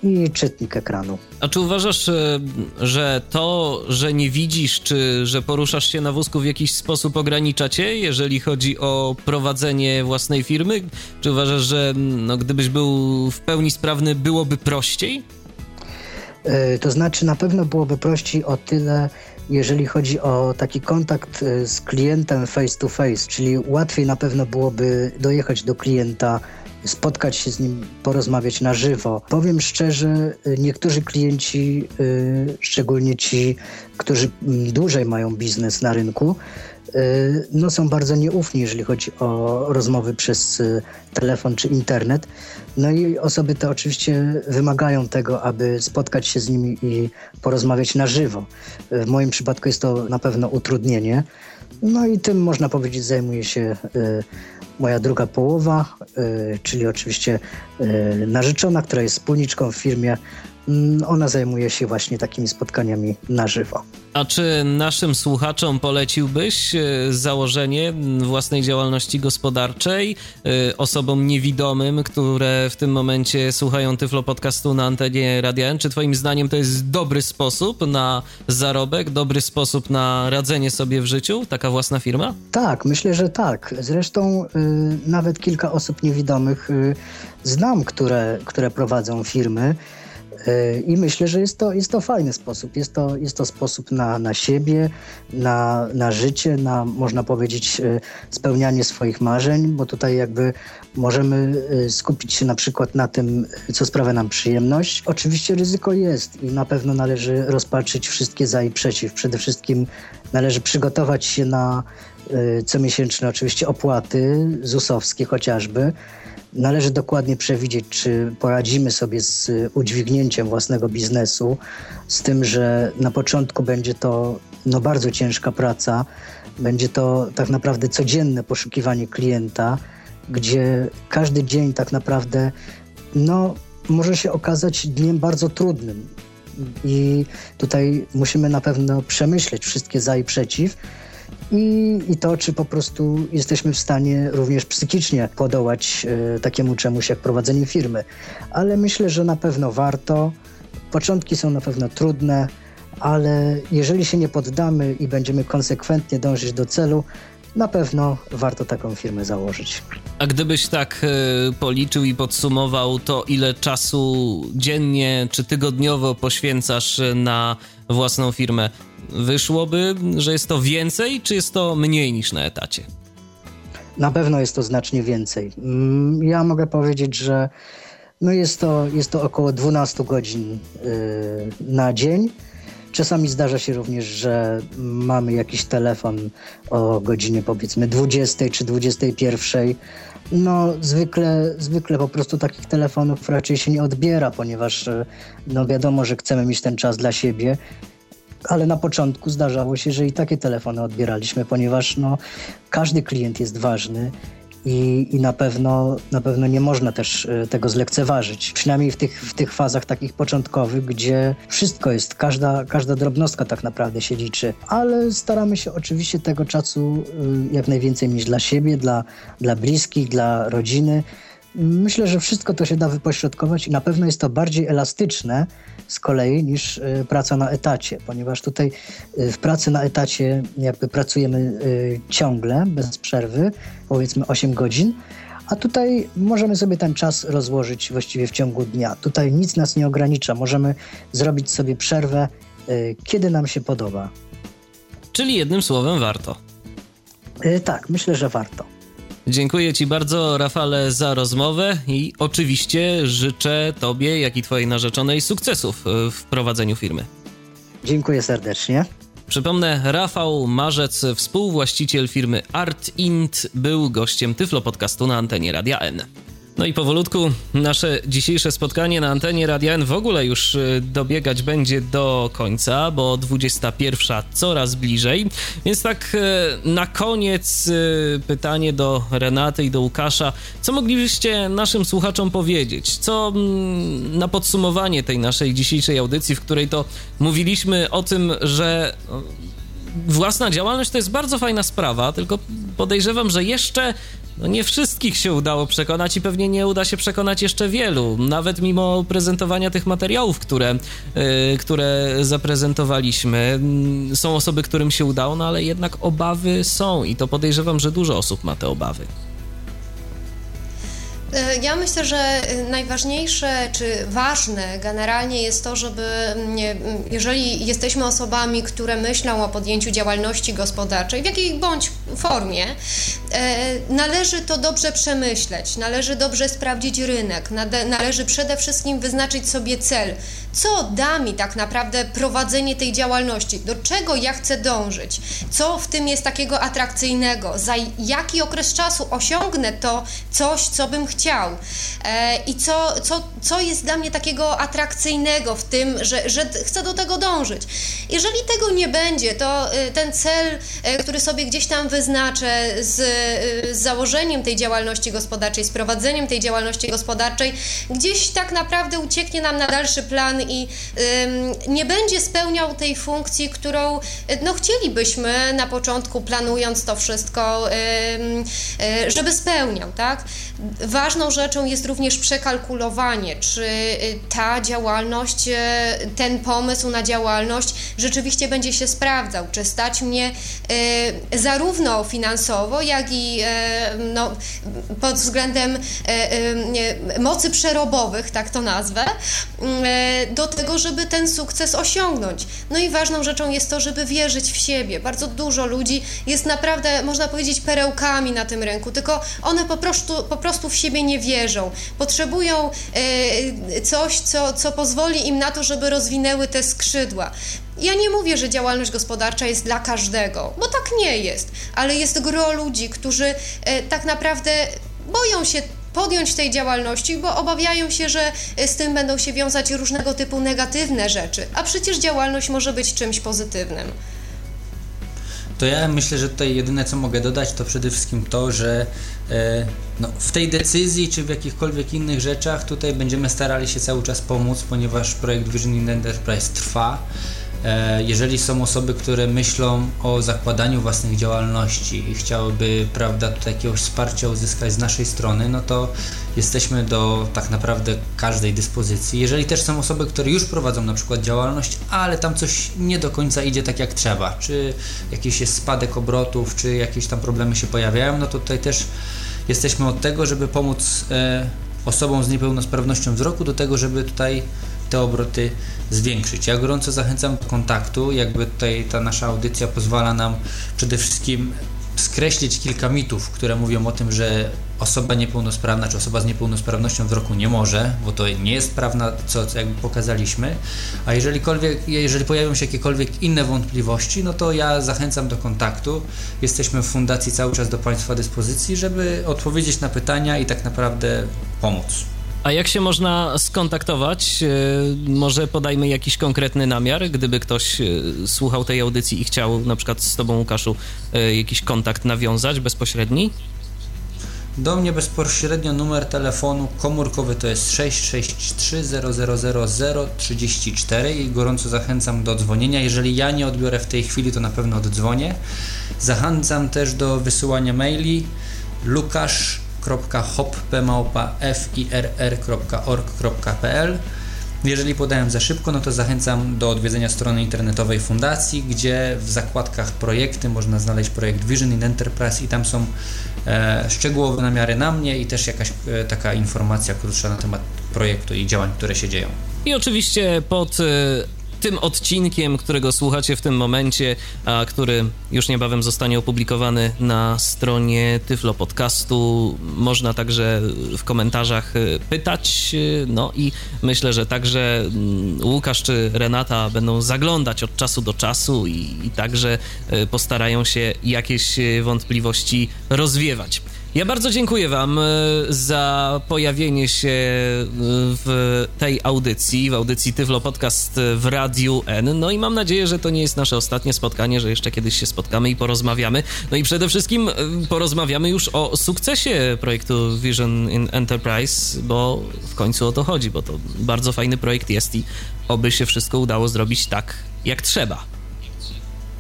i czytnik ekranu. A czy uważasz, e, że to, że nie widzisz, czy że poruszasz się na wózku w jakiś sposób ogranicza cię, jeżeli chodzi o prowadzenie własnej firmy? Czy uważasz, że no, gdybyś był w pełni sprawny, byłoby prościej? E, to znaczy, na pewno byłoby prościej o tyle, jeżeli chodzi o taki kontakt e, z klientem face to face, czyli łatwiej na pewno byłoby dojechać do klienta spotkać się z nim, porozmawiać na żywo. Powiem szczerze, niektórzy klienci, y, szczególnie ci, którzy dłużej mają biznes na rynku, y, no są bardzo nieufni, jeżeli chodzi o rozmowy przez y, telefon czy internet. No i osoby te oczywiście wymagają tego, aby spotkać się z nimi i porozmawiać na żywo. W moim przypadku jest to na pewno utrudnienie. No i tym można powiedzieć zajmuje się moja druga połowa, y, czyli oczywiście y, narzeczona, która jest wspólniczką w firmie, mm, ona zajmuje się właśnie takimi spotkaniami na żywo. A czy naszym słuchaczom poleciłbyś e, założenie własnej działalności gospodarczej e, osobom niewidomym, które w tym momencie słuchają Tyflo Podcastu na antenie Radia N? Czy twoim zdaniem to jest dobry sposób na zarobek, dobry sposób na radzenie sobie w życiu, taka własna firma? Tak, myślę, że tak. Zresztą y, nawet kilka osób niewidomych y, znam, które, które prowadzą firmy. I myślę, że jest to, jest to fajny sposób. Jest to, jest to sposób na, na siebie, na, na życie, na można powiedzieć e, spełnianie swoich marzeń, bo tutaj jakby możemy e, skupić się na przykład na tym, co sprawia nam przyjemność. Oczywiście ryzyko jest i na pewno należy rozpatrzyć wszystkie za i przeciw. Przede wszystkim należy przygotować się na comiesięczne oczywiście opłaty ZUS-owskie chociażby, Należy dokładnie przewidzieć, czy poradzimy sobie z udźwignięciem własnego biznesu, z tym, że na początku będzie to no, bardzo ciężka praca, będzie to tak naprawdę codzienne poszukiwanie klienta, gdzie każdy dzień tak naprawdę no, może się okazać dniem bardzo trudnym. I tutaj musimy na pewno przemyśleć wszystkie za i przeciw, i, i to, czy po prostu jesteśmy w stanie również psychicznie podołać e, takiemu czemuś jak prowadzenie firmy. Ale myślę, że na pewno warto. Początki są na pewno trudne, ale jeżeli się nie poddamy i będziemy konsekwentnie dążyć do celu, na pewno warto taką firmę założyć. A gdybyś tak y, policzył i podsumował, to ile czasu dziennie czy tygodniowo poświęcasz na własną firmę? wyszłoby, że jest to więcej, czy jest to mniej niż na etacie? Na pewno jest to znacznie więcej. Mm, ja mogę powiedzieć, że no jest, to, jest to około 12 godzin yy, na dzień. Czasami zdarza się również, że mamy jakiś telefon o godzinie powiedzmy 20 czy 21. No, zwykle, zwykle po prostu takich telefonów raczej się nie odbiera, ponieważ no wiadomo, że chcemy mieć ten czas dla siebie ale na początku zdarzało się, że i takie telefony odbieraliśmy, ponieważ no, każdy klient jest ważny i, i na, pewno, na pewno nie można też e, tego zlekceważyć. Przynajmniej w tych, w tych fazach takich początkowych, gdzie wszystko jest, każda, każda drobnostka tak naprawdę się liczy, ale staramy się oczywiście tego czasu e, jak najwięcej mieć dla siebie, dla, dla bliskich, dla rodziny. Myślę, że wszystko to się da wypośrodkować i na pewno jest to bardziej elastyczne z kolei niż e, praca na etacie, ponieważ tutaj e, w pracy na etacie jakby pracujemy e, ciągle, bez przerwy, powiedzmy 8 godzin, a tutaj możemy sobie ten czas rozłożyć właściwie w ciągu dnia. Tutaj nic nas nie ogranicza, możemy zrobić sobie przerwę, kiedy nam się podoba. Czyli jednym słowem warto. Tak, myślę, że warto. Dziękuję Ci bardzo, Rafale, za rozmowę i oczywiście życzę Tobie, jak i Twojej narzeczonej sukcesów w prowadzeniu firmy. Dziękuję serdecznie. Przypomnę, Rafał Marzec, współwłaściciel firmy Art Int, był gościem Tyflo Podcastu na antenie Radia N. No i powolutku nasze dzisiejsze spotkanie na antenie Radia N w ogóle już y, dobiegać będzie do końca, bo 21 coraz bliżej. Więc tak y, na koniec y, pytanie do Renaty i do Łukasza. Co moglibyście naszym słuchaczom powiedzieć? Co mm, na podsumowanie tej naszej dzisiejszej audycji, w której to mówiliśmy o tym, że własna działalność to jest bardzo fajna sprawa, tylko podejrzewam, że jeszcze no nie wszystkich się udało przekonać i pewnie nie uda się przekonać jeszcze wielu, nawet mimo prezentowania tych materiałów, które, yy, które zaprezentowaliśmy. Mm, są osoby, którym się udało, no ale jednak obawy są i to podejrzewam, że dużo osób ma te obawy. E, ja myślę, że najważniejsze czy ważne generalnie jest to, żeby jeżeli jesteśmy osobami, które myślą o podjęciu działalności gospodarczej, w jakiej bądź formie, e, należy to dobrze przemyśleć, należy dobrze sprawdzić rynek, należy przede wszystkim wyznaczyć sobie cel, co da mi tak naprawdę prowadzenie tej działalności, do czego ja chcę dążyć, co w tym jest takiego atrakcyjnego, za jaki okres czasu osiągnę to coś, co bym chciał? E, i co, co, co jest dla mnie takiego atrakcyjnego w tym, że, że chcę do tego dążyć. Jeżeli tego nie będzie, to e, ten cel, e, który sobie gdzieś tam wyznaczę z, z założeniem tej działalności gospodarczej, z prowadzeniem tej działalności gospodarczej, gdzieś tak naprawdę ucieknie nam na dalszy plan i nie będzie spełniał tej funkcji, którą no, chcielibyśmy na początku, planując to wszystko, e, żeby spełniał. Tak? Ważną rzeczą jest również przekalkulowanie, czy y, ta działalność, y, ten pomysł na działalność rzeczywiście będzie się sprawdzał, czy stać mnie y, zarówno finansowo, jak i no, pod względem mocy przerobowych, tak to nazwę, do tego, żeby ten sukces osiągnąć. No i ważną rzeczą jest to, żeby wierzyć w siebie. Bardzo dużo ludzi jest naprawdę, można powiedzieć, perełkami na tym rynku, tylko one po prostu, po prostu w siebie nie wierzą. Potrzebują e, coś, co, co pozwoli im na to, żeby rozwinęły te skrzydła. Ja nie mówię, że działalność gospodarcza jest dla każdego, bo tak nie jest, ale jest gro ludzi, którzy e, tak naprawdę boją się podjąć tej działalności, bo obawiają się, że e, z tym będą się wiązać różnego typu negatywne rzeczy, a przecież działalność może być czymś pozytywnym. To ja myślę, że tutaj jedyne co mogę dodać to przede wszystkim to, że e, no, w tej decyzji czy w jakichkolwiek innych rzeczach tutaj będziemy starali się cały czas pomóc, ponieważ projekt Vision Enterprise trwa. E, jeżeli są osoby, które myślą o zakładaniu własnych działalności i chciałyby, prawda, tutaj jakiegoś wsparcia uzyskać z naszej strony, no to jesteśmy do tak naprawdę każdej dyspozycji. Jeżeli też są osoby, które już prowadzą na przykład działalność, ale tam coś nie do końca idzie tak jak trzeba, czy jakiś jest spadek obrotów, czy jakieś tam problemy się pojawiają, no to tutaj też jesteśmy od tego, żeby pomóc e, osobom z niepełnosprawnością wzroku do tego, żeby tutaj te obroty zwiększyć. Ja gorąco zachęcam do kontaktu, jakby tutaj ta nasza audycja pozwala nam przede wszystkim skreślić kilka mitów, które mówią o tym, że osoba niepełnosprawna czy osoba z niepełnosprawnością wzroku nie może, bo to nie jest prawda, co, co jakby pokazaliśmy, a jeżeli pojawią się jakiekolwiek inne wątpliwości, no to ja zachęcam do kontaktu. Jesteśmy w Fundacji cały czas do Państwa dyspozycji, żeby odpowiedzieć na pytania i tak naprawdę pomóc. A jak się można skontaktować? E, może podajmy jakiś konkretny namiar, gdyby ktoś e, słuchał tej audycji i chciał na przykład z Tobą, Łukaszu, e, jakiś kontakt nawiązać bezpośredni? Do mnie bezpośrednio numer telefonu komórkowy to jest 663 000 i gorąco zachęcam do dzwonienia. Jeżeli ja nie odbiorę w tej chwili, to na pewno oddzwonię. Zachęcam też do wysyłania maili lukasz www.hop.firr.org.pl jeżeli podałem za szybko, no to zachęcam do odwiedzenia strony internetowej fundacji, gdzie w zakładkach projekty można znaleźć projekt Vision in Enterprise i tam są e, szczegółowe namiary na mnie i też jakaś e, taka informacja krótsza na temat projektu i działań, które się dzieją. I oczywiście pod e, tym odcinkiem, którego słuchacie w tym momencie, a który już niebawem zostanie opublikowany na stronie Tyflo Podcastu. Można także w komentarzach y, pytać. Y, no i myślę, że także mm, Łukasz czy Renata będą zaglądać od czasu do czasu i, i także y, postarają się jakieś wątpliwości rozwiewać. Ja bardzo dziękuję Wam e, za pojawienie się e, w tej audycji, w audycji Tyflo Podcast w Radiu N. No i mam nadzieję, że to nie jest nasze ostatnie spotkanie, że jeszcze kiedyś się spotkamy i porozmawiamy. No i przede wszystkim e, porozmawiamy już o sukcesie projektu Vision in Enterprise, bo w końcu o to chodzi, bo to bardzo fajny projekt jest i oby się wszystko udało zrobić tak, jak trzeba.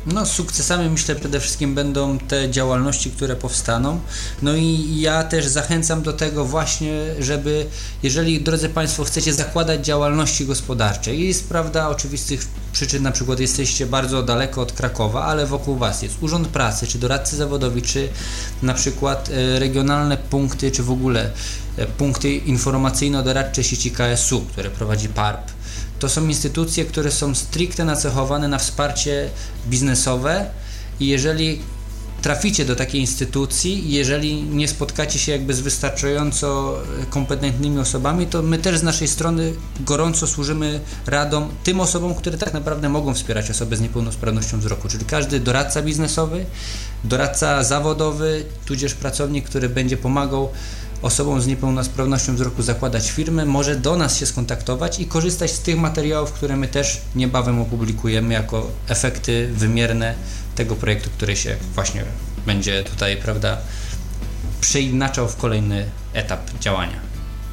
No, sukcesami myślę przede wszystkim będą te działalności, które powstaną. No i ja też zachęcam do tego właśnie, żeby, jeżeli drodzy Państwo chcecie zakładać działalności gospodarcze i z prawda oczywistych przyczyn, na przykład jesteście bardzo daleko od Krakowa, ale wokół Was jest Urząd Pracy, czy doradcy zawodowi, czy na przykład e, regionalne punkty, czy w ogóle e, punkty informacyjno-doradcze sieci KSU, które prowadzi PARP to są instytucje, które są stricte nacechowane na wsparcie biznesowe i jeżeli traficie do takiej instytucji, jeżeli nie spotkacie się jakby z wystarczająco kompetentnymi osobami, to my też z naszej strony gorąco służymy radą tym osobom, które tak naprawdę mogą wspierać osoby z niepełnosprawnością wzroku, czyli każdy doradca biznesowy, doradca zawodowy, tudzież pracownik, który będzie pomagał osobom z niepełnosprawnością wzroku zakładać firmy, może do nas się skontaktować i korzystać z tych materiałów, które my też niebawem opublikujemy jako efekty wymierne tego projektu, który się właśnie będzie tutaj, prawda, przeinaczał w kolejny etap działania.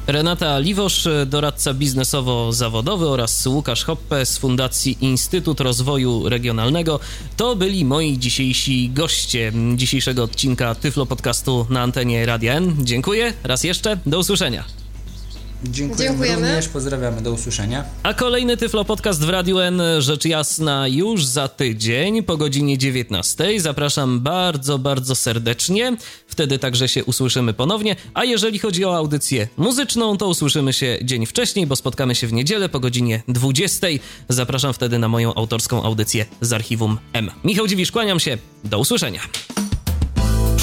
Renata Liwosz, doradca biznesowo-zawodowy oraz Łukasz Hoppe z Fundacji Instytut Rozwoju Regionalnego to byli moi dzisiejsi goście dzisiejszego odcinka Tyflo Podcastu na antenie Radia N. Dziękuję raz jeszcze, do usłyszenia. Dziękujemy, Dziękujemy. również, pozdrawiamy, do usłyszenia. A kolejny Tyflo Podcast w Radiu N, rzecz jasna, już za tydzień po godzinie 19. Zapraszam bardzo, bardzo serdecznie. Wtedy także się usłyszymy ponownie. A jeżeli chodzi o audycję muzyczną, to usłyszymy się dzień wcześniej, bo spotkamy się w niedzielę po godzinie 20. Zapraszam wtedy na moją autorską audycję z archiwum M. Michał Dziwisz, kłaniam się. Do usłyszenia.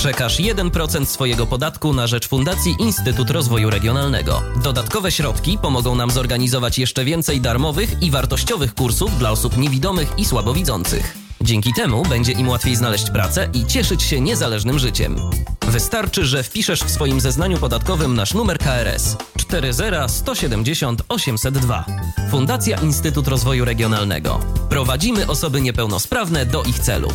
Przekaż 1% swojego podatku na rzecz Fundacji Instytut Rozwoju Regionalnego. Dodatkowe środki pomogą nam zorganizować jeszcze więcej darmowych i wartościowych kursów dla osób niewidomych i słabowidzących. Dzięki temu będzie im łatwiej znaleźć pracę i cieszyć się niezależnym życiem. Wystarczy, że wpiszesz w swoim zeznaniu podatkowym nasz numer KRS 40170 802. Fundacja Instytut Rozwoju Regionalnego. Prowadzimy osoby niepełnosprawne do ich celów.